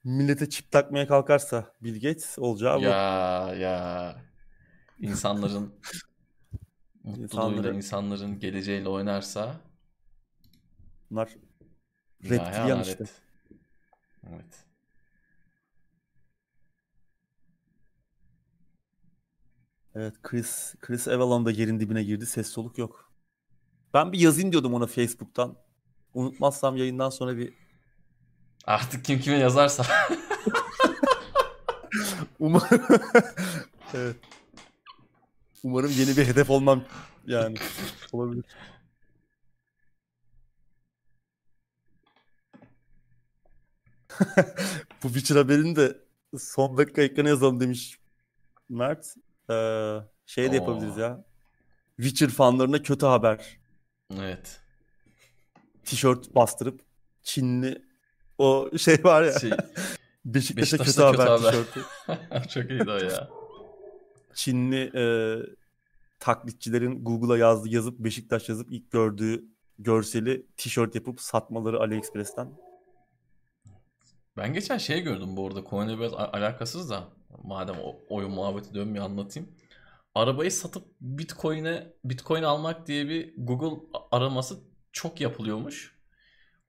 Millete çip takmaya kalkarsa Bill Gates olacağı bu. Ya ya insanların mutluluğuyla İnsanları- insanların geleceğiyle oynarsa Bunlar hararet. işte. Evet. Evet Chris Chris Avalon da yerin dibine girdi. Ses soluk yok. Ben bir yazayım diyordum ona Facebook'tan. Unutmazsam yayından sonra bir Artık kim kime yazarsa. umarım evet. Umarım yeni bir hedef olmam yani olabilir. Bu Witcher haberini de son dakika ekrana yazalım demiş Mert. Ee, şey de yapabiliriz Oo. ya. Witcher fanlarına kötü haber. evet. Tişört bastırıp Çinli o şey var ya. Şey, Beşiktaş'a kötü kötü haber haber. tişörtü. çok iyiydi o ya. Çinli e, taklitçilerin Google'a yazdı yazıp Beşiktaş yazıp ilk gördüğü görseli tişört yapıp satmaları AliExpress'ten. Ben geçen şey gördüm bu arada konuyla biraz alakasız da madem o oyun muhabbeti dönmüyor anlatayım. Arabayı satıp Bitcoin'e Bitcoin almak diye bir Google araması çok yapılıyormuş.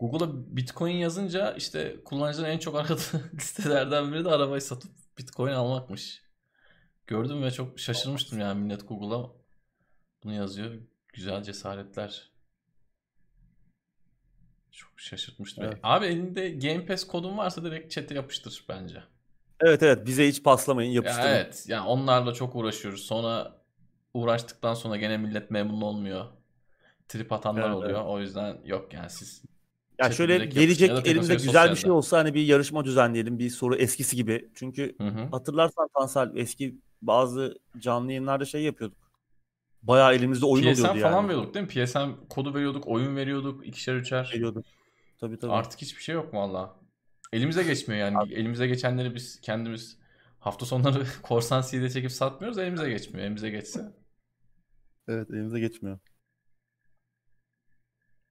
Google'a Bitcoin yazınca işte kullanıcıların en çok aradığı listelerden biri de arabayı satıp Bitcoin almakmış. Gördüm ve çok şaşırmıştım yani millet Google'a bunu yazıyor. Güzel cesaretler. Çok şaşırtmıştı beni. Evet. Abi elinde Game Pass kodun varsa direkt chat'e yapıştır bence. Evet evet bize hiç paslamayın Ya yapıştırın. evet. Yani onlarla çok uğraşıyoruz. Sonra uğraştıktan sonra gene millet memnun olmuyor. Trip atanlar Evet, oluyor. O yüzden yok yani siz Ya chat'e şöyle gelecek Ya atıyor güzel bir şey olsa hani bir yarışma düzenleyelim bir soru eskisi gibi. Çünkü Hı hı. hatırlarsan Tansel eski bazı canlı yayınlarda şey yapıyorduk. Bayağı elimizde oyun PSN oluyordu falan yani. veriyorduk değil mi? PSN kodu veriyorduk, oyun veriyorduk, ikişer üçer. Veriyorduk. Tabii tabii. Artık hiçbir şey yok valla. Elimize geçmiyor yani. Elimize geçenleri biz kendimiz hafta sonları korsan CD çekip satmıyoruz. Elimize geçmiyor. Elimize geçse. Evet elimize geçmiyor.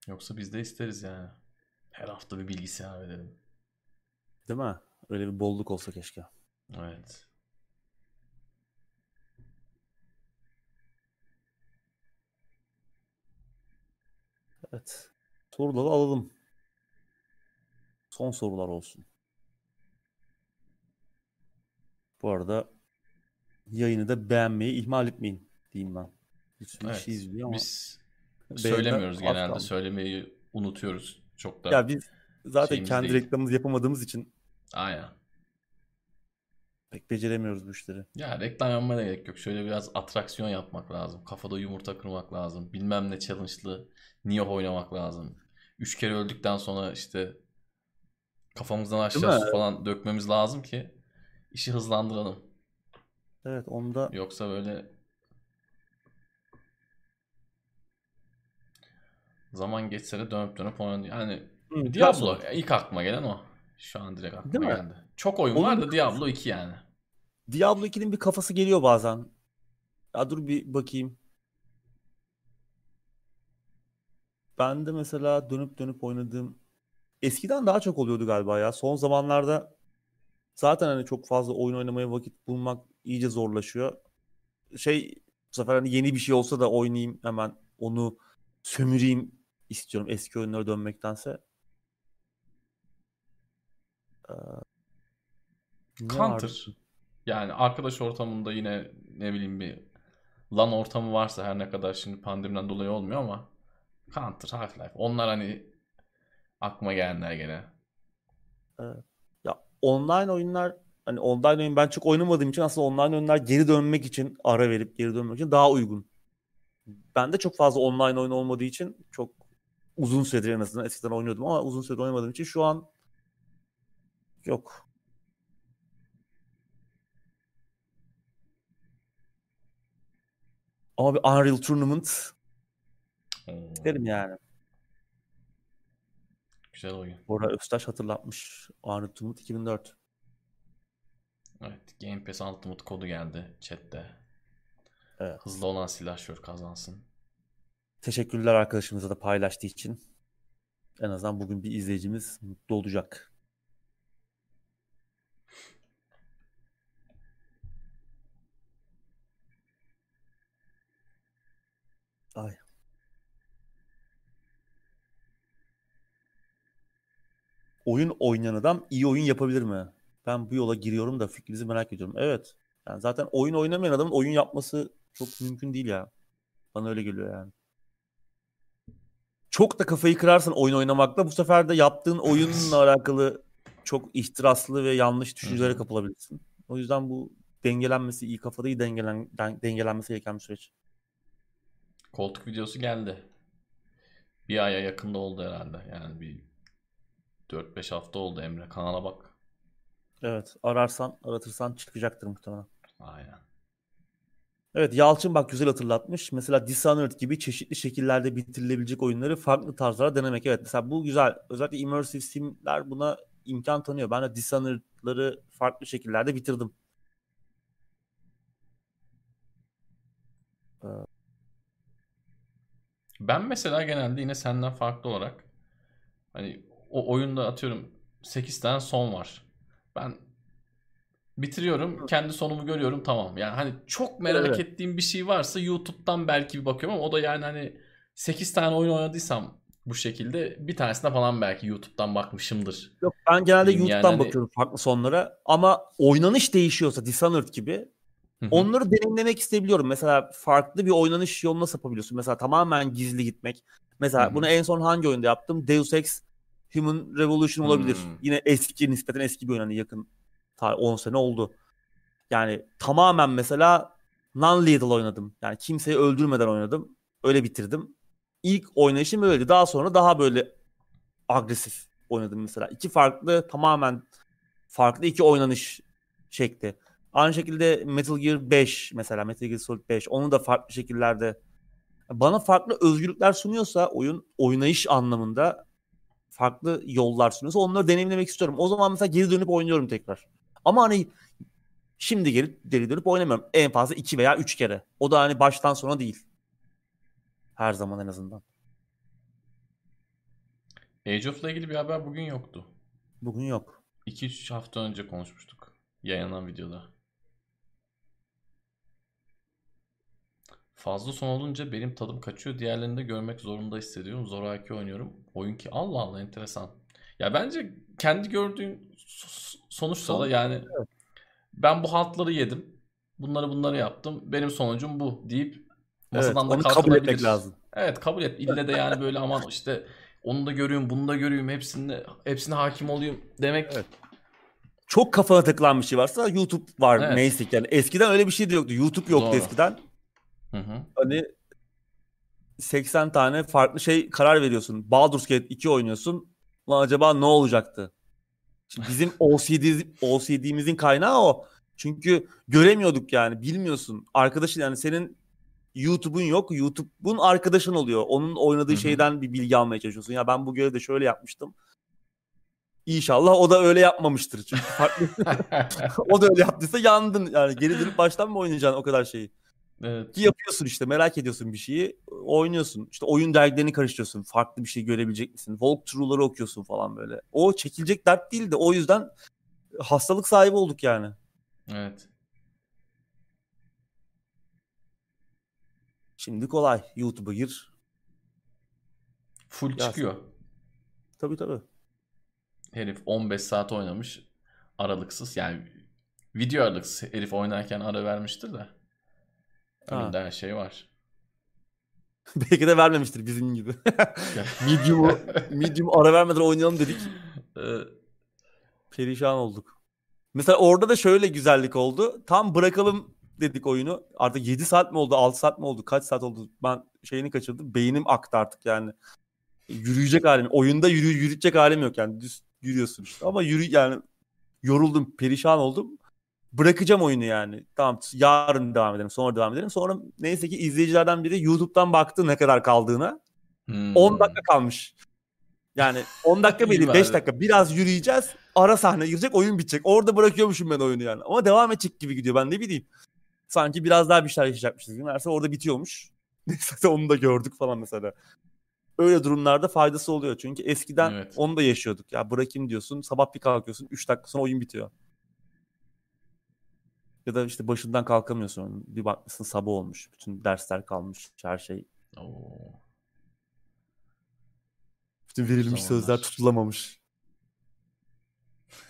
Yoksa biz de isteriz yani. Her hafta bir bilgisayar verelim. Değil mi? Öyle bir bolluk olsa keşke. Evet. Evet. Soruları alalım. Son sorular olsun. Bu arada yayını da beğenmeyi ihmal etmeyin diyeyim ben. Bir sürü Evet. kişi izliyor ama. Biz söylemiyoruz genelde. Söylemeyi unutuyoruz. Çok da. Ya biz zaten kendi değil. reklamımızı yapamadığımız için Aynen. pek beceremiyoruz bu işleri. Ya reklam yapmaya da gerek yok. Şöyle biraz atraksiyon yapmak lazım. Kafada yumurta kırmak lazım. Bilmem ne challenge'lı Nioh oynamak lazım. Üç kere öldükten sonra işte kafamızdan aşağı su falan dökmemiz lazım ki işi hızlandıralım. Evet onda Yoksa böyle zaman geçse de dönüp dönüp oynanıyor. Yani Hı, Diablo soru. ilk aklıma gelen o. Şu an direkt aklıma Değil mi? geldi. Çok oyun Onun var da Diablo 2 yani. Diablo 2'nin bir kafası geliyor bazen. Ya dur bir bakayım. Ben de mesela dönüp dönüp oynadığım eskiden daha çok oluyordu galiba ya. Son zamanlarda zaten hani çok fazla oyun oynamaya vakit bulmak iyice zorlaşıyor. Şey bu sefer hani yeni bir şey olsa da oynayayım hemen onu sömüreyim istiyorum eski oyunlara dönmektense. Ee, Counter. vardı? Yani arkadaş ortamında yine ne bileyim bir LAN ortamı varsa her ne kadar şimdi pandemiden dolayı olmuyor ama Counter, Half-Life onlar hani aklıma gelenler gene. Ya online oyunlar hani online oyun ben çok oynamadığım için aslında online oyunlar geri dönmek için ara verip geri dönmek için daha uygun. Ben de çok fazla online oyun olmadığı için çok uzun süredir en azından eskiden oynuyordum ama uzun süredir oynamadığım için şu an yok. Ama bir Unreal Tournament Oo, isterim yani. güzel oyun. Bora Öztaş hatırlatmış. Unreal Tournament 2004. Evet, Game Pass Ultimate kodu geldi chatte. Evet. Hızlı olan silahşör kazansın. Teşekkürler arkadaşımıza da paylaştığı için. En azından bugün bir izleyicimiz mutlu olacak. Ay. Oyun oynayan adam iyi oyun yapabilir mi? Ben bu yola giriyorum da fikrinizi merak ediyorum. Evet. Yani zaten oyun oynamayan adamın oyun yapması çok mümkün değil ya. Bana öyle geliyor yani. Çok da kafayı kırarsan oyun oynamakla bu sefer de yaptığın oyunla alakalı çok ihtiraslı ve yanlış düşüncelere kapılabilirsin. O yüzden bu dengelenmesi iyi kafada iyi dengelen, den- dengelenmesi gereken bir süreç. Koltuk videosu geldi. Bir aya yakında oldu herhalde. Yani bir 4-5 hafta oldu Emre. Kanala bak. Evet ararsan aratırsan çıkacaktır muhtemelen. Aynen. Evet Yalçın bak güzel hatırlatmış. Mesela Dishonored gibi çeşitli şekillerde bitirilebilecek oyunları farklı tarzlara denemek. Evet mesela bu güzel. Özellikle immersive sim'ler buna imkan tanıyor. Ben de Dishonored'ları farklı şekillerde bitirdim. Ben mesela genelde yine senden farklı olarak hani o oyunda atıyorum 8 tane son var. Ben bitiriyorum, kendi sonumu görüyorum tamam. Yani hani çok merak Evet. ettiğim bir şey varsa YouTube'dan belki bir bakıyorum ama o da yani hani 8 tane oyun oynadıysam bu şekilde bir tanesine falan belki YouTube'dan bakmışımdır. Yok ben genelde Yani YouTube'dan hani- bakıyorum farklı sonlara. Ama oynanış değişiyorsa Dishonored gibi onları deneyimlemek isteyebiliyorum. Mesela farklı bir oynanış yoluna sapabiliyorsun. Mesela tamamen gizli gitmek. Mesela bunu en son hangi oyunda yaptım? Deus Ex Human Revolution olabilir. Hmm. Yine eski nispeten eski bir oyun hani yakın 10 sene oldu. Yani tamamen mesela non-lethal oynadım. Yani kimseyi öldürmeden oynadım. Öyle bitirdim. İlk oynayışım öyleydi. Daha sonra daha böyle agresif oynadım mesela. İki farklı tamamen farklı iki oynanış şekli. Aynı şekilde Metal Gear 5 mesela Metal Gear Solid 5 onu da farklı şekillerde bana farklı özgürlükler sunuyorsa oyun oynayış anlamında farklı yollar sunuyorsa onları deneyimlemek istiyorum. O zaman mesela geri dönüp oynuyorum tekrar. Ama hani şimdi geri, geri dönüp oynamıyorum. En fazla iki veya üç kere. O da hani baştan sona değil. Her zaman en azından. Age of'la ilgili bir haber bugün yoktu. Bugün yok. 2-3 hafta önce konuşmuştuk. Yayınlanan videoda. Fazla son olunca benim tadım kaçıyor. Diğerlerini de görmek zorunda hissediyorum. Zoraki oynuyorum. Oyun ki Allah Allah enteresan. Ya bence kendi gördüğün sonuçta da yani ben bu haltları yedim. Bunları bunları yaptım. Benim sonucum bu deyip Evet, masadan da onu kabul etmek lazım. Evet kabul et. İlle de yani böyle aman işte onu da görüyorum, bunu da görüyorum, hepsinde hepsine hakim olayım demek Evet. Çok kafana takılan bir şey varsa YouTube var Evet. neyse ki. yani. Eskiden öyle bir şey de yoktu. YouTube yoktu Doğru. eskiden. Hı hı. Hani 80 tane farklı şey karar veriyorsun. Baldur's Gate 2 oynuyorsun. Lan acaba ne olacaktı? Şimdi bizim OCD, OCD'mizin kaynağı o. Çünkü göremiyorduk yani bilmiyorsun. Arkadaşın yani senin YouTube'un yok. YouTube'un arkadaşın oluyor. Onun oynadığı Hı hı. şeyden bir bilgi almaya çalışıyorsun. Ya ben bu görevde şöyle yapmıştım. İnşallah o da öyle yapmamıştır. Çünkü farklı o da öyle yaptıysa yandın. Yani geri dönüp baştan mı oynayacaksın o kadar şeyi? Evet. Yapıyorsun işte merak ediyorsun bir şeyi oynuyorsun işte oyun dergilerini karıştırıyorsun farklı bir şey görebilecek misin walkthrough'ları okuyorsun falan böyle o çekilecek dert değil de o yüzden hastalık sahibi olduk yani. Evet. Şimdi kolay YouTube'a gir. Full Yasin. çıkıyor. Tabii tabii. Herif 15 saat oynamış aralıksız yani video aralıksız herif oynarken ara vermiştir de. Ha. Önünde her şey var. Belki de vermemiştir bizim gibi. Medium'u Medium ara vermeden oynayalım dedik. Ee, Perişan olduk. Mesela orada da şöyle güzellik oldu. Tam bırakalım dedik oyunu. Artık 7 saat mi oldu, 6 saat mi oldu, kaç saat oldu? Ben şeyini kaçırdım. Beynim aktı artık yani. Yürüyecek halim. Oyunda yürü, yürütecek halim yok yani. Düz yürüyorsun işte. Ama yürü yani yoruldum, perişan oldum. Bırakacağım oyunu yani. Tamam yarın devam edelim, sonra devam edelim. Sonra neyse ki izleyicilerden biri YouTube'dan baktı ne kadar kaldığına. hmm. 10 dakika kalmış. Yani 10 dakika bari. 5 dakika. Biraz yürüyeceğiz. Ara sahne girecek oyun bitecek. Orada bırakıyormuşum ben oyunu yani. Ama devam edecek gibi gidiyor ben ne bileyim. Sanki biraz daha bir şeyler yaşayacakmışız. Meğerse orada bitiyormuş. Neyse onu da gördük falan mesela. Öyle durumlarda faydası oluyor. Çünkü eskiden Evet. onu da yaşıyorduk. Ya bırakayım diyorsun. Sabah bir kalkıyorsun. 3 dakika sonra oyun bitiyor. Ya da işte başından kalkamıyorsun. Bir bakmışsın sabah olmuş. Bütün dersler kalmış. Her şey. Oo. Bütün verilmiş Zamanlar. sözler tutulamamış.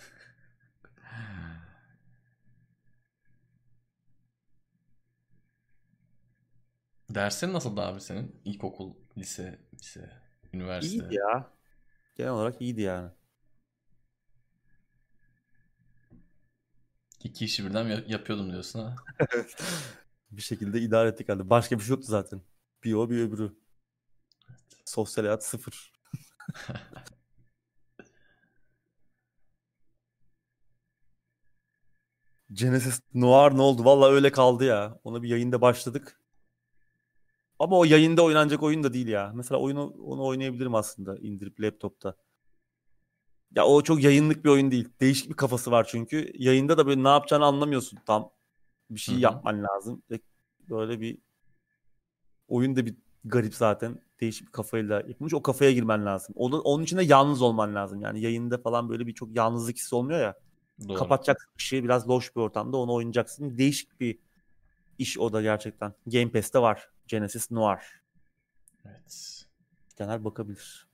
Dersin nasıldı abi senin? İlkokul, lise, lise, üniversite. İyiydi ya. Genel olarak iyiydi yani. İki işi birden yap- yapıyordum diyorsun ha. bir şekilde idare ettik halde. Başka bir şey yoktu zaten. Bir o bir öbürü. Sosyal hayat sıfır. Genesis Noir ne oldu? Valla öyle kaldı ya. Ona bir yayında başladık. Ama o yayında oynanacak oyun da değil ya. Mesela oyunu onu oynayabilirim aslında indirip laptopta. Ya o çok yayınlık bir oyun değil. Değişik bir kafası var çünkü. Yayında da böyle ne yapacağını anlamıyorsun tam. Bir şey Hı hı. yapman lazım. Böyle bir oyun da bir garip zaten. Değişik bir kafayla yapılmış. O kafaya girmen lazım. Onun, onun için de yalnız olman lazım. Yani yayında falan böyle bir çok yalnızlık hissi olmuyor ya. Doğru. Kapatacaksın ışığı biraz loş bir ortamda onu oynayacaksın. Değişik bir iş o da gerçekten. Game Pass'te var. Genesis Noir. Evet. Genel bakabilir.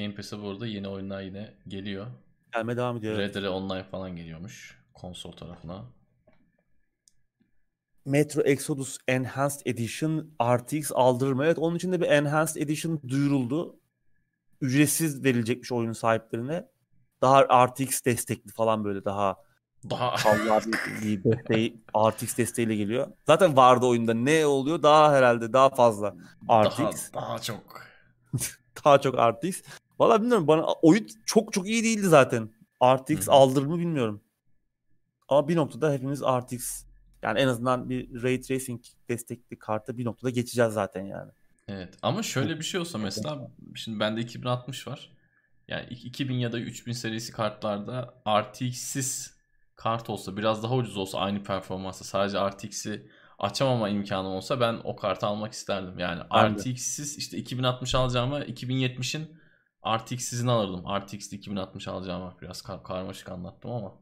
Game Pass'e bu arada yeni oyunlar yine geliyor. Gelmeye devam ediyor. Red Dead Online falan geliyormuş konsol tarafına. Metro Exodus Enhanced Edition RTX aldırma. Evet onun için de bir Enhanced Edition duyuruldu. Ücretsiz verilecekmiş oyunun sahiplerine. Daha RTX destekli falan böyle daha Daha Allah bir desteği RTX desteğiyle geliyor. Zaten vardı oyunda ne oluyor? Daha herhalde daha fazla daha, RTX. daha çok. Daha çok RTX. Valla bilmiyorum bana oyun çok çok iyi değildi zaten. RTX Hı aldırır mı bilmiyorum. Ama bir noktada hepimiz RTX yani en azından bir Ray Tracing destekli karta bir noktada geçeceğiz zaten yani. Evet ama şöyle bir şey olsa mesela şimdi bende 2060 var. Yani 2000 ya da 3000 serisi kartlarda RTX'siz kart olsa biraz daha ucuz olsa aynı performansta sadece RTX'i açamama imkanım olsa ben o kartı almak isterdim. Yani Ben. RTX'siz işte 2060 alacağıma 2070'in RTX'sizini alırdım. RTX'li 2060 alacağıma biraz kar- karmaşık anlattım ama.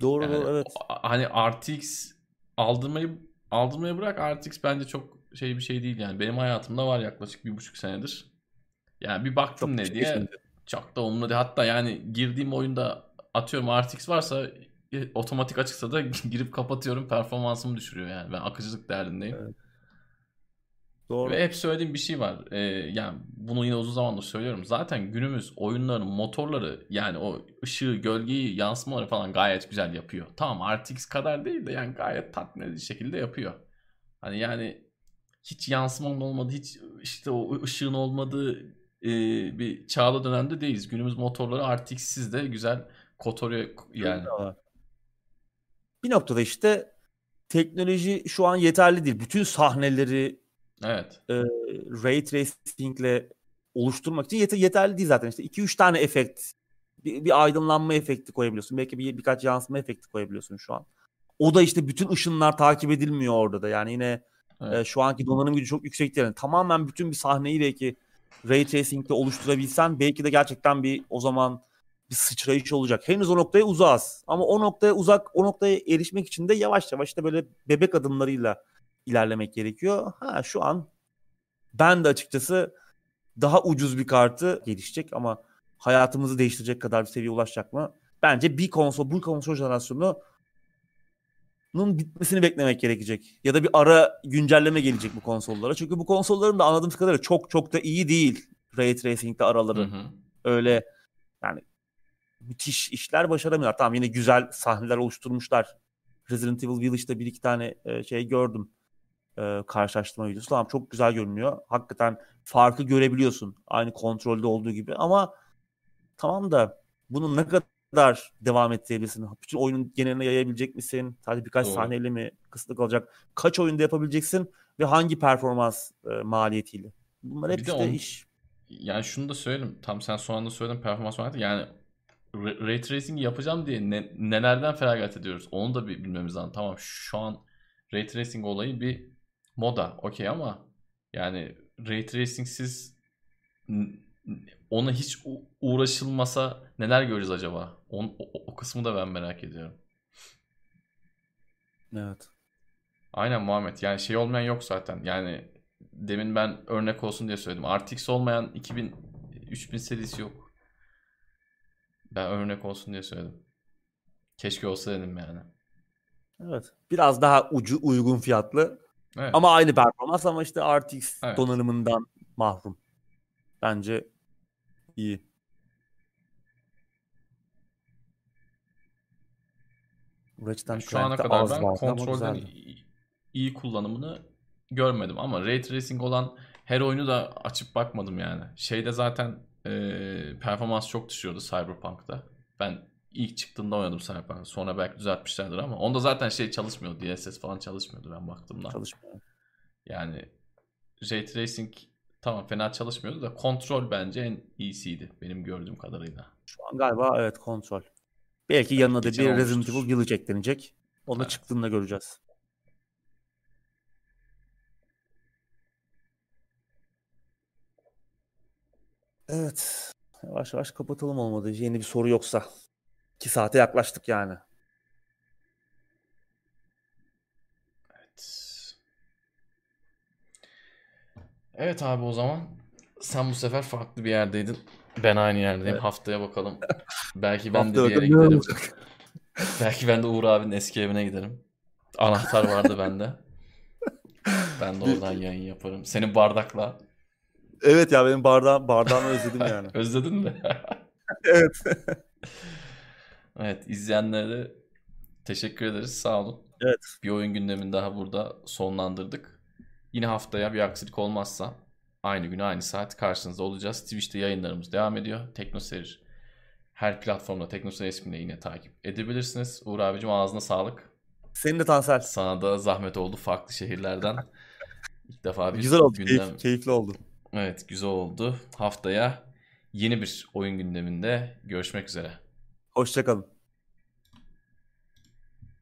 Doğru Yani doğru evet. hani RTX aldırmayı aldırmayı bırak RTX bence çok şey bir şey değil yani. Benim hayatımda var yaklaşık bir buçuk senedir. Yani bir baktım Çok ne şey diye geçmedi. çok da umurumda değil. Hatta yani girdiğim oyunda atıyorum RTX varsa e, otomatik açıksa da girip kapatıyorum performansımı düşürüyor yani. Ben akıcılık derdindeyim. Evet. Doğru. Ve hep söylediğim bir şey var. Ee, yani bunu yine uzun zamandır söylüyorum. Zaten günümüz oyunların motorları yani o ışığı, gölgeyi, yansımaları falan gayet güzel yapıyor. Tamam RTX kadar değil de yani gayet tatmin edici şekilde yapıyor. Hani yani hiç yansımanın olmadığı, hiç işte o ışığın olmadığı e, bir çağda dönemde değiliz. Günümüz motorları RTX'siz de güzel kotoruyor yani. Bir noktada işte teknoloji şu an yeterli değil. Bütün sahneleri Evet. ray tracingle oluşturmak için yet- yeterli değil zaten. İşte 2-3 tane efekt, bir, bir aydınlanma efekti koyabiliyorsun. Belki bir birkaç yansıma efekti koyabiliyorsun şu an. O da işte bütün ışınlar takip edilmiyor orada da. Yani yine Evet. e, şu anki donanım gücü çok yüksek değil. Yani tamamen bütün bir sahneyi belki ray tracingle oluşturabilsen belki de gerçekten bir o zaman bir sıçrayış olacak. Henüz o noktaya uzağız. Ama o noktaya uzak, o noktaya erişmek için de yavaş yavaş işte böyle bebek adımlarıyla ilerlemek gerekiyor. Ha şu an ben de açıkçası daha ucuz bir kartı gelişecek ama hayatımızı değiştirecek kadar bir seviyeye ulaşacak mı? Bence bir konsol, bu konsol jenerasyonu bunun bitmesini beklemek gerekecek. Ya da bir ara güncelleme gelecek bu konsollara. Çünkü bu konsolların da anladığım kadarıyla çok çok da iyi değil. Ray Tracing'de araları. Hı hı. Öyle yani müthiş işler başaramıyorlar. Tamam yine güzel sahneler oluşturmuşlar. Resident Evil Village'da bir iki tane e, şey gördüm. E, karşılaştırma videosu. Tamam çok güzel görünüyor. Hakikaten farkı görebiliyorsun. Aynı kontrolde olduğu gibi ama tamam da bunun ne kadar devam ettirebilirsin? Bütün oyunun geneline yayabilecek misin? Sadece birkaç Doğru. sahneyle mi kısıtlı kalacak? Kaç oyunda yapabileceksin ve hangi performans e, maliyetiyle? Bunlar hep bir işte on, iş. Yani şunu da söyleyeyim. Tam sen son anda söyledin performans maliyeti. Yani ray tracing yapacağım diye ne, nelerden feragat ediyoruz? Onu da bir bilmemiz lazım. Tamam şu an ray tracing olayı bir moda. Okey ama yani ray tracing'siz ona hiç uğraşılmasa neler göreceğiz acaba? O, o, o kısmı da ben merak ediyorum. Evet. Aynen Muhammed. Yani şey olmayan yok zaten. Yani demin ben örnek olsun diye söyledim. RTX olmayan 2000 3000 serisi yok. Ben örnek olsun diye söyledim. Keşke olsa dedim yani. Evet. Biraz daha ucu uygun fiyatlı. Evet. Ama aynı performans ama işte RTX evet. donanımından mahrum. Bence iyi. Ratchet Şu ana kadar ben kontrolden iyi kullanımını görmedim ama Ray Tracing olan her oyunu da açıp bakmadım yani. Şeyde zaten e, performans çok düşüyordu Cyberpunk'ta. Ben ilk çıktığında oynadım Cyberpunk. Sonra belki düzeltmişlerdir ama onda zaten şey çalışmıyordu. DLSS falan çalışmıyordu ben baktığımda. Çalışmıyor. Yani Ray Tracing tamam fena çalışmıyordu da kontrol bence en iyisiydi benim gördüğüm kadarıyla. Şu an galiba evet kontrol. Belki yanına da bir Resident Evil Village eklenecek. Onu evet. çıktığında göreceğiz. Evet. Yavaş yavaş kapatalım olmadı. Yeni bir soru yoksa. 2 saate yaklaştık yani. Evet abi o zaman sen bu sefer farklı bir yerdeydin. Ben aynı yerdeyim. Evet. Haftaya bakalım. Belki ben de bir yere giderim. Belki ben de Uğur abinin eski evine giderim. Anahtar vardı bende. Ben de oradan yayın yaparım. Senin bardakla. Evet ya benim bardağım, bardağımı özledim yani. Özledin mi? evet. evet izleyenlere teşekkür ederiz. Sağ olun. Evet. Bir oyun gündemini daha burada sonlandırdık. Yine haftaya bir aksilik olmazsa aynı gün aynı saat karşınızda olacağız. Twitch'te yayınlarımız devam ediyor. TeknoSeyir her platformda TeknoSeyir ismini yine takip edebilirsiniz. Uğur abicim ağzına sağlık. Senin de Tansel. Sana da zahmet oldu farklı şehirlerden. İlk defa bir Güzel oldu. Gündem... Keyif, keyifli oldu. Evet güzel oldu. Haftaya yeni bir oyun gündeminde görüşmek üzere. Hoşçakalın.